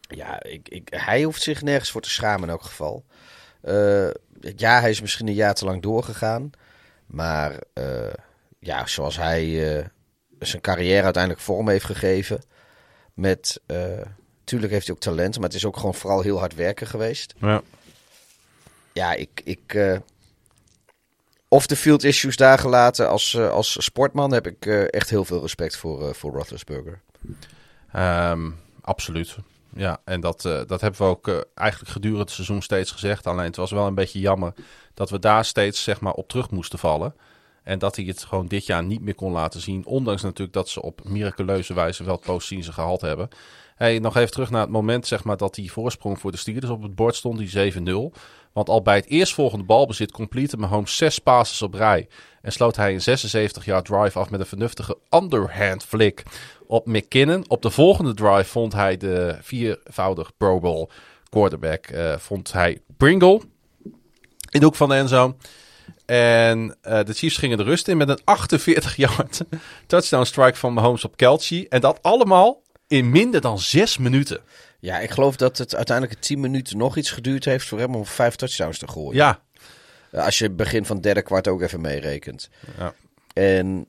Ja, ik, ik, hij hoeft zich nergens voor te schamen in elk geval. Ja, hij is misschien een jaar te lang doorgegaan. Maar ja, zoals hij zijn carrière uiteindelijk vorm heeft gegeven. Met, tuurlijk heeft hij ook talent, maar het is ook gewoon vooral heel hard werken geweest. Ja. Ja, ik... ik eh, of de field issues daar gelaten als, eh, als sportman heb ik eh, echt heel veel respect voor, voor Roethlisberger. Ehm, absoluut. Ja, en dat, dat hebben we ook eigenlijk gedurende het seizoen steeds gezegd. Alleen het was wel een beetje jammer dat we daar steeds zeg maar, op terug moesten vallen. En dat hij het gewoon dit jaar niet meer kon laten zien. Ondanks natuurlijk dat ze op miraculeuze wijze wel het postseason gehaald hebben. Hey, nog even terug naar het moment zeg maar, dat die voorsprong voor de Steelers op het bord stond, die 7-0. Want al bij het eerstvolgende balbezit complete Mahomes zes passes op rij. En sloot hij een 76 jaar drive af met een vernuftige underhand flick op McKinnon. Op de volgende drive vond hij de viervoudig Pro Bowl quarterback, eh, vond hij Pringle in de hoek van de endzone. En eh, de Chiefs gingen de rust in met een 48 yard touchdown strike van Mahomes op Kelce. En dat allemaal in minder dan zes minuten. Ja, ik geloof dat het uiteindelijk 10 minuten nog iets geduurd heeft voor hem om vijf touchdowns te gooien. Ja, Eh, Als je het begin van derde kwart ook even meerekent. Ja. En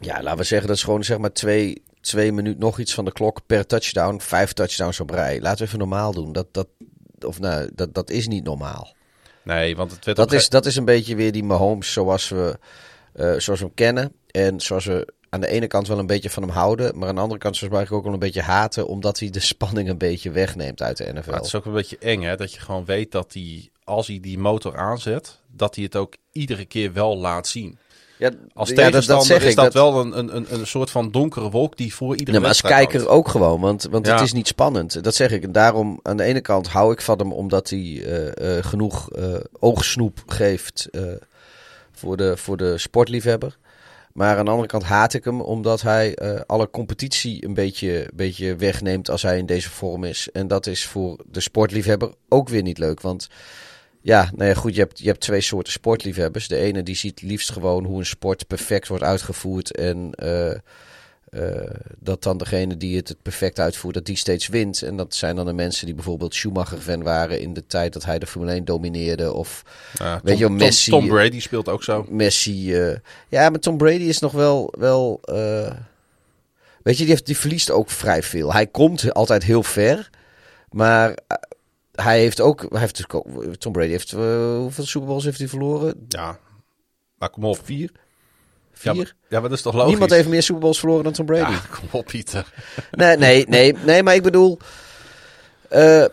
ja, laten we zeggen dat is gewoon zeg maar twee, twee minuten nog iets van de klok per touchdown. Vijf touchdowns op rij. Laten we even normaal doen. Dat, dat, of nou, dat, dat is niet normaal. nee, want het werd Dat is, dat is een beetje weer die Mahomes zoals we, eh, zoals we hem kennen. En zoals we aan de ene kant wel een beetje van hem houden. Maar aan de andere kant zoals ik ook wel een beetje haten. Omdat hij de spanning een beetje wegneemt uit de NFL. Maar het is ook een beetje eng, hè? Dat je gewoon weet dat hij, als hij die motor aanzet, dat hij het ook iedere keer wel laat zien. Ja, Als ja, dat- dat tegenstander zeg is ik, dat, dat- wel een, een, een, een soort van donkere wolk die voor iedere Nee, maar als kijker ook gewoon, want, want het is niet spannend. Dat zeg ik. En daarom, aan de ene kant hou ik van hem omdat hij eh, eh, genoeg eh, oogsnoep geeft voor, de, voor de sportliefhebber. Maar aan de andere kant haat ik hem omdat hij eh, alle competitie een beetje, beetje wegneemt als hij in deze vorm is. En dat is voor de sportliefhebber ook weer niet leuk. Want ja, nou ja, goed, je hebt, je hebt twee soorten sportliefhebbers. De ene die ziet liefst gewoon hoe een sport perfect wordt uitgevoerd. En eh, eh, dat dan degene die het, het perfect uitvoert, dat die steeds wint. En dat zijn dan de mensen die bijvoorbeeld Schumacher-fan waren in de tijd dat hij de Formule 1 domineerde. Of weet je Tom- Messi. Tom, Tom Brady speelt ook zo. Messi. eh, ja, maar Tom Brady is nog wel. wel eh, weet je, die, heeft, die verliest ook vrij veel. Hij komt altijd heel ver. Maar eh, hij heeft ook. Hij heeft Tom Brady heeft. eh, hoeveel Super Bowls heeft hij verloren? Ja, maar kom op. Vier? Vier? Ja, maar, ja, maar dat is toch logisch? Niemand heeft meer Super Bowls verloren dan Tom Brady. Ja, kom op, Pieter. Nee, nee, nee, nee, maar ik bedoel... eh,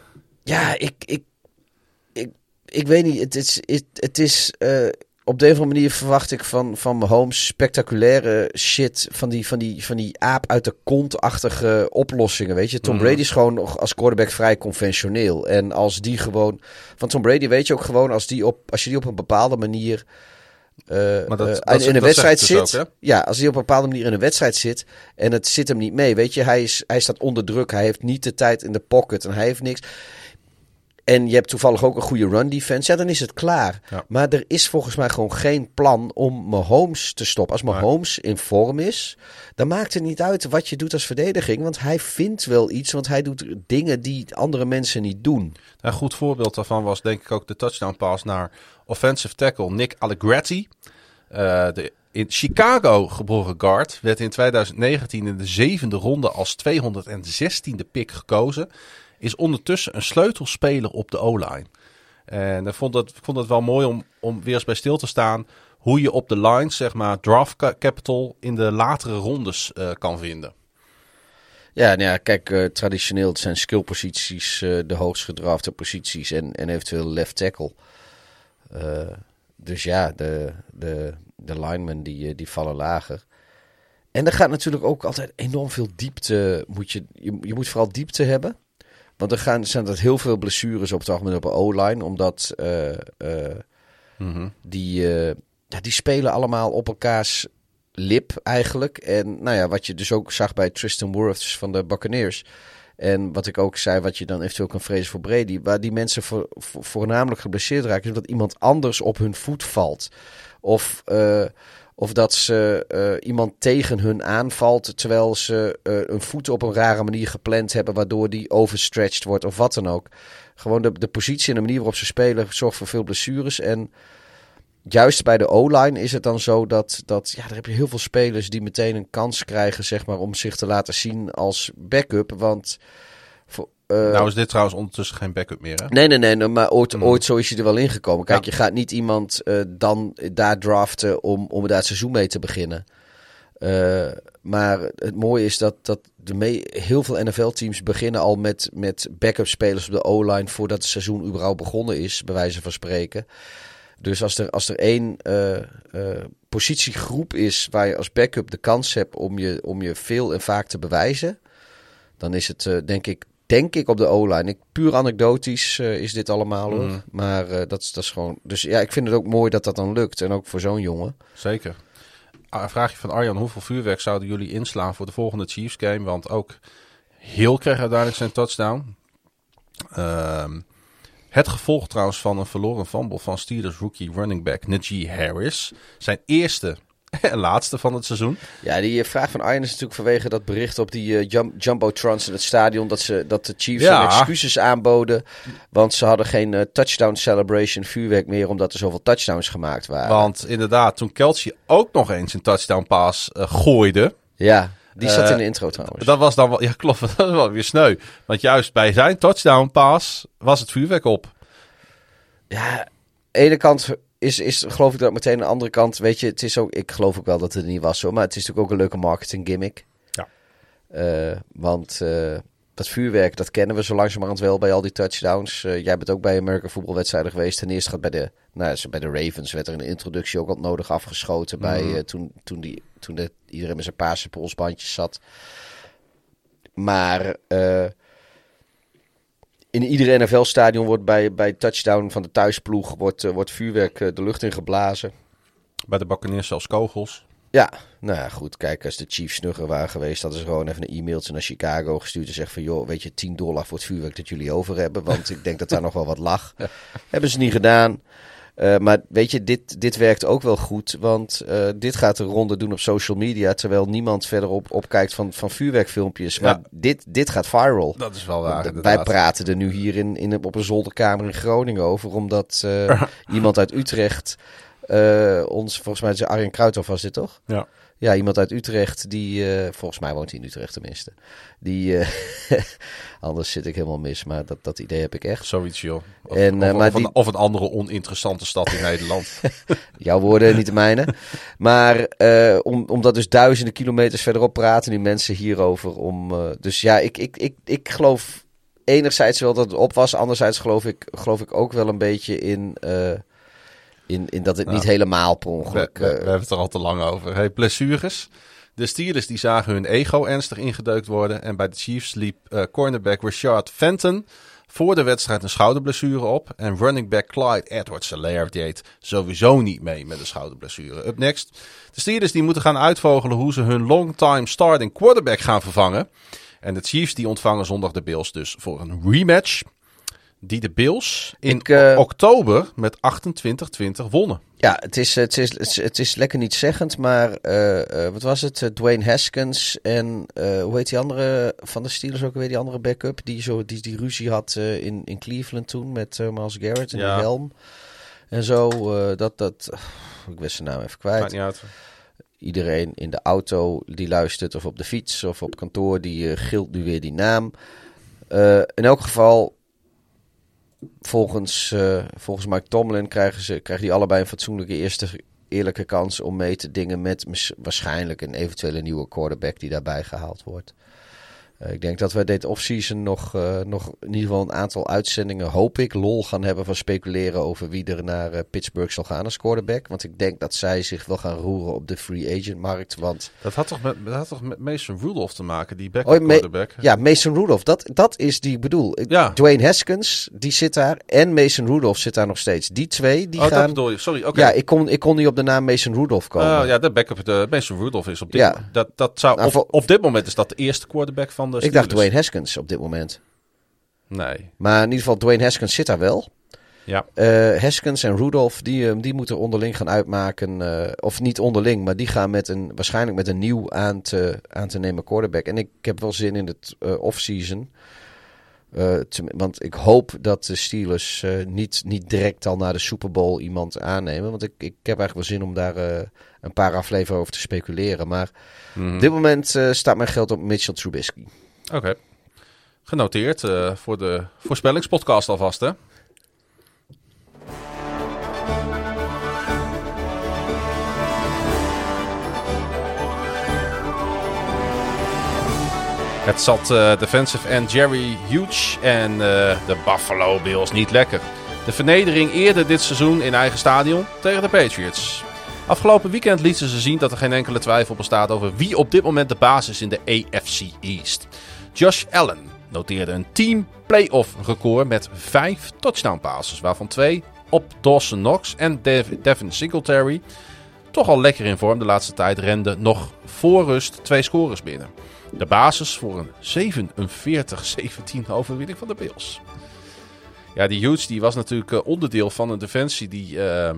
ja, ik, ik, ik, ik weet niet. Het is, het, het is eh, op de een of andere manier verwacht ik van, van Mahomes spectaculaire shit. Van die, van, die, van die aap uit de kont-achtige oplossingen, weet je. Tom Mhm. Brady is gewoon nog als quarterback vrij conventioneel. En als die gewoon... Van Tom Brady weet je ook gewoon, als, die op, als je die op een bepaalde manier... Maar dat- dat- in een wedstrijd dus zit. ook, ja, als hij op een bepaalde manier in een wedstrijd zit en het zit hem niet mee. Weet je, hij, is, hij staat onder druk. Hij heeft niet de tijd in de pocket en hij heeft niks. En je hebt toevallig ook een goede run defense. Ja, dan is het klaar. Ja. Maar er is volgens mij gewoon geen plan om Mahomes te stoppen. Als Mahomes in vorm is, dan maakt het niet uit wat je doet als verdediging. Want hij vindt wel iets, want hij doet dingen die andere mensen niet doen. Een goed voorbeeld daarvan was denk ik ook de touchdown pass naar offensive tackle Nick Allegretti. Eh, de in Chicago geboren guard werd in 2019 in de zevende ronde als 216e pick gekozen. Is ondertussen een sleutelspeler op de O-line. En ik vond ik vond het wel mooi om, om weer eens bij stil te staan hoe je op de lines, zeg maar, draft ca- capital in de latere rondes eh, kan vinden. Ja, nou ja, kijk, eh, traditioneel zijn skillposities eh, de hoogst gedrafte posities en, en eventueel left tackle. Dus ja, de, de, de linemen die, die vallen lager. En er gaat natuurlijk ook altijd enorm veel diepte. Moet je, je, je moet vooral diepte hebben. Want er gaan, zijn er heel veel blessures op het algemeen op de O-line. Omdat eh, eh, die, eh, ja, die spelen allemaal op elkaars lip eigenlijk. En nou ja, wat je dus ook zag bij Tristan Wirfs van de Buccaneers. En wat ik ook zei, wat je dan eventueel kan vrezen voor Brady. Waar die mensen voor, voor- voornamelijk geblesseerd raken. Is dat iemand anders op hun voet valt. Of, of dat ze eh, iemand tegen hun aanvalt. Terwijl ze eh, een voet op een rare manier gepland hebben. Waardoor die overstretched wordt of wat dan ook. Gewoon de, de positie en de manier waarop ze spelen zorgt voor veel blessures. En juist bij de O-line is het dan zo dat, dat ja, daar heb je heel veel spelers die meteen een kans krijgen zeg maar, om zich te laten zien als backup. Want eh, nou is dit trouwens ondertussen geen backup meer, hè? Nee, nee, nee, nee, maar ooit, Mm. ooit zo is je er wel ingekomen. Kijk, Ja. je gaat niet iemand eh, dan daar draften om, om daar het seizoen mee te beginnen. Eh, maar het mooie is dat, dat de mee, heel veel NFL-teams beginnen al met, met backup spelers op de O-line voordat het seizoen überhaupt begonnen is, bij wijze van spreken. Dus als er, als er één positiegroep is waar je als backup de kans hebt om je, om je veel en vaak te bewijzen, dan is het denk ik denk ik op de O-line. Puur anekdotisch eh, is dit allemaal hoor. Mhm. Maar eh, dat, is- dat is gewoon. Dus ja, ik vind het ook mooi dat dat dan lukt. En ook voor zo'n jongen. Zeker. Ah, Een vraagje van Arjan. Hoeveel vuurwerk zouden jullie inslaan voor de volgende Chiefs game? Want ook Hill kreeg uiteindelijk zijn touchdown. Ehm, het gevolg trouwens van een verloren fumble van Steelers rookie running back Najee Harris. Zijn eerste laatste van het seizoen. Ja, die eh, vraag van Arjen is natuurlijk vanwege dat bericht op die eh, jum Jumbotrons in het stadion. Dat, ze, dat de Chiefs Ja. excuses aanboden. Want ze hadden geen eh, touchdown celebration vuurwerk meer. Omdat er zoveel touchdowns gemaakt waren. Want inderdaad, toen Kelsey ook nog eens een touchdown pass gooide. Ja, die zat in de intro trouwens. Dat was dan wel, ja klopt, dat was wel weer sneu. Want juist bij zijn touchdown pass was het vuurwerk op. Ja, ene kant is, is geloof ik dat meteen. Aan de andere kant, weet je, het is ook, ik geloof ook wel dat het er niet was hoor. Maar het is natuurlijk ook een leuke marketing gimmick. Ja. Eh, want eh, dat vuurwerk, dat kennen we zo langzamerhand wel bij al die touchdowns. Eh, jij bent ook bij American voetbalwedstrijden geweest. Ten eerste gaat bij de, nou, zo bij de Ravens werd er de introductie ook nodig afgeschoten. Bij, Mhm. toen, toen, die, toen de, iedereen met zijn paarse polsbandjes zat. Maar in ieder NFL-stadion wordt bij, bij touchdown van de thuisploeg wordt, eh, wordt vuurwerk eh, de lucht in geblazen. Bij de Buccaneers zelfs kogels. Ja, nou ja, goed. Kijk, als de Chiefs snugger waren geweest, hadden ze gewoon even een e-mailtje naar Chicago gestuurd en zegt van, joh, weet je, 10 dollar voor het vuurwerk dat jullie over hebben, want ik denk dat daar nog wel wat lag. Hebben ze niet gedaan. Eh, maar weet je, dit, dit werkt ook wel goed, want eh, dit gaat een ronde doen op social media, terwijl niemand verder op, opkijkt van, van vuurwerkfilmpjes. Maar Ja. dit, dit gaat viral. Dat is wel waar. Wij praten er nu hier in, in, op een zolderkamer in Groningen over, omdat eh, iemand uit Utrecht ons, volgens mij is Arjen Kruithoff was dit toch? Ja. Ja, iemand uit Utrecht die, eh, volgens mij woont hij in Utrecht tenminste. Die, eh, anders zit ik helemaal mis, maar dat, dat idee heb ik echt. Zoiets, joh. Of, En, eh, of, maar of, die- een, of een andere oninteressante stad in Nederland. Jouw woorden, niet de mijne. Maar om, omdat dus duizenden kilometers verderop praten die mensen hierover. Om, dus ja, ik, ik, ik, ik geloof enerzijds wel dat het op was. Anderzijds geloof ik, geloof ik ook wel een beetje in, in, in dat het niet helemaal per we, ongeluk... we- we eh, hebben het er al te lang over. Hey, blessures. De Steelers die zagen hun ego ernstig ingedeukt worden. En bij de Chiefs liep eh, cornerback Richard Fenton voor de wedstrijd een schouderblessure op. En running back Clyde Edwards-Helaire deed sowieso niet mee met een schouderblessure. Up next. De Steelers die moeten gaan uitvogelen hoe ze hun long-time starting quarterback gaan vervangen. En de Chiefs die ontvangen zondag de Bills dus voor een rematch. Die de Bills in Ik, eh, oktober met 28-20 wonnen. Ja, het is, het, is, het, is, het is lekker niet zeggend, maar eh, eh, wat was het? Dwayne Haskins en hoe heet die andere van de Steelers ook weer, die andere backup die, zo, die, die ruzie had in, in Cleveland toen met Miles Garrett en Ja. de helm. En zo, dat, dat, ik wist zijn naam even kwijt. Niet uit. Iedereen in de auto die luistert of op de fiets of op kantoor, die gilt nu weer die naam. In elk geval, volgens, eh, volgens Mike Tomlin krijgen, ze, krijgen die allebei een fatsoenlijke eerste eerlijke kans om mee te dingen met waarschijnlijk een eventuele nieuwe quarterback die daarbij gehaald wordt. Eh, ik denk dat wij dit offseason nog, eh, nog in ieder geval een aantal uitzendingen, hoop ik, lol gaan hebben van speculeren over wie er naar eh, Pittsburgh zal gaan als quarterback. Want ik denk dat zij zich wel gaan roeren op de free agent markt. Want Dat had toch met, dat had toch met Mason Rudolph te maken, die backup Oh, Ma- quarterback? ja, Mason Rudolph, dat, dat is die ik bedoel. Ja. Dwayne Haskins, die zit daar. En Mason Rudolph zit daar nog steeds. Die twee, die oh, dat gaan... bedoel je. Sorry, oké. Ja, ik kon, ik kon niet op de naam Mason Rudolph komen. Oh, ja, de backup, de Mason Rudolph is op dit Ja. moment. Dat, dat zou Nou, op dit moment is dat de eerste quarterback van de ik dacht. Dwayne Haskins op dit moment. Nee. Maar in ieder geval, Dwayne Haskins zit daar wel. Ja. Eh, Haskins en Rudolph, die, eh, die moeten onderling gaan uitmaken. eh, of niet onderling, maar die gaan met een, waarschijnlijk met een nieuw aan te, aan te nemen quarterback. En ik heb wel zin in het eh offseason. Want ik hoop dat de Steelers niet, niet direct al naar de Super Bowl iemand aannemen. Want ik, ik heb eigenlijk wel zin om daar een paar afleveringen over te speculeren. Maar Mhm. op dit moment eh, staat mijn geld op Mitchell Trubisky. Oké. Genoteerd eh, voor de voorspellingspodcast alvast, hè? Het zat eh, defensive end Jerry Hughes en de Buffalo Bills niet lekker. De vernedering eerder dit seizoen in eigen stadion tegen de Patriots. Afgelopen weekend lieten ze zien dat er geen enkele twijfel bestaat over wie op dit moment de basis in de AFC East. Josh Allen noteerde een team playoff record met vijf touchdown passes, waarvan twee op Dawson Knox en Dev- Devin Singletary. Toch al lekker in vorm de laatste tijd rende nog voor rust twee scores binnen. De basis voor een 47-17 overwinning van de Bills. Ja, die Hughes die was natuurlijk eh, onderdeel van een defensie die eh,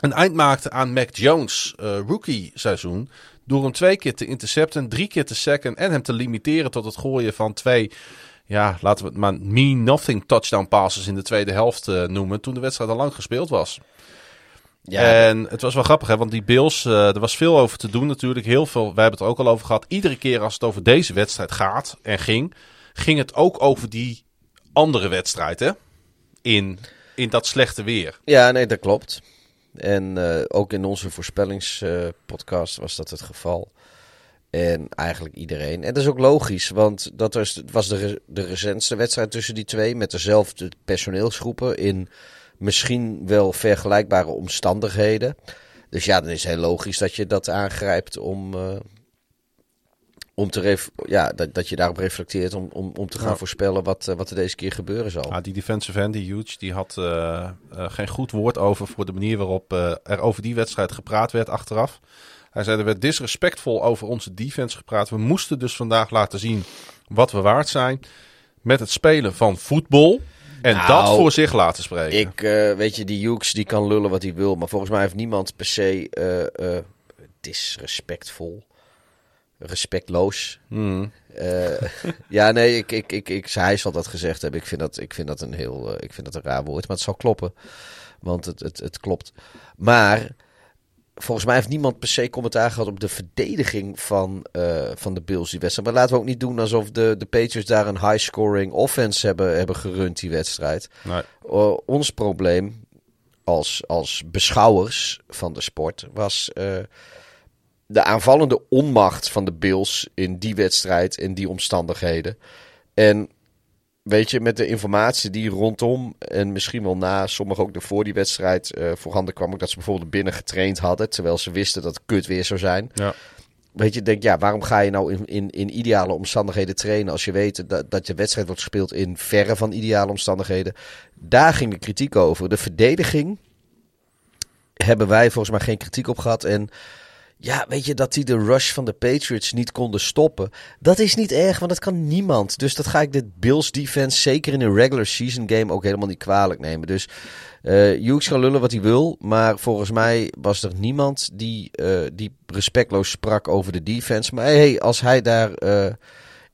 een eind maakte aan Mac Jones' eh, rookie seizoen. Door hem twee keer te intercepten, drie keer te sacken en hem te limiteren tot het gooien van twee, ja, laten we het maar mean-nothing touchdown passes in de tweede helft eh, noemen. Toen de wedstrijd al lang gespeeld was. Ja, En het was wel grappig, hè, want die Bills, eh, er was veel over te doen natuurlijk. Heel veel, wij hebben het er ook al over gehad. Iedere keer als het over deze wedstrijd gaat en ging, ging het ook over die andere wedstrijd, hè? In, in dat slechte weer. Ja, nee, dat klopt. En eh, ook in onze voorspellingspodcast was dat het geval. En eigenlijk iedereen. En dat is ook logisch, want dat was, was de, de recentste wedstrijd tussen die twee. Met dezelfde personeelsgroepen in misschien wel vergelijkbare omstandigheden. Dus ja, dan is het heel logisch dat je dat aangrijpt om, eh, om te ref- ja, dat, dat je daarop reflecteert om, om, om te gaan Ja. voorspellen wat, eh, wat er deze keer gebeuren zal. Ah, die defensive end, die Hughes, die had eh, eh, geen goed woord over voor de manier waarop er over die wedstrijd gepraat werd achteraf. Hij zei er werd disrespectvol over onze defense gepraat. We moesten dus vandaag laten zien wat we waard zijn met het spelen van voetbal. En Nou, dat voor zich laten spreken. Ik, weet je, die Hughes die kan lullen wat hij wil. Maar volgens mij heeft niemand per se disrespectvol, respectloos. Hmm. Eh, ja, nee, ik, ik, ik, ik, hij zal dat gezegd hebben. Ik vind dat, ik vind dat een heel, eh, ik vind dat een raar woord, maar het zal kloppen. Want het, het, het klopt. Maar volgens mij heeft niemand per se commentaar gehad op de verdediging van, eh, van de Bills die wedstrijd. Maar laten we ook niet doen alsof de, de Patriots daar een high-scoring offense hebben, hebben gerund die wedstrijd. Nee. Uh, ons probleem als, als beschouwers van de sport was uh, de aanvallende onmacht van de Bills in die wedstrijd, in die omstandigheden. En weet je, met de informatie die rondom en misschien wel na, sommigen ook voor die wedstrijd uh, voorhanden kwam, ook dat ze bijvoorbeeld binnen getraind hadden, terwijl ze wisten dat het kut weer zou zijn. Ja. Weet je, denk ja, waarom ga je nou in, in, in ideale omstandigheden trainen als je weet dat, dat je wedstrijd wordt gespeeld in verre van ideale omstandigheden? Daar ging de kritiek over. De verdediging hebben wij volgens mij geen kritiek op gehad. En ja, weet je, dat die de rush van de Patriots niet konden stoppen. Dat is niet erg, want dat kan niemand. Dus dat ga ik de Bills defense zeker in een regular season game ook helemaal niet kwalijk nemen. Dus uh, Hughes kan lullen wat hij wil. Maar volgens mij was er niemand die, uh, die respectloos sprak over de defense. Maar hey, als hij daar... Uh,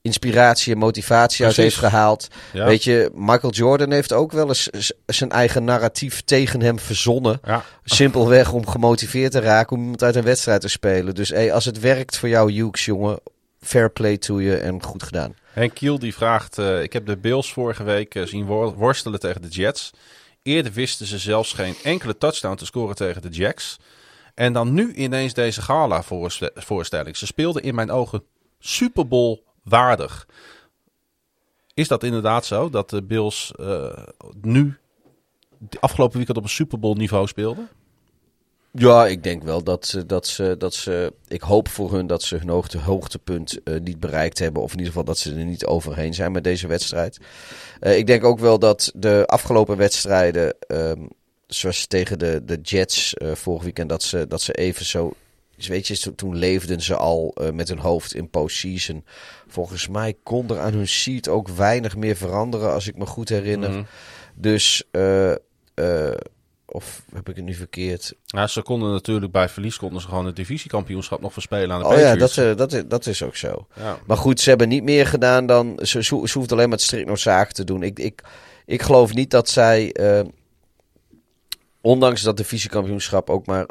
inspiratie en motivatie uit heeft gehaald. Ja. Weet je, Michael Jordan heeft ook wel eens zijn eigen narratief tegen hem verzonnen. Ja. Simpelweg om gemotiveerd te raken om iemand uit een wedstrijd te spelen. Dus hey, als het werkt voor jou, Hughes, jongen, fair play to je en goed gedaan. Henk Kiel die vraagt, uh, ik heb de Bills vorige week uh, zien worstelen tegen de Jets. Eerder wisten ze zelfs geen enkele touchdown te scoren tegen de Jacks. En dan nu ineens deze gala voorstelling. Ze speelden in mijn ogen Super Bowl waardig. Is dat inderdaad zo dat de Bills uh, nu de afgelopen weekend op een Super Bowl niveau speelden? Ja, ik denk wel dat ze, dat ze, dat ze. Ik hoop voor hun dat ze hun hoogte, hoogtepunt uh, niet bereikt hebben. Of in ieder geval dat ze er niet overheen zijn met deze wedstrijd. Uh, ik denk ook wel dat de afgelopen wedstrijden. Um, zoals tegen de, de Jets vorig weekend. Dat ze, dat ze even zo dus weet je, toen leefden ze al uh, met hun hoofd in postseason. Volgens mij kon er aan hun seat ook weinig meer veranderen, als ik me goed herinner. Mm -hmm. Dus, uh, uh, of heb ik het nu verkeerd? Ja, ze konden natuurlijk bij verlies konden ze gewoon het divisiekampioenschap nog verspelen aan de Oh Patriots. ja, dat, dat, is, dat is ook zo. Ja. Maar goed, ze hebben niet meer gedaan dan... Ze, ze, hoeft alleen maar het strikt noodzakelijk te doen. Ik, ik, ik geloof niet dat zij... ondanks dat divisiekampioenschap ook maar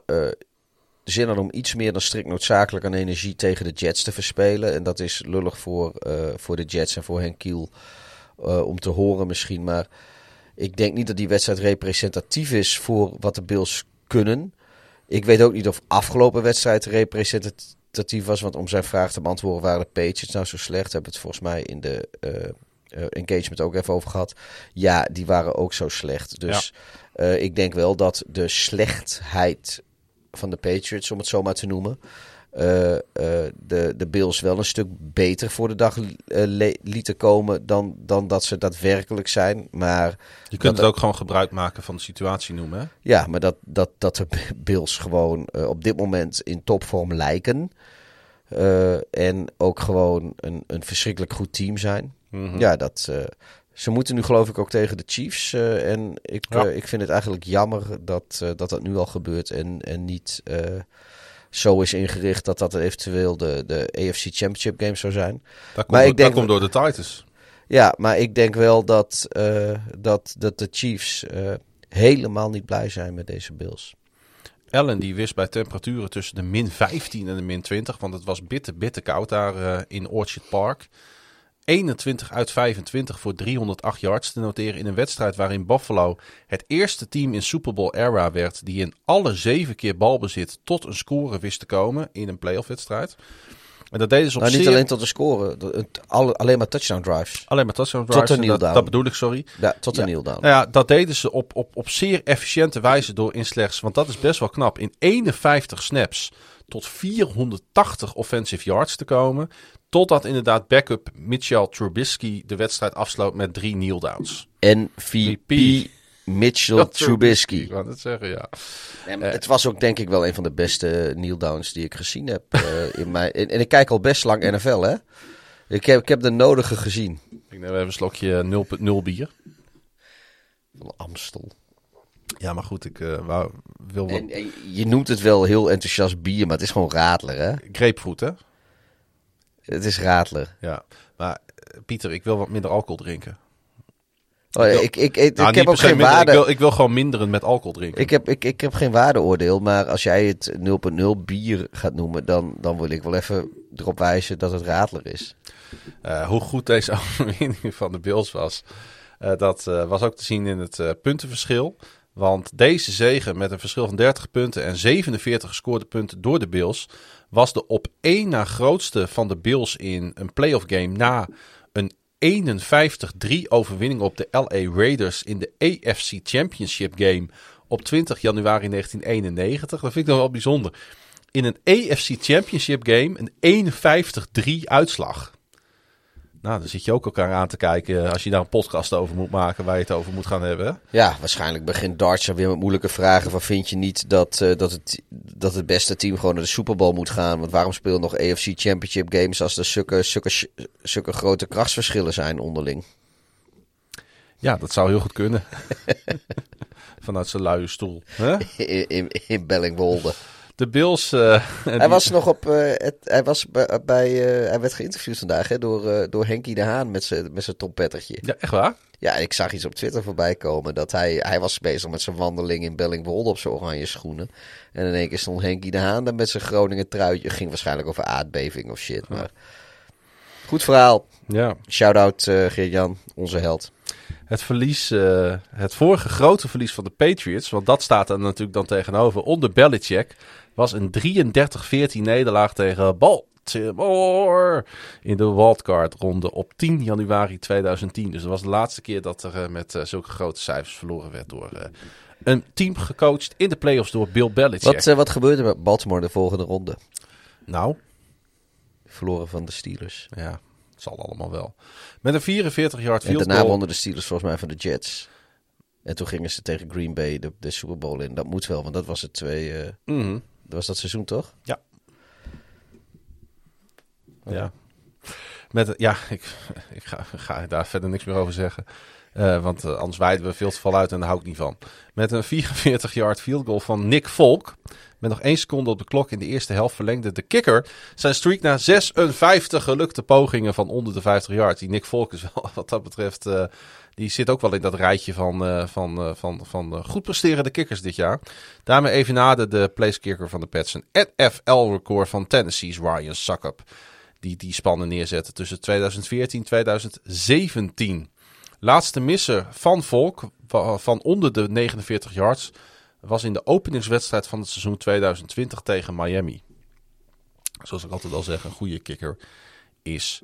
zin had om iets meer dan strikt noodzakelijk aan energie tegen de Jets te verspelen. En dat is lullig voor, uh, voor de Jets en voor Henk Kiel uh, om te horen misschien. Maar ik denk niet dat die wedstrijd representatief is voor wat de Bills kunnen. Ik weet ook niet of afgelopen wedstrijd representatief was. Want om zijn vraag te beantwoorden waren de Patriots nou zo slecht. Hebben het volgens mij in de uh, engagement ook even over gehad. Ja, die waren ook zo slecht. Dus ja. ik denk wel dat de slechtheid van de Patriots, om het zo maar te noemen. Uh, uh, de, de Bills wel een stuk beter voor de dag uh, lieten komen dan, dan dat ze daadwerkelijk zijn. Maar je kunt het ook gewoon gebruik maken van de situatie noemen. Hè? Ja, maar dat, dat, dat de Bills gewoon op dit moment in topvorm lijken. en ook gewoon een, een verschrikkelijk goed team zijn. Mhm. Mm -hmm. Ja, dat, ze moeten nu geloof ik ook tegen de Chiefs. Uh, en ik, ja. uh, ik vind het eigenlijk jammer dat, uh, dat dat nu al gebeurt. En, en niet zo is ingericht dat dat eventueel de, de AFC Championship game zou zijn. Dat komt, door, dat komt door de Titans. Ja, maar ik denk wel dat, dat, dat de Chiefs helemaal niet blij zijn met deze Bills. Ellen die wist bij temperaturen tussen de min 15 en de min 20. Want het was bitter, bitter koud daar in Orchard Park. 21 uit 25 voor 308 yards te noteren in een wedstrijd waarin Buffalo het eerste team in Super Bowl era werd die in alle zeven keer balbezit tot een score wist te komen in een playoff wedstrijd. En dat deden ze op nou, niet zeer... alleen tot de score, alleen maar touchdown drives. Alleen maar touchdown drives. Tot een kneel dat, dat, bedoel ik, sorry. Ja, tot een ja. kneel down. Nou ja, dat deden ze op, op, op zeer efficiënte wijze door in slechts, want dat is best wel knap, in 51 snaps tot 480 offensive yards te komen. Totdat inderdaad backup Mitchell Trubisky de wedstrijd afsloot met drie kneeldowns. MVP Mitchell Trubisky. Ik wou het zeggen, ja. En uh, het was ook denk ik wel een van de beste kneeldowns die ik gezien heb. uh, in mijn, en, en, ik kijk al best lang NFL, hè. Ik heb, ik heb de nodige gezien. Ik neem even een slokje 0,0 bier. Van Amstel. Ja, maar goed, ik uh, wou, wil en, en, je noemt het wel heel enthousiast bier, maar het is gewoon radler, hè? Grapefruit, hè? Het is radler. Ja, maar Pieter, ik wil wat minder alcohol drinken. Oh, ik, ik, ik, Nou, ik niet heb ook geen minder. waarde. Ik wil, ik wil gewoon minderen met alcohol drinken. Ik heb, ik, ik heb geen waardeoordeel, maar als jij het 0.0 bier gaat noemen, dan, dan wil ik wel even erop wijzen dat het Radler is. Eh, hoe goed deze overwinning van de Bills was, eh, dat eh, was ook te zien in het eh, puntenverschil. Want deze zegen met een verschil van 30 punten en 47 gescoorde punten door de Bills was de op één na grootste van de Bills in een playoff game na een 51-3 overwinning op de LA Raiders in de AFC Championship game op 20 januari 1991. Dat vind ik nog wel bijzonder. In een AFC Championship game een 51-3 uitslag. Nou, dan zit je ook elkaar aan te kijken als je daar een podcast over moet maken waar je het over moet gaan hebben. Ja, waarschijnlijk begint Darts weer met moeilijke vragen. Van vind je niet dat, eh, dat, het, dat het beste team gewoon naar de Super Bowl moet gaan? Want waarom spelen nog AFC Championship games als er zulke, zulke, zulke grote krachtsverschillen zijn onderling? Ja, dat zou heel goed kunnen. Vanuit zijn luie stoel. In, in, in Bellingwolde. De Bills. eh, Hij die- was nog op. eh, het, hij, was bij, bij, eh, hij werd geïnterviewd vandaag hè, door, door Henkie de Haan met zijn met zijn trompettertje. Ja, echt waar? Ja, ik zag iets op Twitter voorbij komen dat hij, hij was bezig met zijn wandeling in Bellingwolde op zijn oranje schoenen. En in één keer stond Henkie de Haan daar met zijn Groningen truitje. Ging waarschijnlijk over aardbeving of shit. Maar goed verhaal. Ja. Shout-out eh Geert-Jan, onze held. Het verlies, het vorige grote verlies van de Patriots, want dat staat er natuurlijk dan tegenover, onder Belichick, was een 33-14 nederlaag tegen Baltimore in de wildcard ronde op 10 januari 2010. Dus dat was de laatste keer dat er eh, met eh, zulke grote cijfers verloren werd door eh, een team gecoacht in de playoffs door Bill Belichick. Wat, wat gebeurde met Baltimore de volgende ronde? Nou, Verloren van de Steelers. ja, het zal allemaal wel. Met een 44 yard En field daarna goal. wonnen de Steelers volgens mij van de Jets. En toen gingen ze tegen Green Bay de, de Super Bowl in. Dat moet wel, want dat was het twee. Mhm. Was dat seizoen toch? Ja. Ja. Met, ja, ik, ik ga, ga daar verder niks meer over zeggen. Eh, want eh, anders wijden we veel te veel uit en daar hou ik niet van. Met een 44-yard field goal van Nick Volk. Met nog één seconde op de klok in de eerste helft verlengde de kicker zijn streak na 56 gelukte pogingen van onder de 50 yards. Die Nick Volk is wel wat dat betreft, eh, die zit ook wel in dat rijtje van, eh, van, eh, van, van eh, goed presterende kickers dit jaar. Daarmee evenade de place kicker van de Pets een NFL-record van Tennessee's Ryan Suckup. Die die spannen neerzette tussen 2014 en 2017. Laatste misser van Volk va- van onder de 49 yards was in de openingswedstrijd van het seizoen 2020 tegen Miami. Zoals ik altijd al zeg, een goede kicker is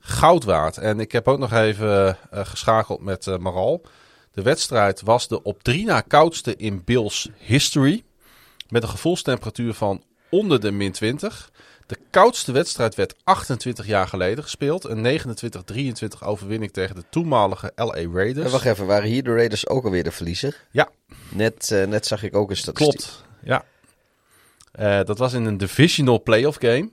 goud waard. En ik heb ook nog even eh, geschakeld met eh, Maral. De wedstrijd was de op drie na koudste in Bills history. Met een gevoelstemperatuur van onder de min 20. De koudste wedstrijd werd 28 jaar geleden gespeeld. Een 29-23 overwinning tegen de toenmalige LA Raiders. En wacht even, waren hier de Raiders ook alweer de verliezer? Ja. Net, eh, net zag ik ook een statistiek. Klopt, ja. Eh, dat was in een divisional playoff game.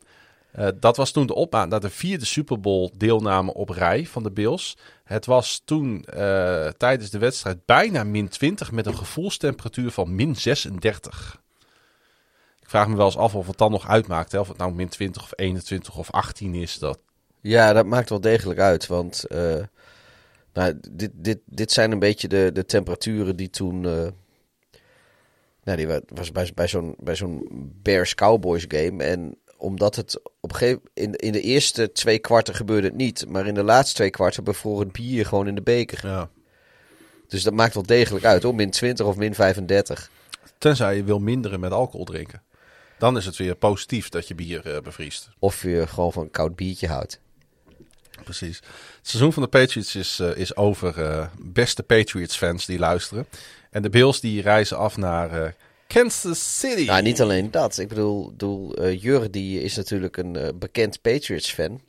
Eh, dat was toen de opmaat naar de vierde Super Bowl deelname op rij van de Bills. Het was toen eh, tijdens de wedstrijd bijna min 20 met een gevoelstemperatuur van min 36. Ik vraag me wel eens af of het dan nog uitmaakt. Hè? Of het nou min 20 of 21 of 18 is. Dat... Ja, dat maakt wel degelijk uit. Want eh, nou, dit, dit, dit zijn een beetje de, de temperaturen die toen. nou, die wa- was bij, bij zo'n bij zo'n Bears Cowboys game. En omdat het op een gegeven in, in de eerste twee kwarten gebeurde het niet. Maar in de laatste twee kwarten bevroor het bier gewoon in de beker. Ja. Dus dat maakt wel degelijk uit hoor. Min 20 of min 35. Tenzij je wil minderen met alcohol drinken. Dan is het weer positief dat je bier eh, bevriest. Of je gewoon van een koud biertje houdt. Precies. Het seizoen van de Patriots is, eh, is over. eh, beste Patriots-fans die luisteren. En de Bills die reizen af naar Kansas City. Nou, niet alleen dat. Ik bedoel, bedoel eh, Jur die is natuurlijk een eh, bekend Patriots-fan.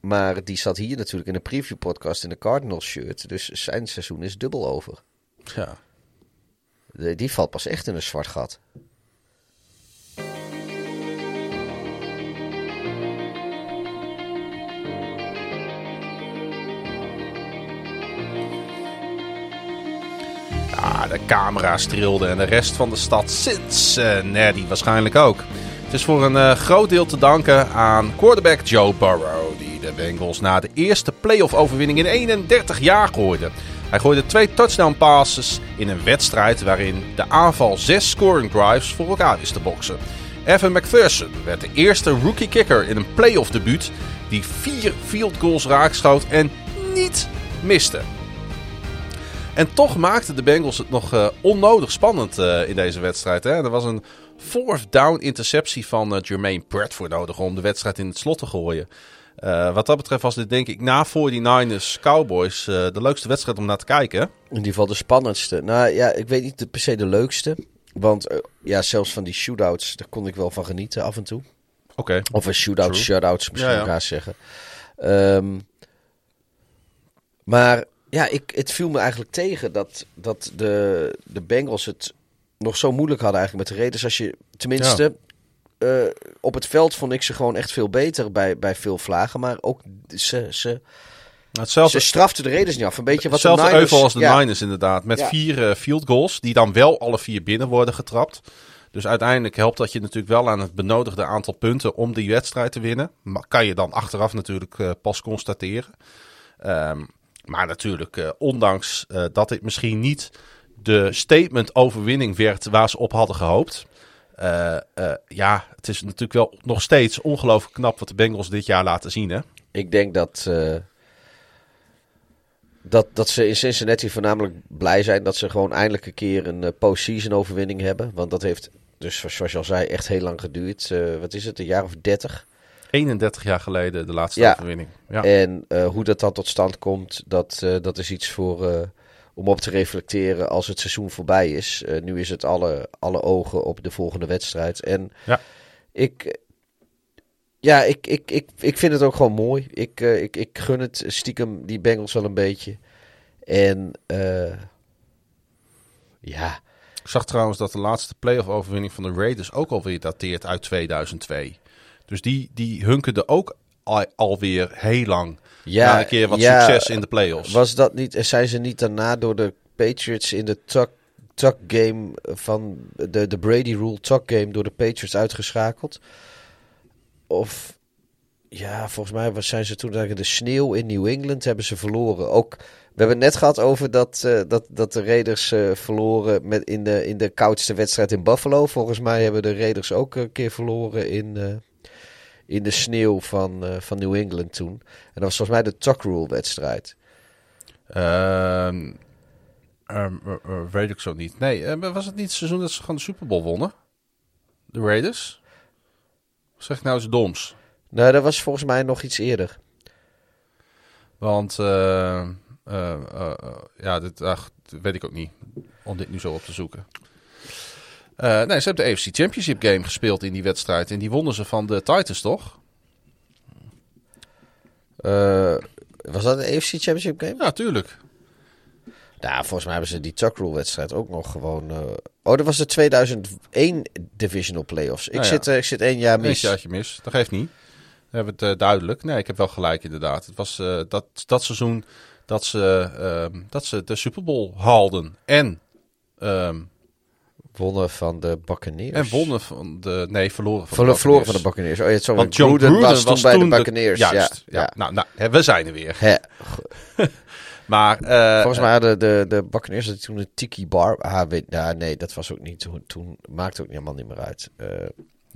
Maar die zat hier natuurlijk in een preview-podcast in de Cardinals shirt. Dus zijn seizoen is dubbel over. Ja. De- die valt pas echt in een zwart gat. Ja, de camera's trilden en de rest van de stad Cincinnati waarschijnlijk ook. Het is voor een eh, groot deel te danken aan quarterback Joe Burrow, die de Bengals na de eerste playoff overwinning in 31 jaar gooide. Hij gooide twee touchdown passes in een wedstrijd waarin de aanval zes scoring drives voor elkaar wist te boksen. Evan McPherson werd de eerste rookie kicker in een playoff debuut die vier field goals raakschoot en niet miste. En toch maakten de Bengals het nog uh, onnodig spannend uh, in deze wedstrijd. Hè? Er was een fourth down interceptie van uh, Jermaine Bradford nodig om de wedstrijd in het slot te gooien. wat dat betreft was dit denk ik na 49ers Cowboys de leukste wedstrijd om naar te kijken. In ieder geval de spannendste. Nou ja, ik weet niet per se de leukste. Want ja, zelfs van die shootouts, daar kon ik wel van genieten af en toe. Oké. Okay. Of een shootout, shutouts misschien ja, ja. zeggen. Um, maar ja, ik, het viel me eigenlijk tegen dat, dat de, de Bengals het nog zo moeilijk hadden eigenlijk met de Raiders. Als je tenminste uh, op het veld vond ik ze gewoon echt veel beter bij, bij veel vlagen. Maar ook ze, ze, Hetzelfde, ze straften de Raiders niet af. Een beetje wat hetzelfde de Niners, euvel als de ja. Niners inderdaad. Met ja. vier uh, field goals die dan wel alle vier binnen worden getrapt. Dus uiteindelijk helpt dat je natuurlijk wel aan het benodigde aantal punten om die wedstrijd te winnen. Maar kan je dan achteraf natuurlijk uh, pas constateren. Um, maar natuurlijk, uh, ondanks uh, dat dit misschien niet de statement overwinning werd waar ze op hadden gehoopt. Uh, ja, het is natuurlijk wel nog steeds ongelooflijk knap wat de Bengals dit jaar laten zien. Hè? Ik denk dat, dat, dat ze in Cincinnati voornamelijk blij zijn dat ze gewoon eindelijk een keer een postseason overwinning hebben. Want dat heeft dus, zoals je al zei, echt heel lang geduurd. wat is het, een jaar of dertig? 31 jaar geleden de laatste ja. overwinning. Ja. En uh, hoe dat dan tot stand komt, dat, uh, dat is iets voor, uh, om op te reflecteren als het seizoen voorbij is. nu is het alle, alle ogen op de volgende wedstrijd. En ja. ik, ja, ik, ik, ik, ik vind het ook gewoon mooi. Ik, ik, ik gun het stiekem die Bengals wel een beetje. En ja... Ik zag trouwens dat de laatste playoff overwinning van de Raiders ook alweer dateert uit 2002. Dus die, die hunkerde ook al, alweer heel lang. Ja, na een keer wat ja, succes in de playoffs. Was dat niet, zijn ze niet daarna door de Patriots in de tuck, tuck game van de, de Brady Rule tuck game door de Patriots uitgeschakeld? Of ja, volgens mij zijn ze toen de sneeuw in New England hebben ze verloren. Ook we hebben het net gehad over dat, uh, dat, dat de Raiders uh, verloren met in, de, in de koudste wedstrijd in Buffalo. Volgens mij hebben de Raiders ook een keer verloren in, uh, in de sneeuw van, uh, van New England toen. En dat was volgens mij de Tuck Rule wedstrijd. Uh, um, weet ik zo niet. Nee, was het niet het seizoen dat ze gewoon de Super Bowl wonnen? De Raiders? Of zeg ik nou eens doms? Nee, dat was volgens mij nog iets eerder. Want, ja, dit ach, weet ik ook niet. Om dit nu zo op te zoeken. Uh, nee, ze hebben de AFC Championship game gespeeld in die wedstrijd. En die wonnen ze van de Titans, toch? Uh, was dat een AFC Championship game? Ja, tuurlijk. Nou, volgens mij hebben ze die Tuck Rule wedstrijd ook nog gewoon... Uh... Oh, dat was de 2001 Divisional Playoffs. Ik, nou ja. zit, ik zit één jaar mis. Eén jaartje mis. Dat geeft niet. We hebben het duidelijk. Nee, ik heb wel gelijk inderdaad. Het was dat, dat seizoen dat ze, ehm, dat ze de Super Bowl haalden. En... Um, Wonnen van de Buccaneers. En wonnen van de... Nee, verloren van Verlo de Verloren van de Buccaneers. Oh, je zo Want John Gruden, was toen bij de Buccaneers. De, juist. Ja, ja. Nou, nou, we zijn er weer. maar... Uh, Volgens mij hadden de, de Buccaneers hadden toen een tiki bar... Ah, weet, nou, nee, dat was ook niet toen. Toen maakte ook helemaal niet meer uit. Uh, nou,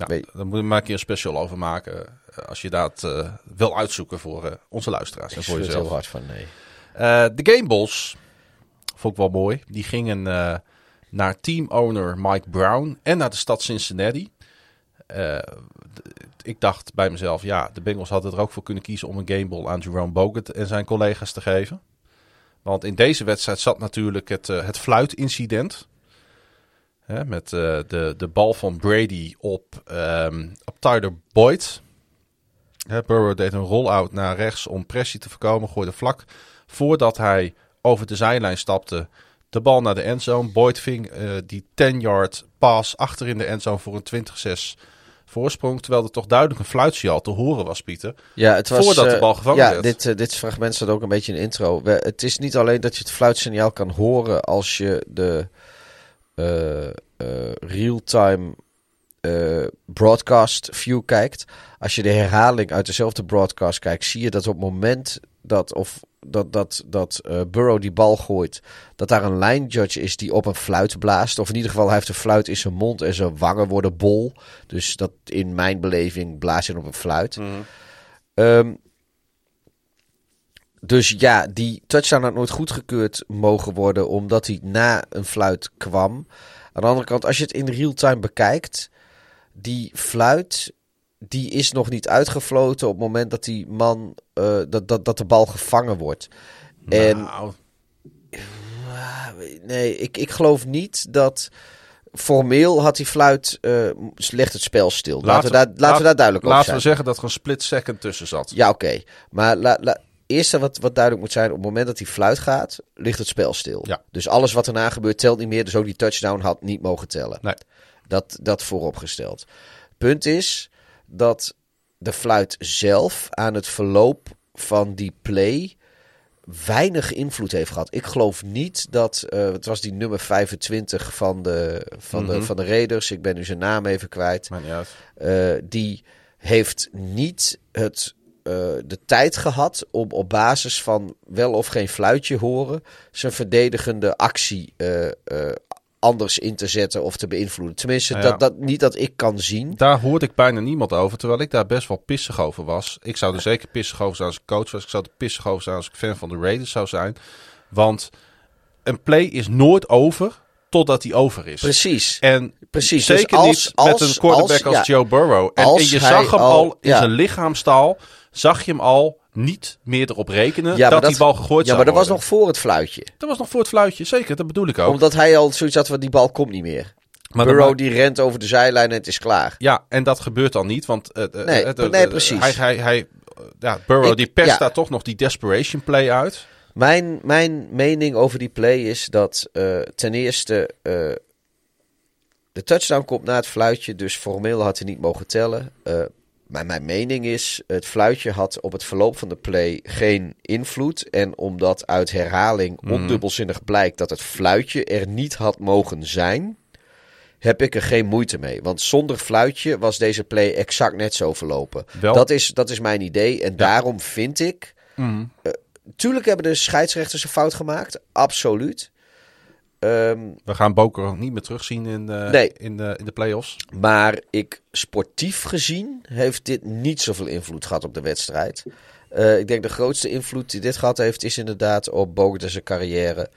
weet, dan moet je maar een keer een special over maken. Als je dat uh, wil uitzoeken voor onze luisteraars. En voor jezelf. heel hard van, nee. De Game Balls, vond ik wel mooi. Die gingen naar team-owner Mike Brown en naar de stad Cincinnati. Uh, ik dacht bij mezelf, ja, de Bengals hadden er ook voor kunnen kiezen om een gameball aan Jerome Bogut en zijn collega's te geven. Want in deze wedstrijd zat natuurlijk het, uh, het fluitincident. Hè, met uh, de, de bal van Brady op, um, op Tyler Boyd. Hè, Burrow deed een roll-out naar rechts om pressie te voorkomen, gooide vlak voordat hij over de zijlijn stapte de bal naar de endzone. Boyd ving uh, die 10-yard pass achter in de endzone voor een 20-6 voorsprong. Terwijl er toch duidelijk een fluitsignaal te horen was, Pieter. Ja, het was, voordat de bal gevangen ja, werd. Dit, uh, dit fragment staat ook een beetje in de intro. We, het is niet alleen dat je het fluitsignaal kan horen als je de uh, real-time broadcast view kijkt. Als je de herhaling uit dezelfde broadcast kijkt, zie je dat op het moment dat, of dat, dat, dat eh, Burrow die bal gooit, dat daar een line judge is die op een fluit blaast. Of in ieder geval, hij heeft een fluit in zijn mond en zijn wangen worden bol. Dus dat in mijn beleving blaast hij op een fluit. Ehm, dus ja, die touchdown had nooit goedgekeurd mogen worden, omdat hij na een fluit kwam. Aan de andere kant, als je het in real-time bekijkt, die fluit, die is nog niet uitgefloten op het moment dat die man, eh, dat, dat, dat de bal gevangen wordt. En Nou, nee, ik, ik geloof niet dat. Formeel had die fluit, eh legt het spel stil. Laten, we, daar, laten we daar duidelijk over Laten zijn. we zeggen dat er een split second tussen zat. Ja, oké. Maar la, la, eerste wat, wat duidelijk moet zijn, op het moment dat die fluit gaat, ligt het spel stil. Ja. Dus alles wat erna gebeurt telt niet meer. Dus ook die touchdown had niet mogen tellen. Nee. Dat, dat vooropgesteld. Punt is dat de fluit zelf aan het verloop van die play weinig invloed heeft gehad. Ik geloof niet dat, eh, het was die nummer 25 van de, van, Mhm. de, van de Raiders, ik ben nu zijn naam even kwijt. Eh, die heeft niet het, eh, de tijd gehad om op basis van wel of geen fluitje horen zijn verdedigende actie anders in te zetten of te beïnvloeden. Tenminste, ja. dat, dat, niet dat ik kan zien. Daar hoorde ik bijna niemand over, terwijl ik daar best wel pissig over was. Ik zou er zeker pissig over zijn als ik coach was. Ik zou er pissig over zijn als ik fan van de Raiders zou zijn. Want een play is nooit over totdat hij over is. Precies. En Precies, dus zeker als- niet als- met een quarterback als, als- ja. Joe Burrow. En, je hij zag hem al- in zijn lichaamstaal, zag je hem al niet meer erop rekenen Ja, dat, die bal gegooid Ja, zou maar dat was nog voor het fluitje. Dat was nog voor het fluitje, zeker. Dat bedoel ik ook. Omdat hij al zoiets had van die bal komt niet meer. Maar Burrow dan- die rent over de zijlijn en het is klaar. Ja, en dat gebeurt dan niet, want eh, eh, Nee, eh, nee, precies. Hij, hij, hij, ja, Burrow Ik- die perst ja. daar toch nog die desperation play uit. Mijn, mijn mening over die play is dat ten eerste de touchdown komt na het fluitje, dus formeel had hij niet mogen tellen. Eh, maar mijn mening is, het fluitje had op het verloop van de play geen invloed. En omdat uit herhaling Mhm. ondubbelzinnig blijkt dat het fluitje er niet had mogen zijn, heb ik er geen moeite mee. Want zonder fluitje was deze play exact net zo verlopen. Wel- Dat, is, dat is mijn idee. En daarom vind ik Mhm. Tuurlijk hebben de scheidsrechters een fout gemaakt. Absoluut. Ehm, We gaan Boker ook niet meer terugzien in, eh, Nee. in, de, in de play-offs. maar ik, sportief gezien heeft dit niet zoveel invloed gehad op de wedstrijd. Eh, ik denk de grootste invloed die dit gehad heeft, is inderdaad op Bogert en zijn carrière.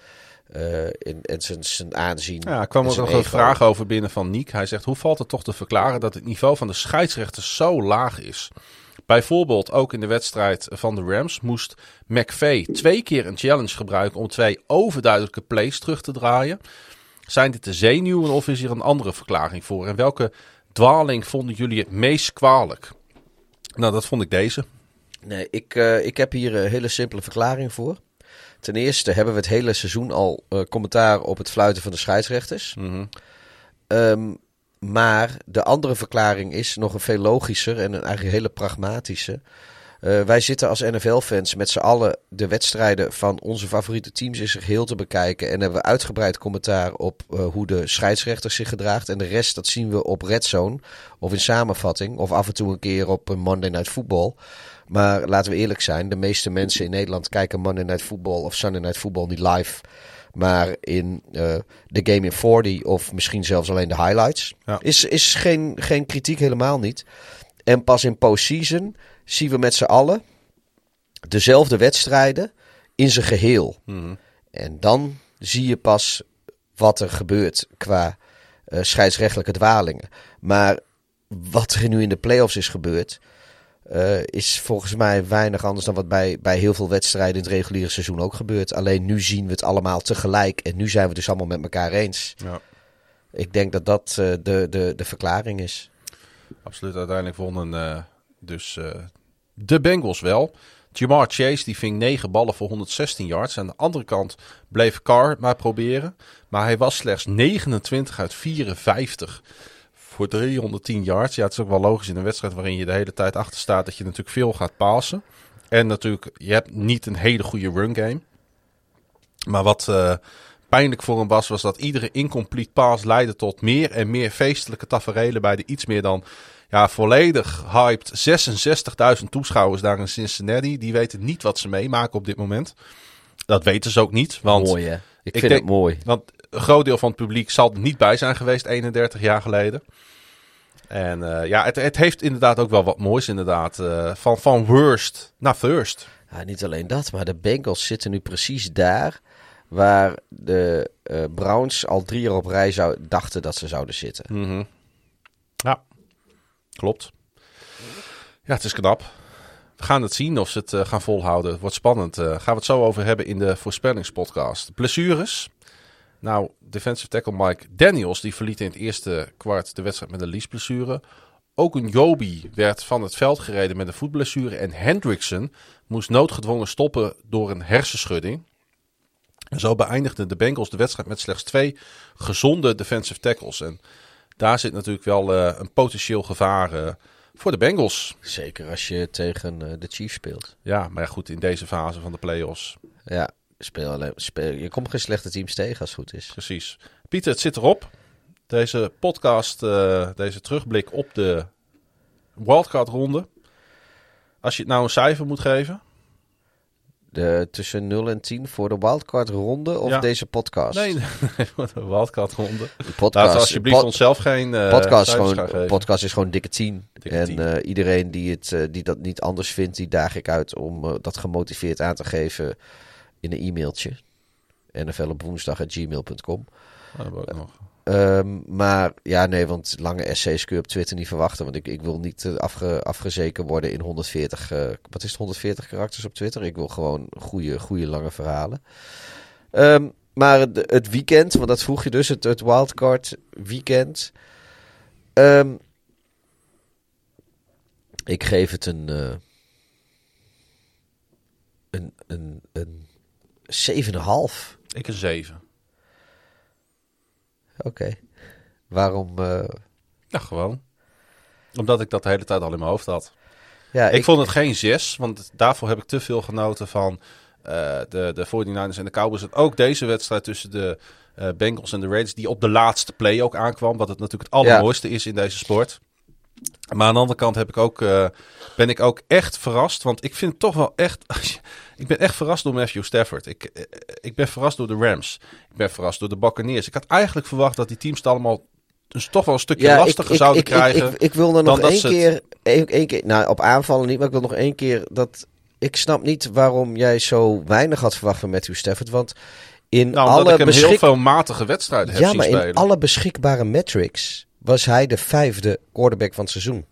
eh, in, en zijn, zijn aanzien. Ja, er kwam ook nog een vraag over binnen van Niek. Hij zegt, hoe valt het toch te verklaren dat het niveau van de scheidsrechters zo laag is? Bijvoorbeeld ook in de wedstrijd van de Rams moest McVay twee keer een challenge gebruiken om twee overduidelijke plays terug te draaien. Zijn dit de zenuwen of is hier een andere verklaring voor? En welke dwaling vonden jullie het meest kwalijk? Nou, dat vond ik deze. Nee, ik, eh, ik heb hier een hele simpele verklaring voor. Ten eerste hebben we het hele seizoen al eh, commentaar op het fluiten van de scheidsrechters. Mhm. Ehm, maar de andere verklaring is nog een veel logischer en een eigenlijk hele pragmatische. Eh, wij zitten als NFL-fans met z'n allen de wedstrijden van onze favoriete teams in zijn geheel te bekijken. En hebben we uitgebreid commentaar op eh, hoe de scheidsrechter zich gedraagt. En de rest, dat zien we op Red Zone of in samenvatting. Of af en toe een keer op een Monday Night Football. Maar laten we eerlijk zijn, de meeste mensen in Nederland kijken Monday Night Football of Sunday Night Football niet live. Maar in eh, de Game in 40 of misschien zelfs alleen de highlights. Ja. Is, is geen, geen kritiek, helemaal niet. En pas in postseason zien we met z'n allen dezelfde wedstrijden in zijn geheel. Mhm. En dan zie je pas wat er gebeurt qua eh, scheidsrechtelijke dwalingen. Maar wat er nu in de playoffs is gebeurd, eh, is volgens mij weinig anders dan wat bij, bij heel veel wedstrijden in het reguliere seizoen ook gebeurt. Alleen nu zien we het allemaal tegelijk en nu zijn we het dus allemaal met elkaar eens. Ja. Ik denk dat dat eh, de, de, de verklaring is. Absoluut. Uiteindelijk wonnen eh, dus de Bengals wel. Jamar Chase die ving 9 ballen voor 116 yards. Aan de andere kant bleef Carr maar proberen. Maar hij was slechts 29 uit 54 voor 310 yards. Ja, het is ook wel logisch in een wedstrijd waarin je de hele tijd achter staat dat je natuurlijk veel gaat pasen. En natuurlijk, je hebt niet een hele goede run game. Maar wat, eh, pijnlijk voor hem was, was dat iedere incomplete pass leidde tot meer en meer feestelijke taferelen bij de iets meer dan ja, volledig hyped 66.000 toeschouwers daar in Cincinnati. Die weten niet wat ze meemaken op dit moment. Dat weten ze ook niet. Want mooi hè? Ik, ik vind denk- het mooi. Want een groot deel van het publiek zal er niet bij zijn geweest 31 jaar geleden. En eh, ja, het, het heeft inderdaad ook wel wat moois inderdaad. eh, van, van worst naar first. Ja, niet alleen dat, maar de Bengals zitten nu precies daar waar de eh, Browns al drie jaar op rij zou, dachten dat ze zouden zitten. Mhm. Ja, klopt. Ja, het is knap. We gaan het zien of ze het gaan volhouden. Het wordt spannend. Gaan we het zo over hebben in de voorspellingspodcast. Blessures. Nou, defensive tackle Mike Daniels die verliet in het eerste kwart de wedstrijd met een liesblessure. Ook een Joby werd van het veld gereden met een voetblessure. En Hendrickson moest noodgedwongen stoppen door een hersenschudding. En zo beëindigden de Bengals de wedstrijd met slechts twee gezonde defensive tackles. En daar zit natuurlijk wel eh, een potentieel gevaar eh, voor de Bengals. Zeker als je tegen eh, de Chiefs speelt. Ja, maar ja, goed, in deze fase van de playoffs. Ja, speel alleen, speel, je komt geen slechte teams tegen als het goed is. Precies. Pieter, het zit erop. Deze podcast, eh, deze terugblik op de wildcard ronde. Als je het nou een cijfer moet geven. De, tussen 0 en 10 voor de wildcard ronde of Ja. deze podcast? Nee, voor de wildcard ronde. De podcast, alsjeblieft pod- onszelf geen eh podcast, gewoon, podcast is gewoon dikke 10. Dikke en 10. eh, iedereen die, het, die dat niet anders vindt, die daag ik uit om dat gemotiveerd aan te geven in een e-mailtje. NFL op woensdag gmail.com. Oh, dat wou ik nog. Ehm, maar ja, nee, want lange essays kun je op Twitter niet verwachten. Want ik, ik wil niet eh, afge, afgezeken worden in 140, eh, wat is het, 140 karakters op Twitter. Ik wil gewoon goede, goede lange verhalen. Ehm, maar het, het weekend, want dat vroeg je dus, het, het wildcard weekend. Ehm, ik geef het een, eh, een, een, een 7,5. Ik een 7. Oké. Waarom? eh, Ja, gewoon. Omdat ik dat de hele tijd al in mijn hoofd had. ja, ik, vond het geen 6, want daarvoor heb ik te veel genoten van eh, de, de 49ers en de Cowboys. En ook deze wedstrijd tussen de eh, Bengals en de Raiders, die op de laatste play ook aankwam. Wat het natuurlijk het allermooiste is in deze sport. Maar aan de andere kant heb ik ook, ben ik ook echt verrast. Want ik vind het toch wel echt. ik ben echt verrast door Matthew Stafford. Ik, eh, ik ben verrast door de Rams. Ik ben verrast door de Buccaneers. Ik had eigenlijk verwacht dat die teams het allemaal dus toch wel een stukje Ja, lastiger ik, zouden ik, krijgen. Ik, ik, ik wil er nog één keer, één, één keer, nou op aanvallen niet, maar ik wil nog één keer dat. Ik snap niet waarom jij zo weinig had verwacht van Matthew Stafford. Want in Nou, alle ik hem heel veel matige wedstrijden heb Ja, maar spelen. in alle beschikbare metrics was hij de vijfde quarterback van het seizoen.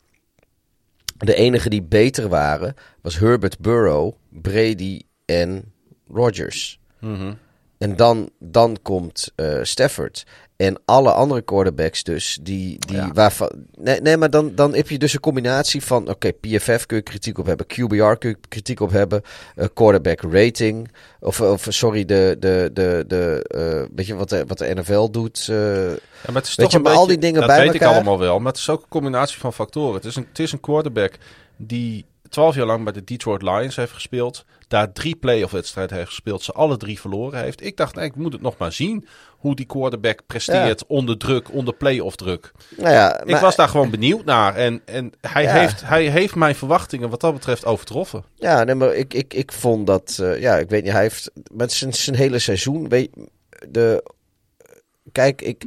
De enige die beter waren was Herbert Burrow, Brady en Rodgers. Mhm. En dan, dan komt eh, Stafford. En alle andere quarterbacks dus, die, die Ja. waarvan... Nee, nee, maar dan, dan heb je dus een combinatie van... Oké, PFF kun je kritiek op hebben. QBR kun je kritiek op hebben. eh, quarterback rating. Of, of sorry, de... de, de, de eh, weet je wat de, wat de NFL doet? eh, Ja, maar het is Weet toch je, een maar al die dingen dat bij weet ik allemaal wel. Maar het is ook een combinatie van factoren. Het is een, het is een quarterback die 12 jaar lang bij de Detroit Lions heeft gespeeld. Daar drie playoff wedstrijden heeft gespeeld. Ze alle drie verloren heeft. Ik dacht, nee, ik moet het nog maar zien. Hoe die quarterback presteert onder druk, onder playoff druk. nou ja, ik maar- was daar gewoon benieuwd naar. En, en hij, Ja. heeft, hij heeft mijn verwachtingen wat dat betreft overtroffen. Ja, nee, maar ik, ik, ik vond dat... eh, ja, ik weet niet, hij heeft met zijn, zijn hele seizoen... Weet, de, kijk, ik,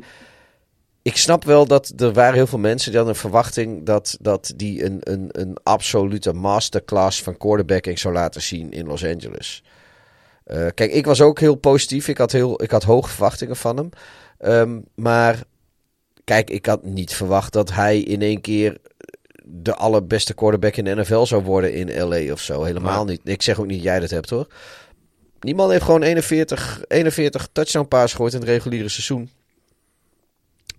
ik snap wel dat er waren heel veel mensen die hadden een verwachting... dat, dat die een, een, een absolute masterclass van quarterbacking zou laten zien in Los Angeles. Eh, kijk, ik was ook heel positief. Ik had, heel, ik had hoge verwachtingen van hem. Ehm, maar kijk, ik had niet verwacht dat hij in één keer de allerbeste quarterback in de NFL zou worden in LA of zo. Helemaal niet. Ik zeg ook niet dat jij dat hebt hoor. Die man heeft gewoon 41, 41 touchdown pass gegooid in het reguliere seizoen.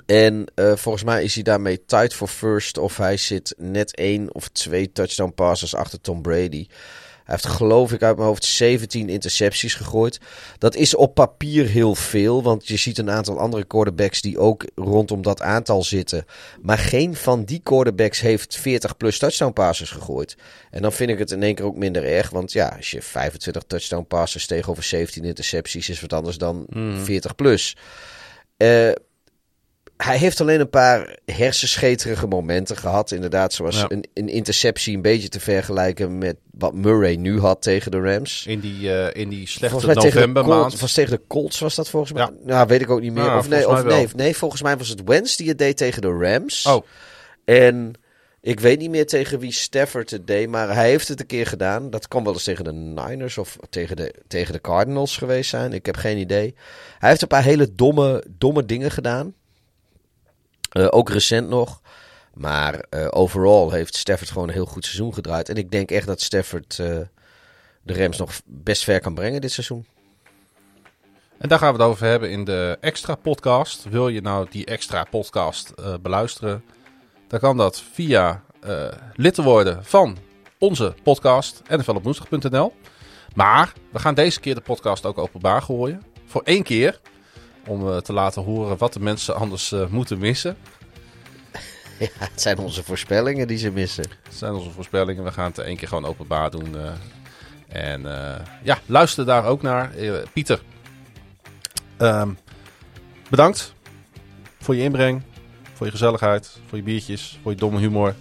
En eh, volgens mij is hij daarmee tied for first. Of hij zit net één of twee touchdown passes achter Tom Brady. Hij heeft geloof ik uit mijn hoofd 17 intercepties gegooid. Dat is op papier heel veel, want je ziet een aantal andere quarterbacks die ook rondom dat aantal zitten. Maar geen van die quarterbacks heeft 40 plus touchdown passes gegooid. En dan vind ik het in één keer ook minder erg, want ja, als je 25 touchdown passes tegenover 17 intercepties is wat anders dan 40 plus. Eh hij heeft alleen een paar hersenscheterige momenten gehad. Inderdaad, zoals Ja. een, een interceptie een beetje te vergelijken met wat Murray nu had tegen de Rams. In die, eh, in die slechte novembermaand. Was tegen de Colts was dat volgens mij. Ja. Nou, weet ik ook niet meer. Ja, of nee, volgens of mij nee, nee, volgens mij was het Wentz die het deed tegen de Rams. Oh, En ik weet niet meer tegen wie Stafford het deed, maar hij heeft het een keer gedaan. Dat kan wel eens tegen de Niners of tegen de, tegen de Cardinals geweest zijn. Ik heb geen idee. Hij heeft een paar hele domme, domme dingen gedaan. Eh, ook recent nog. Maar eh, overal heeft Stafford gewoon een heel goed seizoen gedraaid. En ik denk echt dat Stafford eh, de Rams nog best ver kan brengen dit seizoen. En daar gaan we het over hebben in de extra podcast. Wil je nou die extra podcast beluisteren? Dan kan dat via eh, lid te worden van onze podcast nflopwoensdag.nl. Maar we gaan deze keer de podcast ook openbaar gooien. Voor één keer. Om eh, te laten horen wat de mensen anders eh, moeten missen. Ja, het zijn onze voorspellingen die ze missen. Dat zijn onze voorspellingen. We gaan het één keer gewoon openbaar doen. eh. en ja, luister daar ook naar. Pieter, ehm, bedankt voor je inbreng, voor je gezelligheid, voor je biertjes, voor je domme humor.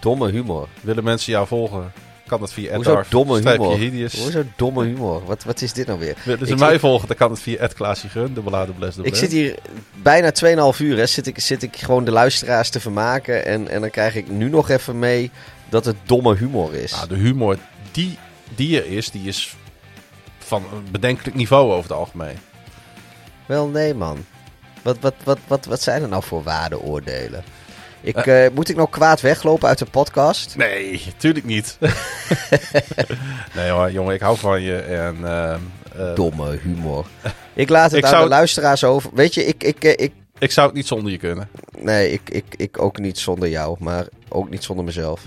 Domme humor. Willen mensen jou volgen? Kan dat via Hoezo domme humor? Hoezo domme humor? Wat, wat is dit nou weer? Ik- mij volgen? Dan kan het via Ed Klaasje Gun, dubbel A, dubbel S, dubbel Ik zit hier bijna 2,5 uur. Hè, zit, ik, zit ik gewoon de luisteraars te vermaken. En, en dan krijg ik nu nog even mee dat het domme humor is. Nou, de humor die, die er is, die is van een bedenkelijk niveau over het algemeen. Wel, nee, man. Wat, wat, wat, wat, wat zijn er nou voor waardeoordelen? Ik, eh, moet ik nou kwaad weglopen uit de podcast? Nee, tuurlijk niet. nee hoor, jongen, ik hou van je. En, ehm, eh, Domme humor. Ik laat het Ik aan zou- de luisteraars over. Weet je, ik, ik, eh, ik, ik zou het niet zonder je kunnen. nee, ik, ik, ik ook niet zonder jou, maar ook niet zonder mezelf.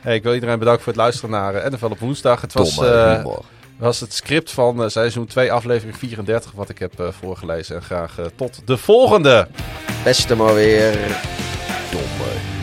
Hey, ik wil iedereen bedanken voor het luisteren naar eh, NFL op woensdag. Het was, eh, humor. was het script van eh, seizoen 2, aflevering 34, wat ik heb eh, voorgelezen. En graag eh, tot de volgende! Beste maar weer. Domme humor.